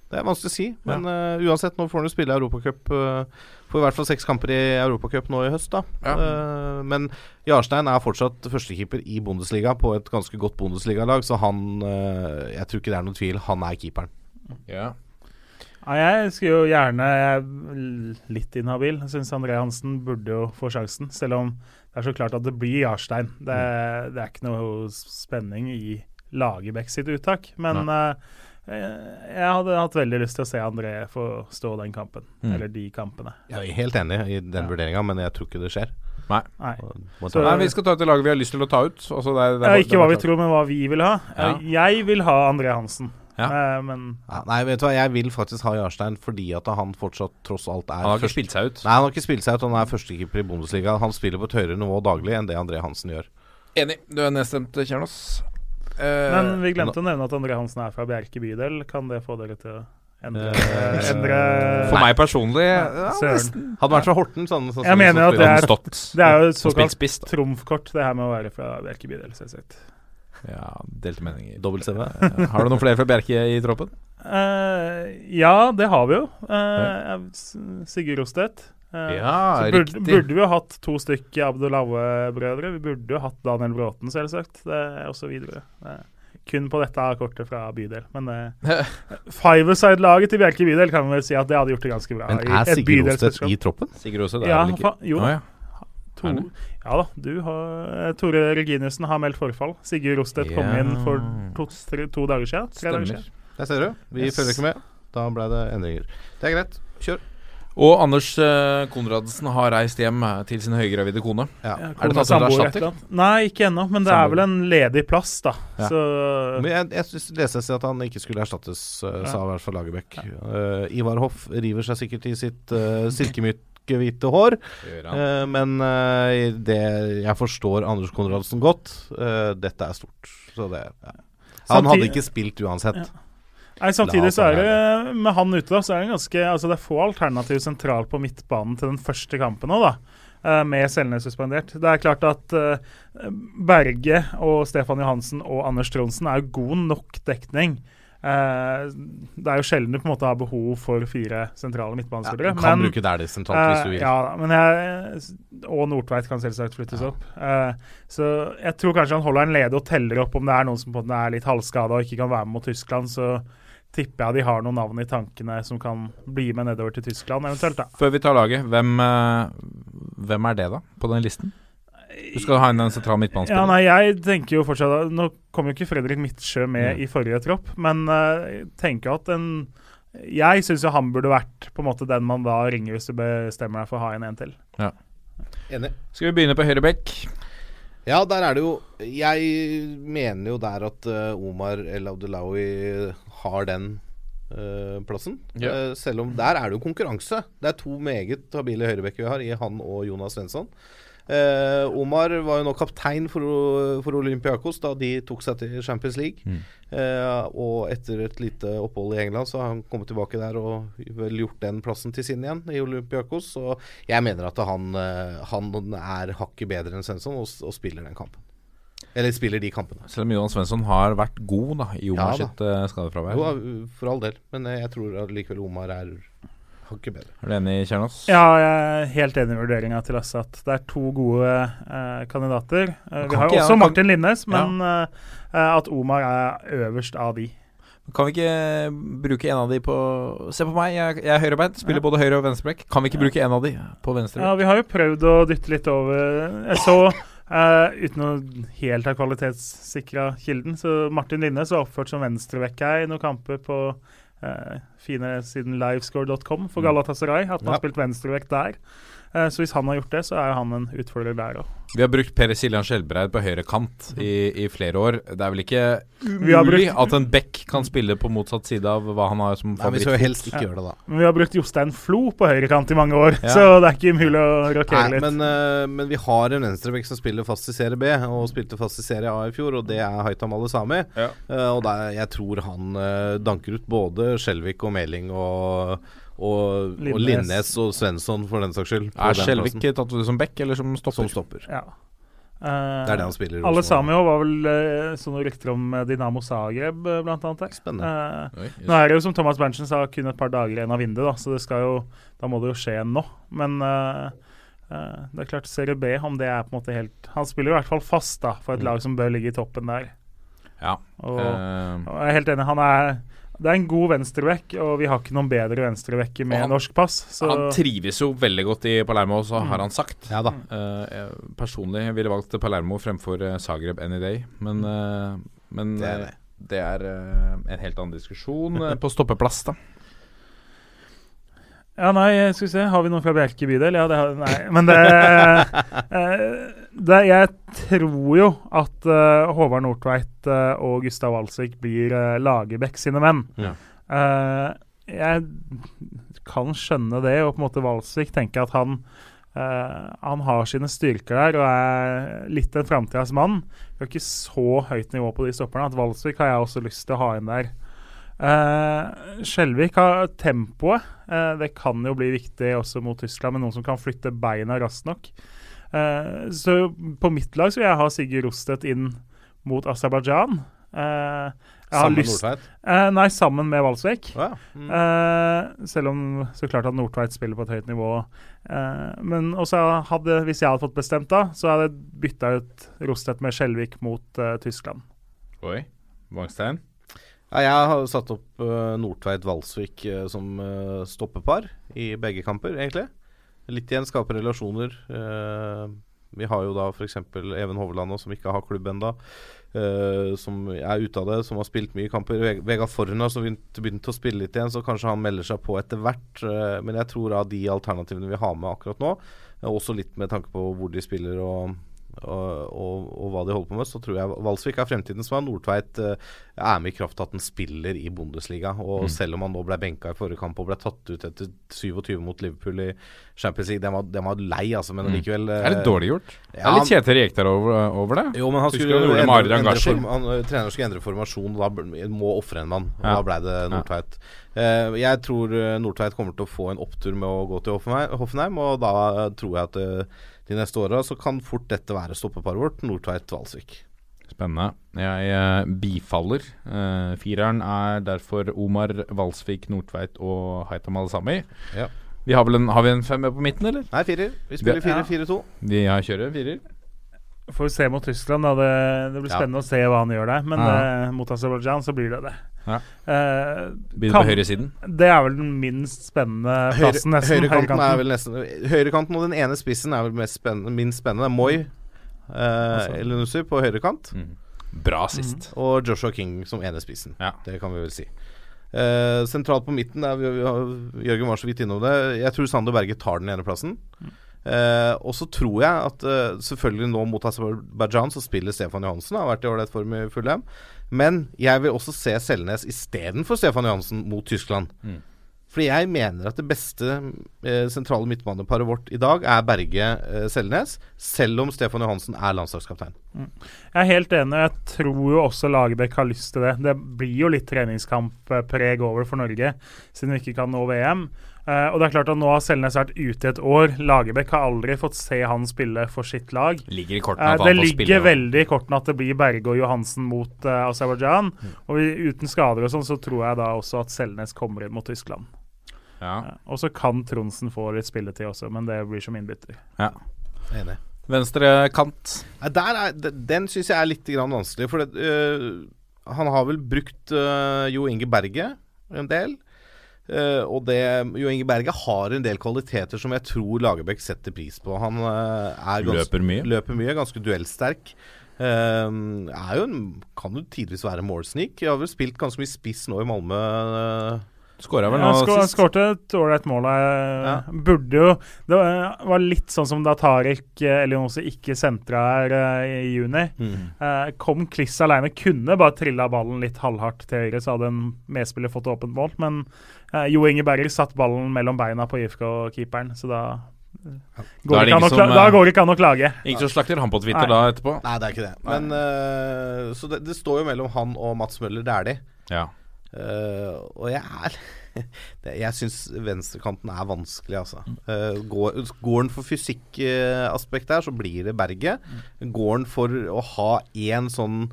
Det er vanskelig å si. Men eh, uansett, nå får han jo spille Europacup. Uh, får i hvert fall seks kamper i Europacup nå i høst, da. Ja. Uh, men Jarstein er fortsatt førstekeeper i Bundesliga på et ganske godt Bundesliga-lag, så han uh, Jeg tror ikke det er noen tvil. Han er keeperen. Ja. Ja, jeg skulle jo gjerne Jeg er litt inhabil. Jeg syns André Hansen burde jo få sjansen, selv om det er så klart at det blir Jarstein. Det, det er ikke noe spenning i Lagerbäck sitt uttak. Men eh, jeg hadde hatt veldig lyst til å se André få stå den kampen. Mm. Eller de kampene. Jeg er helt enig i den Ja. vurderinga, men jeg tror ikke det skjer. Nei. Nei. Så- Nei, vi skal ta ut det laget vi har lyst til å ta ut. Altså, det er, det er Ja, ikke det hva vi tror, men hva vi vil ha. Ja. Jeg vil ha André Hansen, Ja. Eh, men ja, nei, vet du hva, jeg vil faktisk ha Jarstein fordi at han fortsatt tross alt er Han har ikke spilt seg ut. Nei, han har ikke spilt seg ut. Han er førstekeeper i Bundesliga. Han spiller på et høyere nivå daglig enn det André Hansen gjør. Enig. Du er nedstemt, Kjernås. Eh, Men vi glemte å nevne at André Hansen er fra Bjerke bydel. Kan det få dere til å endre, Eh, endre For meg personlig ja, Søren. Hadde vært fra Horten, sånn, sånn Jeg mener at det er, stått det er jo et såkalt trumfkort, det her med å være fra Bjerke bydel, selvsagt. Ja, delte meninger. Dobbelt-CV. Eh, Har du noen flere fra Bjerke i troppen? Uh, ja, det har vi jo. Uh, Sigurd Rostedt. Eh, Ja, så burde, riktig. burde vi jo hatt to stykker Abdelaue-brødre. Vi burde jo hatt Daniel Bråten, selvsagt. Det er også videre. Det er kun på dette kortet fra bydel. Men uh, Fiverside-laget til Bjerke bydel kan vi vel si at det hadde gjort det ganske bra. Men er Sigurd. Rostedt i troppen? Sigurd Rostedt er Ja, vel ikke jo Ah, ja. To, ja da, du har Tore Reginiussen har meldt forfall. Sigurd Rostedt kom inn for to, tre, to dager siden. Tre dager Stemmer. siden. Der ser du. Vi Yes. følger ikke med. Da ble det endringer. Det er greit. Kjør. Og Anders eh, Konradsen har reist hjem eh, til sin høygravide kone. Ja. Ja, Er det tatt samboer, et erstatter? Nei, ikke ennå, men det er vel en ledig plass, da. Ja. Så Men jeg, jeg synes- leste seg at han ikke skulle erstattes, uh, sa i hvert fall Lagerbäck. Uh, Ivar Hoff river seg sikkert i sitt uh, silkemykke-hvite hår. Eh, men eh, det jeg forstår Anders Konradsen godt. eh, dette er stort. Så det ja. Han hadde ikke spilt uansett. Nei, Samtidig så er det med han ute, da, så er det ganske Altså det er få alternativ sentralt på midtbanen til den første kampen nå, da. eh, Med Selnes suspendert. Det er klart at eh, Berge og Stefan Johansen og Anders Tronsen er jo god nok dekning Eh, det er jo sjelden du på en måte har behov for fire sentrale midtbanespillere. Ja, kan bruke der det sentralt hvis du vil. Ja, men jeg, og Nordtveit kan selvsagt flyttes Ja. opp. Så jeg tror kanskje han holder en lede og teller opp om det er noen som på er litt halvskada og ikke kan være med mot Tyskland. Så tipper jeg de har noen navn i tankene som kan bli med nedover til Tyskland, eventuelt. da. Før vi tar laget, hvem, eh, hvem er det, da, på den listen? Du skal ha inn en sentral Ja, nei, jeg tenker jo fortsatt Nå kom jo ikke Fredrik Midtsjø med Mm. i forrige tropp, men eh, jeg tenker at en Jeg syns jo han burde vært på en måte den man da ringer hvis du bestemmer deg for å ha inn en til. Ja. Enig. Skal vi begynne på høyre bekk? Ja, der er det jo Jeg mener jo der at eh, Omar El Abdelawi har den uh, plassen. Ja. Uh, selv om der er det jo konkurranse. Det er to meget habile høyrebekker vi har, i han og Jonas Svensson. Eh, Omar var jo nå kaptein for, for Olympiakos da de tok seg til Champions League. Mm. Eh, og etter et lite opphold i England så har han kommet tilbake der og vel gjort den plassen til sin igjen i Olympiakos. Så jeg mener at han, eh, han er hakket bedre enn Svensson og, og spiller den kampen. Eller spiller de kampene. Selv om Johan Svensson har vært god da, i Omar Ja sitt uh, skadefravær. Jo, for all del. Men eh, jeg tror likevel Omar er hakket bedre. Er du enig, Kjernås? Ja, jeg er helt enig i vurderinga til Lasse at det er to gode eh, kandidater. Eh, vi har jo jeg- også kan- Martin Linnes, men ja. eh, at Omar er øverst av de. Kan vi ikke bruke en av de på Se på meg, jeg, jeg er høyrebeint. Spiller både høyre og venstrebekk. Kan vi ikke bruke en av de på venstre? Ja, vi har jo prøvd å dytte litt over Jeg så, uh, uten å helt ha kvalitetssikra kilden, så Martin Linnes var oppført som venstrebekk her i noen kamper på eh, fine siden livescore.com for. Galatasaray. At man har spilt venstrevekt der. Eh, så hvis han har gjort det, så er han en utfordrer der òg. Vi har brukt Per Siljan Skjelbreid på høyre kant i, i flere år. Det er vel ikke umulig brukt- at en back kan spille på motsatt side av hva han har som Nei, vi skal helst ikke gjøre det, da. Men vi har brukt Jostein Flo på høyre kant i mange år, Ja. så det er ikke umulig å rokere litt. men, uh, men vi har en venstrebekk som spiller fast i Serie B, og spilte fast i Serie A i fjor, og det er Haitam Alesami. Ja. Uh, og der, jeg tror han uh, danker ut både Skjelvik og Meling og, og, og Linnes. Linnes og Svensson, for den saks skyld. Er Skjelvik tatt ut som back eller som stopper? Som stopper. Ja. Uh, Det er det han spiller Alle sammen Samio var vel uh, sånne rykter om eh, Dinamo Zagreb, eh, blant annet. der. Spennende. Eh, Oi, nå er det jo som Thomas Berntsen sa, kun et par dager igjen av vinduet, da, så det skal jo, da må det jo skje nå. Men eh, eh, det er klart, Serie B, om det er på en måte helt Han spiller jo i hvert fall fast da, for et Mm. lag som bør ligge i toppen der. Ja. Og, Eh, og jeg er helt enig. Han er det er en god venstreback, og vi har ikke noen bedre venstrebacker med han- norsk pass. Så Han trives jo veldig godt i Palermo, så har Mm. han sagt. Ja da. Eh, personlig ville valgt Palermo fremfor eh, Zagreb any day, men, uh, men Det er det. det er uh, en helt annen diskusjon. På stoppeplass, da. Ja, nei, skal vi se. Har vi noen fra Bjerke bydel? Ja, det har Nei. Men det, eh, det Jeg tror jo at uh, Håvard Nordtveit uh, og Gustav Walsvik blir uh, Lagerbäck sine menn. Ja. Jeg kan skjønne det, og på en måte Walsvik tenker at han han har sine styrker der og er litt en framtidas mann. Vi har ikke så høyt nivå på de stopperne at Walsvik har jeg også lyst til å ha inn der. Uh, Skjelvik har tempoet. Uh, det kan jo bli viktig også mot Tyskland, med noen som kan flytte beina raskt nok. Eh, så på mitt lag så vil jeg ha Sigurd Rostedt inn mot Aserbajdsjan. Eh, Sammen lyst- Nordtveit? Eh, nei, sammen med Valsvik. Ja. Mm. Eh, selv om så klart at Nordtveit spiller på et høyt nivå. Eh, men også hadde, hvis jeg hadde fått bestemt da, så hadde jeg bytta ut Rostedt med Skjelvik mot Tyskland. Oi. Vangstein. Ja, jeg har satt opp uh, Nordtveit Valsvik eh, som stoppepar i begge kamper, egentlig. Litt igjen skape relasjoner. Eh, vi har jo da f.eks. Even Hovland som ikke har klubb ennå. som er ute av det, som har spilt mye kamper. Ve Vegard Forhen har så begynt, å spille litt igjen, så kanskje han melder seg på etter hvert. eh, men jeg tror av de alternativene vi har med akkurat nå, eh, også litt med tanke på hvor de spiller og og, og, og hva de holder på med, så tror jeg Valsvik er fremtidens mann. Nordtveit eh, er med i kraft at han spiller i Bundesliga. Og Mm. selv om han nå ble benka i forrige kamp og ble tatt ut etter 27 mot Liverpool i Champions League, den var, den var lei, altså, men Mm. allikevel Det er litt dårlig gjort. Det er litt Kjetil Rekdal over, over det. jo, men han skulle jo endre, endre form, han, eh, Treneren skulle endre formasjon, og da må ofre en mann. Og Ja. Da ble det Nordtveit. Eh, jeg tror eh, Nordtveit kommer til å få en opptur med å gå til Hoffenheim, Hoffenheim og da eh, tror jeg at eh, de neste åra så kan fort dette være stoppeparet vårt, Nordtveit-Valsvik. Spennende. Jeg eh, bifaller. Eh, fireren er derfor Omar Valsvik Nordtveit og Haitam Al-Sami. Ja. Vi har vel en, har vi en femmer på midten, eller? Nei, firer. Vi spiller Ja. 4-4-2. Vi har kjører firer. Får vi se mot Tyskland, da. Det, det blir Ja. spennende å se hva han gjør der. Men Ja. eh, mot Aserbajdsjan så blir det det. Ja. Eh, på høyresiden? Det er vel den minst spennende plassen, Høyre, nesten. høyrekanten er vel nesten Høyrekanten og den ene spissen er vel mest spennende, minst spennende. Moi Altså. eh, Elunussi på høyrekant. Mm. Bra sist. Og Joshua King som ene spissen. Ja. Det kan vi vel si. Eh, sentralt på midten er vi, vi har, Jørgen var så vidt innom det. Jeg tror Sander Berge tar den ene plassen. Eh, og så tror jeg at eh, selvfølgelig nå mot Aserbajdsjan så spiller Stefan Johansen. Har vært i ålreit form i Fulham. Men jeg vil også se Selnes istedenfor Stefan Johansen mot Tyskland. Mm. Fordi jeg mener at det beste eh, sentrale midtbaneparet vårt i dag er Berge-Selnes, selv om Stefan Johansen er landslagskaptein. Jeg er helt enig. Jeg tror jo også Lagerbäck har lyst til det. Det blir jo litt treningskamppreg over for Norge, siden vi ikke kan nå VM. Eh, og det er klart at Nå har Selnes vært ute i et år. Lagerbäck har aldri fått se han spille for sitt lag. Ligger i kortene at det ligger spille. veldig i kortene at det blir Berge og Johansen mot uh, Aserbajdsjan. Og vi, uten skader og sånn, så tror jeg da også at Selnes kommer inn mot Tyskland. Ja. Og så kan Tronsen få litt spilletid også, men det blir som innbytter. ja. Enig. Venstre kant. Nei, der er, den syns jeg er litt grann vanskelig. For det, han har vel brukt Jo Inge Berge en del. Øh, og det Jo Inge Berge har en del kvaliteter som jeg tror Lagerbäck setter pris på. Han øh, er gans- Løper mye. Løper mye, ganske duellsterk. Uh, er jo en, kan jo tidvis være målsnik. Jeg har vel spilt ganske mye spiss nå i Malmö. Skåra vel Ja, nå sist. skårte et ålreit mål. eh, Ja. Burde jo Det var, litt sånn som da Tariq Elionose ikke sentra her eh, i juni. Eh, kom Kliss alene, kunne bare trilla ballen litt halvhardt til høyre, så hadde en medspiller fått åpent mål. Men eh, Jo Inge Berger satt ballen mellom beina på IFK og keeperen, så da Da går det det ikke an å ingen kla- som, da eh, går det ikke an å klage. Ingen som slakter han på Twitter Nei. da etterpå? Nei, det er ikke det. Men uh, Så det, det står jo mellom han og Mats Møller. Det er de. Ja. Uh, og jeg er det, Jeg syns venstrekanten er vanskelig, altså. Uh, går, går den for fysikkaspektet her, så blir det Berget. Går den for å ha én sånn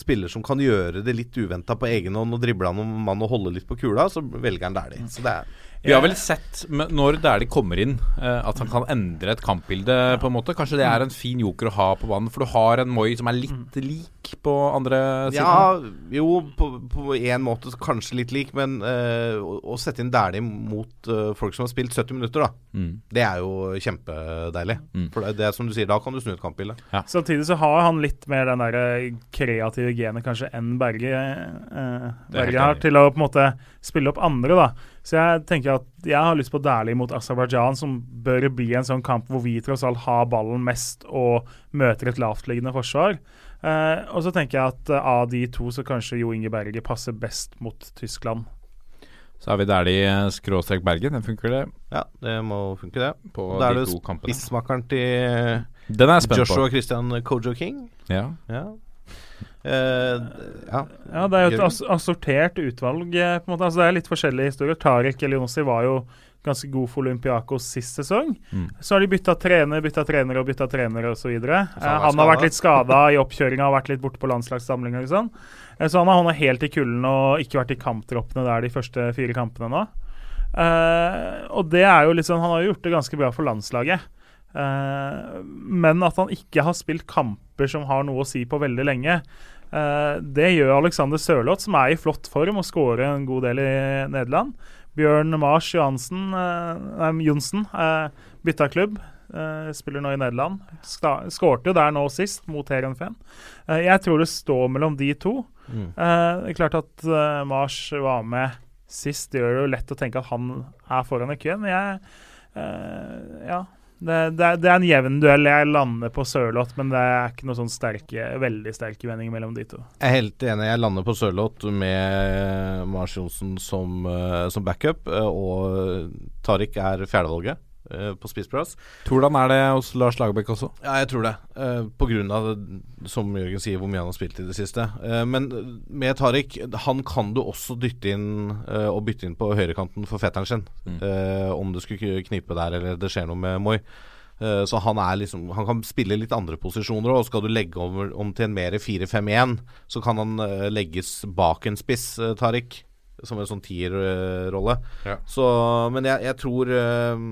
spiller som kan gjøre det litt uventa på egen hånd og drible han om mann og holde litt på kula, så velger han Dæhlie. Så det er Vi har vel sett når de kommer inn, eh, at han kan endre et kampbilde, på en måte. Kanskje det er en fin joker å ha på banen, for du har en Moi som er litt lik på andre siden. Ja, jo, på, én en måte kanskje litt lik, men uh, å, sette inn Dæhlie mot uh, folk som har spilt 70 minutter, da, Mm. det er jo kjempedeilig. Mm. For det, det er som du sier, da kan du snu et kampbilde. Samtidig så har han litt mer den der kreative genet kanskje enn Berge, Det er helt Berge har, til å på en måte spille opp andre. da. Så jeg tenker at jeg har lyst på Dæhlie mot Aserbajdsjan, som bør bli en sånn kamp hvor vi tross alt har ballen mest og møter et lavtliggende forsvar. Eh, og så tenker jeg at eh, av de to så kanskje Jo Inge Berge passer best mot Tyskland. Så har vi Dæhlie skråstrek Bergen. Den funker det Ja, det må funke, det. på Da er de det to kampene. spissmakeren til Den er jeg spent Joshua på. Christian Kojo King. Ja. Ja. Eh, ja. Ja, det er jo et assortert utvalg. eh, på en måte. Altså, det er litt forskjellige historier. Tariq Elionossi var jo ganske god for Olympiakos sist sesong. Mm. Så har de bytta trener, bytta trener og bytta trener osv. Eh, han han har vært litt skada i oppkjøringa, har vært litt borte på landslagssamlinger og sånn. Eh, så han har hånda helt i kulden og ikke vært i kamptroppene der de første fire kampene nå. Eh, og det er jo sånn Han har jo gjort det ganske bra for landslaget. Eh, men at han ikke har spilt kamper som har noe å si på veldig lenge, Eh, det gjør Alexander Sørloth, som er i flott form og skårer en god del i Nederland. Bjørn Mars Johansen, eh, Johnsen bytta klubb. spiller nå i Nederland. Skårte jo der nå sist, mot Heerenveen. Uh, jeg tror det står mellom de to. Mm. Det er klart at Mars var med sist. Det gjør det jo lett å tenke at han er foran i køen. Men jeg Ja. Det, det, det er en jevn duell. Jeg lander på Sørloth, men det er ikke noen sånn sterke, veldig sterke vendinger mellom de to. Jeg er helt enig. Jeg lander på Sørloth med Mars Johnsen som, eh, som backup, eh, og Tariq er fjerdevalget på spissplass. han er det hos Lars Lagerbäck også? Ja, jeg tror det. Eh, på grunn av, det, som Jørgen sier, hvor mye han har spilt i det siste. Eh, men med Tariq, han kan du også dytte inn eh, og bytte inn på høyrekanten for fetteren sin. Mm. Eh, om det skulle knipe der, eller det skjer noe med Moi. Eh, så han er liksom Han kan spille litt andre posisjoner òg. Skal du legge om, om til en mer 4-5-1, så kan han eh, legges bak en spiss, eh, Tariq. Som en sånn tierrolle. Ja. Så Men jeg, jeg tror eh,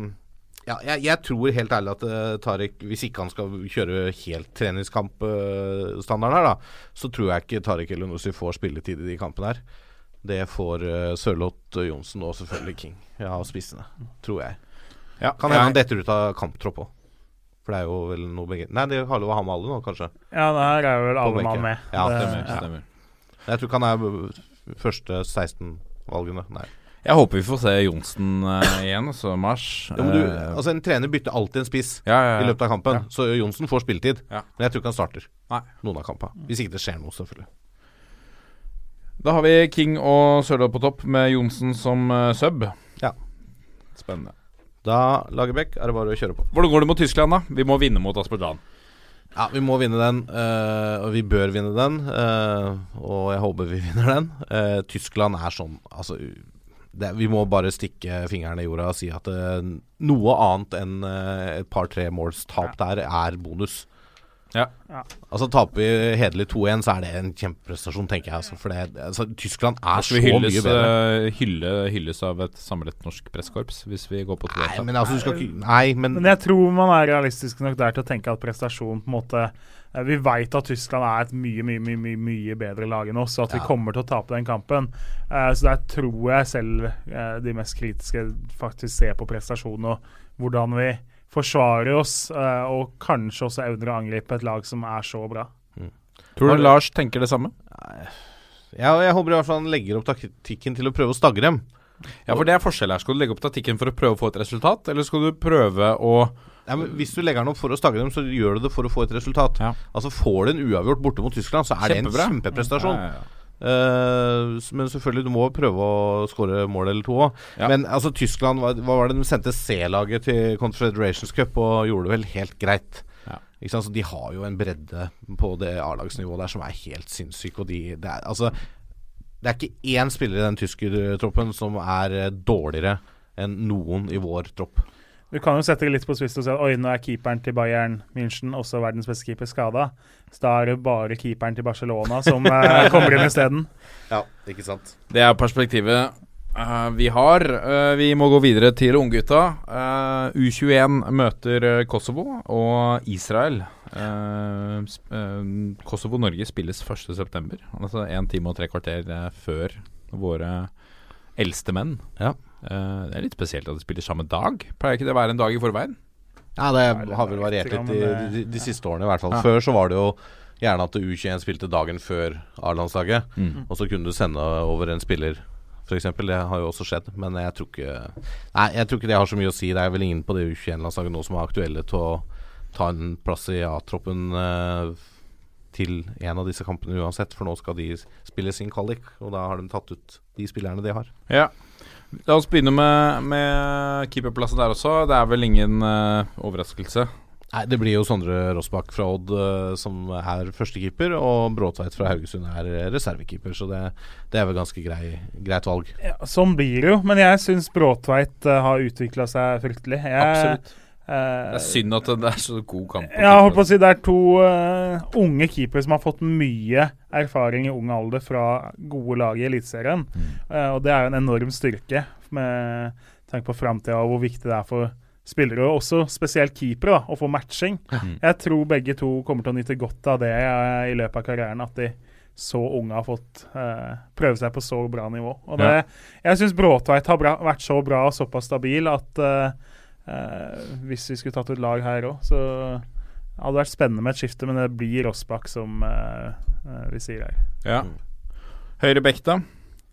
ja, jeg, jeg tror helt ærlig at uh, Tarek, hvis ikke han skal kjøre helt treningskampstandard her, da, så tror jeg ikke Tariq Elunussi får spilletid i de kampene her. Det får uh, Sørloth uh, Johnsen og selvfølgelig King ja, og spissene, tror jeg. Ja, Kan hende han detter ut av kamptropp òg. For det er jo vel noe begge Nei, det har lov å ha med alle nå, kanskje. Ja, der er vel alle mann med. Ja, stemmer. stemmer, ja. Jeg tror ikke han er uh, første 16-valgene. Nei. Jeg håper vi får se Johnsen uh, igjen, altså mars. Ja, du, Eh, altså En trener bytter alltid en spiss ja, ja, i løpet av kampen, så Johnsen får spilletid. Men jeg tror ikke han starter Nei. noen av kampene. Hvis ikke det skjer noe, selvfølgelig. Da har vi King og Sørdal på topp, med Johnsen som uh, sub. Ja. Spennende. Da, Lagerbäck, er det bare å kjøre på. Hvordan går det mot Tyskland, da? Vi må vinne mot Aserbajdsjan. Ja, vi må vinne den, Uh, og vi bør vinne den. Uh, og jeg håper vi vinner den. Tyskland er sånn Altså, det, vi må bare stikke fingrene i jorda og si at uh, noe annet enn uh, et par-tre måls tap der er bonus. Ja. Ja. Altså Taper vi hederlig 2-1, så er det en kjempeprestasjon, tenker jeg. Altså, for det, altså, Tyskland er Så hylles, mye bedre. eh, hylle, hylles av et samlet norsk pressekorps hvis vi går på to Nei, men altså, du skal Nei, men, Men jeg tror man er realistisk nok der til å tenke at prestasjon på en måte eh, Vi veit at Tyskland er et mye mye, mye, mye, mye bedre lag enn oss, og at vi kommer til å tape den kampen. Uh, så der tror jeg selv uh, de mest kritiske faktisk ser på prestasjonen og hvordan vi forsvarer oss, eh, og kanskje også evner å angripe et lag som er så bra. Tror du Lars tenker det samme? jeg, jeg håper i hvert fall han legger opp taktikken til å prøve å stagge dem. Ja, for det er forskjell her. Skal du legge opp taktikken for å prøve å få et resultat, eller skal du prøve å Ja, men Hvis du legger den opp for å stagge dem, så gjør du det for å få et resultat. Ja. Altså Får du en uavgjort borte mot Tyskland, så er Kjempebra. det en kjempeprestasjon. Ja, ja, Eh, men selvfølgelig, du må prøve å skåre mål eller to òg. Ja. Men altså Tyskland, hva, hva var det de sendte C-laget til Confederations Cup og gjorde det vel helt greit. Ja. Ikke sant? Så De har jo en bredde på det A-lagsnivået der som er helt sinnssyk. Og de, det, er, altså, det er ikke én spiller i den tyske troppen som er eh, dårligere enn noen i vår tropp. Du kan jo sette det litt på spissen og si at oi, nå er keeperen til Bayern München, også verdens beste keeper, skada. Så da er det bare keeperen til Barcelona som eh, kommer inn isteden. Ja, ikke sant? Det er perspektivet uh, vi har. Uh, vi må gå videre til unggutta. Uh, U21 møter eh, Kosovo og Israel. Eh, eh, Kosovo-Norge spilles 1.9., altså én time og tre kvarter eh, før våre eldste menn. Ja. Eh, det er litt spesielt at de spiller samme dag. Pleier ikke det å være en dag i forveien? Ja, det har vel variert litt, litt de, de, de siste årene, i hvert fall. Ja. Før så var det jo gjerne at U21 spilte dagen før A-landslaget, Mm. og så kunne du sende over en spiller, f.eks. Det har jo også skjedd, men jeg tror ikke Nei, jeg tror ikke det har så mye å si. Det er vel ingen på det U21-landslaget nå som er aktuelle til å ta en plass i A-troppen eh, til en av disse kampene uansett, for nå skal de spille sin kvalik, og da har de tatt ut de spillerne de har. Ja. La oss begynne med, med keeperplassen der også. Det er vel ingen uh, overraskelse. Nei, Det blir jo Sondre Rossbakk fra Odd uh, som er førstekeeper, og Bråtveit fra Haugesund er reservekeeper, så det, det er vel ganske grei, greit valg. Ja, sånn blir det jo, men jeg syns Bråtveit uh, har utvikla seg fryktelig. Jeg, Absolutt. Eh, Det er synd at det er så god kamp. Ja, Jeg holdt på å si Det er to uh, unge keepere som har fått mye erfaring i ung alder fra gode lag i Eliteserien. Eh, og det er jo en enorm styrke med tanke på framtida og hvor viktig det er for spillere, og også spesielt keepere, å få matching. Mm. Jeg tror begge to kommer til å nyte godt av det uh, i løpet av karrieren. At de så unge har fått eh, prøve seg på så bra nivå. Og det, Jeg syns Bråtveit har bra, vært så bra og såpass stabil at eh, hvis vi skulle tatt ut lag her òg, så hadde det vært spennende med et skifte, men det blir Rossbakk som eh, eh, vi sier her. Ja. Høyre bekk, da?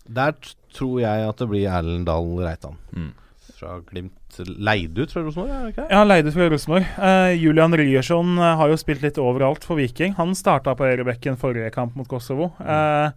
Der tror jeg at det blir Erlend Dahl Reitan. Mm. Fra Glimt leid ut fra Rosenborg? Ja, leide fra Rosenborg. Eh, Julian Ryerson eh, har jo spilt litt overalt for Viking. Han starta på høyrebekken forrige kamp mot Kosovo. Eh,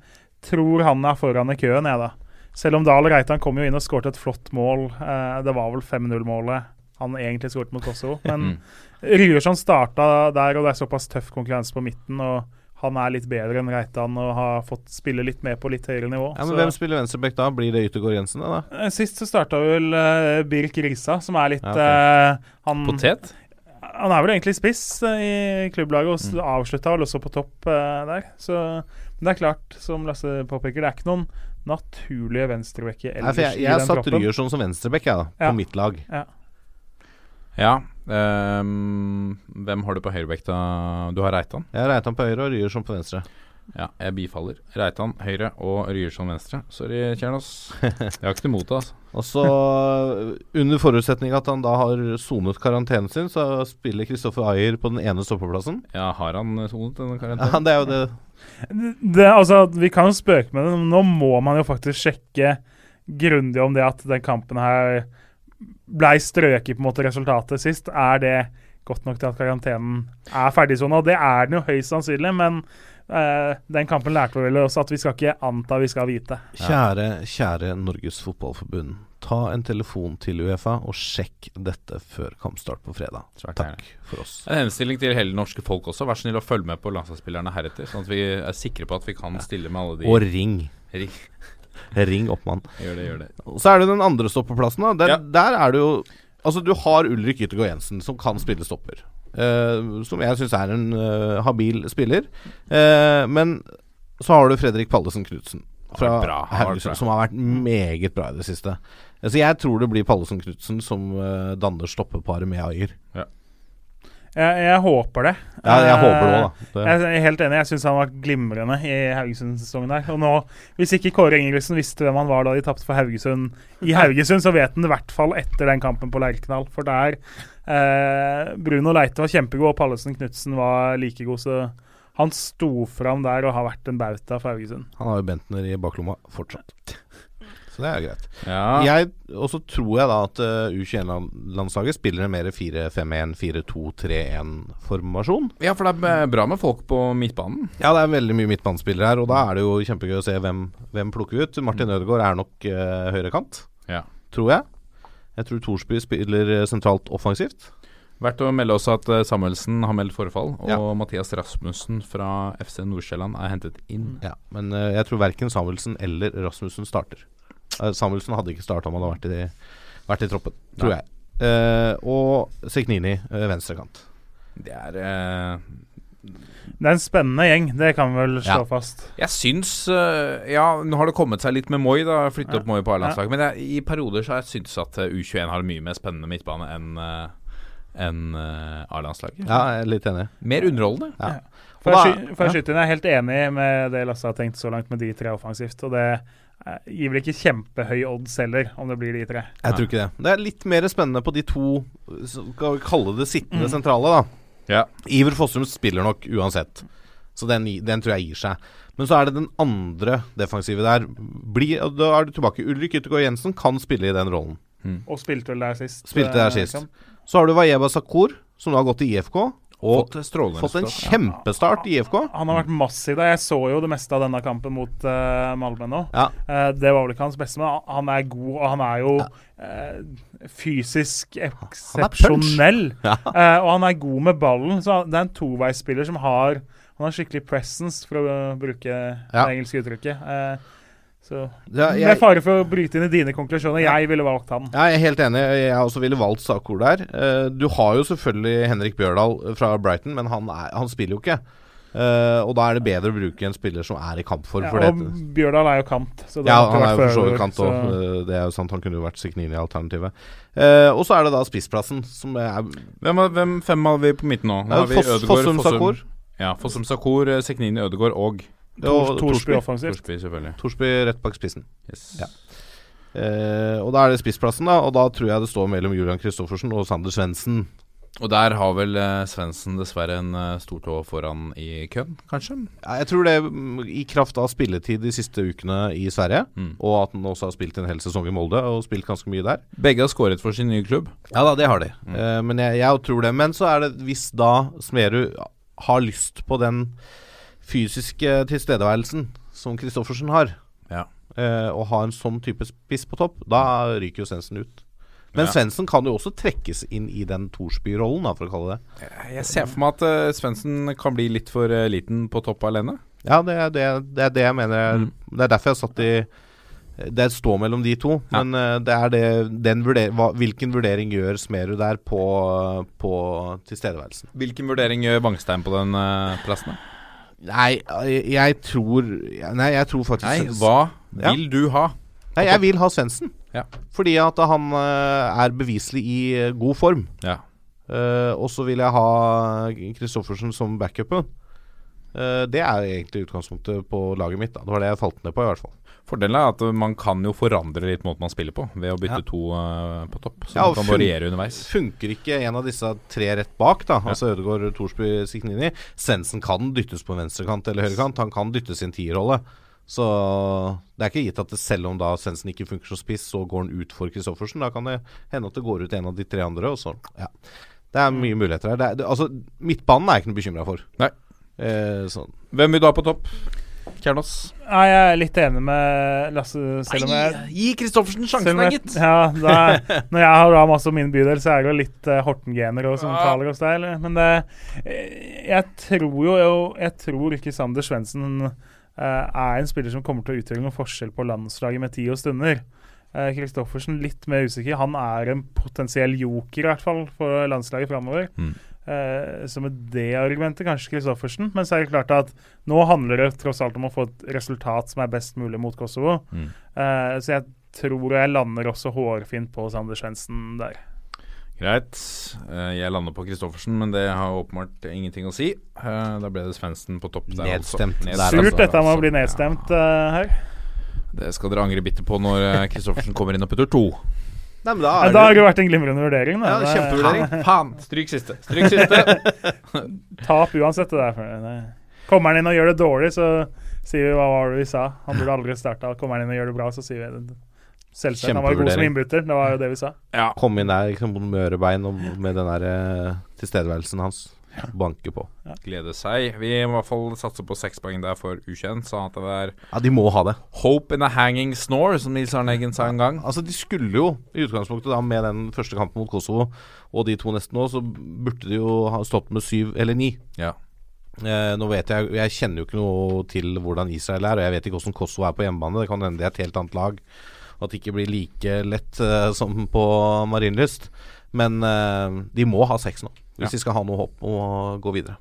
tror han er foran i køen, jeg, da. Selv om Dahl Reitan kom jo inn og skåret et flott mål. Eh, det var vel 5-0-målet han egentlig skåret mot Kosovo. Men Ryerson starta der, og det er såpass tøff konkurranse på midten. og han er litt bedre enn Reitan og har fått spille litt mer på litt høyere nivå. Ja, men så- Hvem spiller venstreback da? Blir det Yttergård Jensen, da? Eh, Sist så starta vel uh, Birk Risa, som er litt Ja, okay. uh, han, Potet? Han er vel egentlig spiss uh, i klubblaget, og mm. avslutta vel også på topp uh, der. Så men det er klart, som Lasse påpeker, det er ikke noen naturlige venstrebacker ellers Nei, jeg, jeg, jeg satt Ryerson som venstreback, jeg, da, ja. på mitt lag. Ja. Ja um, hvem har du på høyrebekk, da? Du har Reitan? Jeg har Reitan på høyre og Ryerson på venstre. Ja, jeg bifaller. Reitan høyre og Ryerson venstre. Sorry, Kjernos. Jeg har ikke noe imot det, altså. Og så, under forutsetning at han da har sonet karantenen sin, så spiller Kristoffer Ayer på den ene stoppeplassen. Ja, har han sonet denne karantenen? Ja, det er jo det. det altså, vi kan jo spøke med det, men nå må man jo faktisk sjekke grundig om det at den kampen her blei strøket på en måte resultatet sist. Er det godt nok til at karantenen er ferdigsona? Det er den jo høyst sannsynlig, men Uh, den kampen lærte vi vel oss at vi skal ikke anta vi skal vite. Kjære, kjære Norges Fotballforbund. Ta en telefon til Uefa og sjekk dette før kampstart på fredag. Svært Takk for oss. En henstilling til hele norske folk også. Vær så snill å følge med på landslagsspillerne heretter, sånn at vi er sikre på at vi kan stille med alle de Og ring. Ring, ring opp, mann. Gjør det, gjør det. Så er det den andre stoppeplassen. Da. Der, ja. der er det jo Altså, du har Ulrik Yttergård Jensen, som kan spille stopper. Uh, som jeg syns er en uh, habil spiller. Uh, men så har du Fredrik Pallesen Knutsen fra Haugesund, som har vært meget bra i det siste. Så jeg tror det blir Pallesen Knutsen som danner stoppeparet med Ayer. Ja. Jeg, jeg, håper det. Ja, jeg håper det òg, da. Jeg er helt enig. Jeg syns han var glimrende i Haugesund-sesongen der. Og nå, hvis ikke Kåre Ingebrigtsen visste hvem han var da de tapte for Haugesund i Haugesund, så vet han det i hvert fall etter den kampen på Lerkendal. For der eh, Bruno Leite var kjempegod, og Pallesen Knutsen var like god. Så han sto fram der og har vært en bauta for Haugesund. Han har jo Bentner i baklomma fortsatt. Så det er jo greit. Ja. Og så tror jeg da at uh, U21-landslaget spiller en mer 4-5-1, 4-2-3-1-formasjon. Ja, for det er bra med folk på midtbanen. Ja, det er veldig mye midtbanespillere her, og da er det jo kjempegøy å se hvem, hvem plukker ut. Martin Ødegaard er nok uh, høyrekant, ja. tror jeg. Jeg tror Thorsby spiller eh, sentralt offensivt. Verdt å melde også at Samuelsen har meldt forfall, og ja. Mathias Rasmussen fra FC Nordsjælland er hentet inn. Ja, Men jeg tror verken Samuelsen eller Rasmussen starter. Uh, Samuelsen hadde ikke starta om han hadde vært i, vært i troppen, tror Nei. jeg. Uh, og Signini, uh, venstrekant. Det er det er en spennende gjeng, det kan vi vel slå ja. fast. Jeg syns Ja, nå har det kommet seg litt med Moi, da. Flytte ja. opp Moi på A-landslaget. Ja. Men jeg, i perioder så har jeg syntes at U21 har mye mer spennende midtbane enn enn A-landslaget. Ja, jeg er litt enig. Mer underholdende. Ja. For, jeg, for jeg, jeg er helt enig med det Lasse har tenkt så langt med de tre offensivt. Og det Eh, gir vel ikke kjempehøy odds heller, om det blir de tre. Jeg tror ikke det. Det er litt mer spennende på de to, skal vi kalle det sittende mm. sentrale, da. Ja. Iver Fossum spiller nok uansett, så den, den, tror jeg gir seg. Men så er det den andre defensive der. Bli, da er du tilbake. Ulrik Yttergård Jensen kan spille i den rollen. Mm. Og spilte vel der sist. Spilte der eh, sist. Så har du Wayeba Sakur, som nå har gått til IFK. Og fått, fått en kjempestart i IFK. Han har vært massiv der. Jeg så jo det meste av denne kampen mot uh, Malmö nå. Ja. Uh, det var vel ikke hans beste, men han er god, og han er jo ja. uh, fysisk eksepsjonell. Ja. og han er god med ballen, så det er en toveisspiller som har Han har skikkelig presence, for å bruke det engelske uttrykket. Uh, så, ja, jeg, med fare for å bryte inn i dine konklusjoner, jeg ville valgt han. Ja, jeg er helt enig. Jeg også ville valgt Sakor der. Uh, du har jo selvfølgelig Henrik Bjørdal fra Brighton, men han, er, han spiller jo ikke. Uh, og da er det bedre å bruke en spiller som er i kampform. Ja, og. Bjørdal er jo kant. ja, han er jo for så vidt kant òg. Det er jo sant, han kunne jo vært Signini-alternativet. Uh, og så er det da spissplassen, som er Hvem, hvem fem har vi på midten nå? nå har vi Foss, Fossum Sakor. Ja, Fossum Sakor, Signini, Ødegaard og Tors, Torsby offensivt. Torsby, selvfølgelig. Torsby rett bak spissen. Yes. Ja. Eh, og da er det spissplassen, da. Og da tror jeg det står mellom Julian Kristoffersen og Sander Svendsen. Og der har vel eh, Svendsen dessverre en eh, stor tå foran i køen, kanskje? Ja, jeg tror det mm, i kraft av spilletid de siste ukene i Sverige, mm. og at han også har spilt en hel sesong i Molde og spilt ganske mye der. Begge har skåret for sin nye klubb. Ja da, det har de. Mm. Eh, men jeg, jeg, tror det. Men så er det hvis da Smerud har lyst på den fysiske tilstedeværelsen som Christoffersen har, ja. eh, og ha en sånn type spiss på topp, da ryker jo Svendsen ut. Men ja. Svendsen kan jo også trekkes inn i den Thorsby-rollen, for å kalle det. Jeg ser for meg at uh, Svendsen kan bli litt for uh, liten på topp alene. Ja, det er det, det, er det jeg mener. Mm. Det er derfor jeg har satt i Det er et stå mellom de to, Ja. men uh, det er det den vurder, hva, Hvilken vurdering gjør Smerud der på, på tilstedeværelsen? Hvilken vurdering gjør Bangstein på den uh, plassen? da? Nei, jeg, tror Nei, jeg tror faktisk Nei, hva Ja. vil du ha? Nei, jeg vil ha Svendsen. Ja. Fordi at han eh, er beviselig i eh, god form. Ja. Uh, og så vil jeg ha Kristoffersen som backupen. Uh, det er egentlig utgangspunktet på laget mitt. Da. Det var det jeg falt ned på, i hvert fall. Fordelen er at man kan jo forandre litt måten man spiller på, ved å bytte Ja. to uh, på topp. Så Ja, man kan variere underveis. Funker ikke en av disse tre rett bak, da altså Ødegaard, Thorsby, Siknini Svendsen kan dyttes på venstrekant eller høyrekant. Han kan dyttes i en tierrolle. Så det er ikke gitt at det, selv om da Svendsen ikke funker som spiss, så går han ut for Kristoffersen. Da kan det hende at det går ut en av de tre andre, og så Ja. Det er mye muligheter her. Det er, det, altså, midtbanen er jeg ikke noe bekymra for. Nei. Eh, sånn. Hvem vil du ha på topp? Kjernås? Nei, jeg er litt enig med Lasse, selv om jeg Gi Kristoffersen sjansen, da, gitt! Ja, da, når jeg har da masse om min bydel, så er det jo litt uh, Horten-gener og som Ja. taler hos deg. eller? Men det, eh, jeg tror jo jeg, jeg tror ikke Sander Svendsen uh, er en spiller som kommer til å utgjøre noen forskjell på landslaget med tid og stunder. Kristoffersen Kristoffersen litt mer usikker. Han er en potensiell joker, i hvert fall, for landslaget framover. Mm. Eh, så med det argumentet kanskje Kristoffersen. Men så er det klart at nå handler det tross alt om å få et resultat som er best mulig mot Kosovo. Mm. Eh, så jeg tror jeg lander også hårfint på Sander Svendsen der. Greit. Eh, jeg lander på Kristoffersen, men det har åpenbart ingenting å si. Eh, da ble det Svendsen på topp der, Nedstemt altså. Nedstemt Surt dette med å altså. bli nedstemt her. Det skal dere angre bitte på når Christoffersen Kristoffersen kommer inn og putter to. Nei, men da har det jo vært en glimrende vurdering. Da. Ja, kjempevurdering. Faen! Stryk siste. Stryk siste. Tap uansett, det der. Kommer han inn og gjør det dårlig, så sier vi hva var det vi sa. Han burde aldri starta. Kommer han inn og gjør det bra, så sier vi det. Selvsagt. Han var god som innbytter. Det var jo det vi sa. ja. Komme inn der liksom, med ørebein og med den der eh, tilstedeværelsen hans. Banke på. Glede seg. Vi må i hvert fall satse på seks poeng der for ukjent. Sånn at det er Ja, de må ha det. hope in a hanging snore, som Nils Arne Eggen sa en gang. Altså, de skulle jo i utgangspunktet da med den første kampen mot Kosovo og de to neste nå, så burde de jo ha stått med syv eller ni. Ja. Eh, nå vet jeg Jeg kjenner jo ikke noe til hvordan Israel er, og jeg vet ikke hvordan Kosovo er på hjemmebane. Det kan hende det er et helt annet lag, og at det ikke blir like lett eh, som på Marienlyst. Men eh, de må ha seks nå, hvis de skal ha noe håp om å gå videre.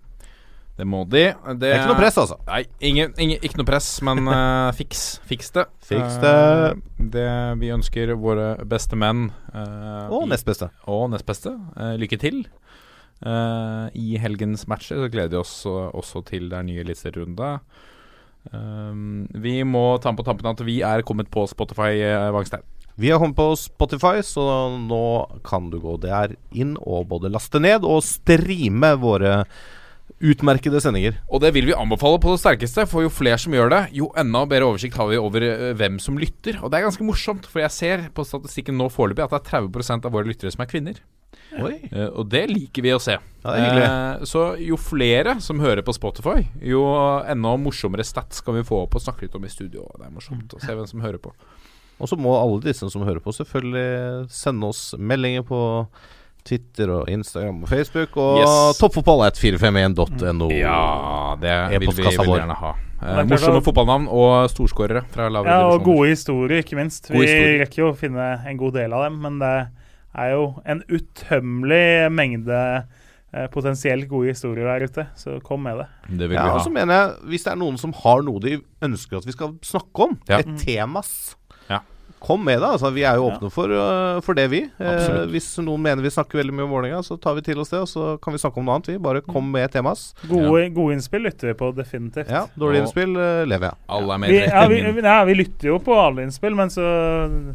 Det må de. Det, Det er ikke noe press, altså. Nei, ingen, ingen, ikke noe press, men uh, fiks. Fiks det. Fiks det. Uh, det. Vi ønsker våre beste menn uh, Og nest beste. og nest beste eh, lykke til. Eh, I helgens matcher så gleder vi oss eh, også til det er nye eliteserierunde. Vi må ta på tampen at vi er kommet på Spotify, Vangstein. Vi har kommet på Spotify, så nå kan du gå der inn og både laste ned og streame våre utmerkede sendinger. Og det vil vi anbefale på det sterkeste, for jo flere som gjør det, jo enda bedre oversikt har vi over eh, hvem som lytter. Og det er ganske morsomt, for jeg ser på statistikken nå foreløpig at det er 30% av våre lyttere som er kvinner. Eh, og det liker vi å se. Ja, det er. Eh, så jo flere som hører på Spotify, jo enda morsommere stats skal vi få opp og snakke litt om i studio. Det er morsomt å se hvem som hører på. Og så må alle disse som hører på, selvfølgelig sende oss meldinger på Twitter og Instagram og Facebook. Og Yes. toppfotball er et 451.no. Ja, det vil vi veldig gjerne ha. Eh, morsomme fotballnavn og storskårere fra lavere Ja, og gode historier, ikke minst. God vi historie. rekker jo å finne en god del av dem, men det er jo en utømmelig mengde eh, potensielt gode historier der ute, så kom med det. Det vil Ja, vi og ha. så mener jeg, hvis det er noen som har noe de ønsker at vi skal snakke om, Ja. et temas, Ja. Kom med det. Altså, vi er jo åpne for, øh, for det, vi. Eh, hvis noen mener vi snakker veldig mye om Vålerenga, så tar vi til oss det, og så kan vi snakke om noe annet. Vi bare kom med et temas. Gode, gode innspill lytter vi på, definitivt. Ja, Dårlig innspill uh, lever jeg. Alle er med Vi, ja, vi, ja, vi lytter jo på alle innspill, men så uh,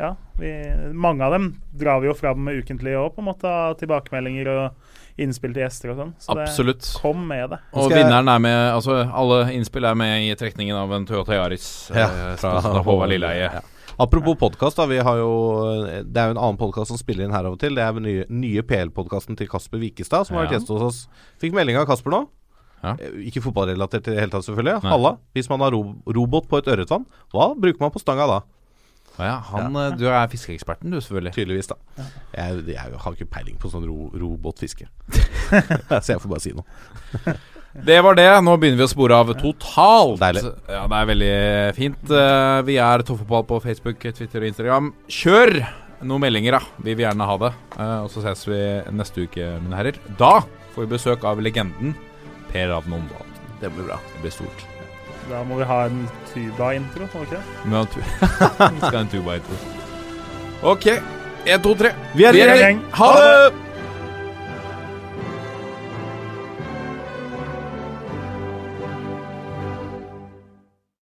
Ja. Vi, mange av dem drar vi jo fram med ukentlig òg, på en måte, av tilbakemeldinger og innspill til gjester og sånn. Så det, Absolutt. kom med det. Og Skal vinneren er med Altså, alle innspill er med i trekningen av en Toyota Yaris Ja, eh, fra Håvard Lilleheie. Ja. Apropos podkast. Vi har jo Det er jo en annen podkast som spiller inn her av og til. Det er den nye, nye PL-podkasten til Kasper Wikestad, som har vært gjest hos oss. Fikk melding av Kasper nå. Ja. Eh, Ikke fotballrelatert i det hele tatt, selvfølgelig. Nei. Halla. Hvis man har ro robot på et ørretvann, hva bruker man på stanga da? Å ja, han, ja. Du er fiskeeksperten, du, selvfølgelig. Tydeligvis, da. Jeg, jeg har ikke peiling på sånn ro robotfiske. Så jeg får bare si noe. Det var det. Nå begynner vi å spore av totalt. Deilig. Ja, det er veldig fint. Eh, Vi er Toffopal på Facebook, Twitter og Instagram. Kjør noen meldinger, da. Vi vil gjerne ha det. Eh, Og så ses vi neste uke, mine herrer. Da får vi besøk av legenden Per Ravn Omdal. Det blir bra. Det blir stort. Da må vi ha en tuba-intro, må vi ikke det? Vi skal ha en tuba-intro. OK. Én, to, tre. Vi er Vi er gjeng. gjeng. Ha det!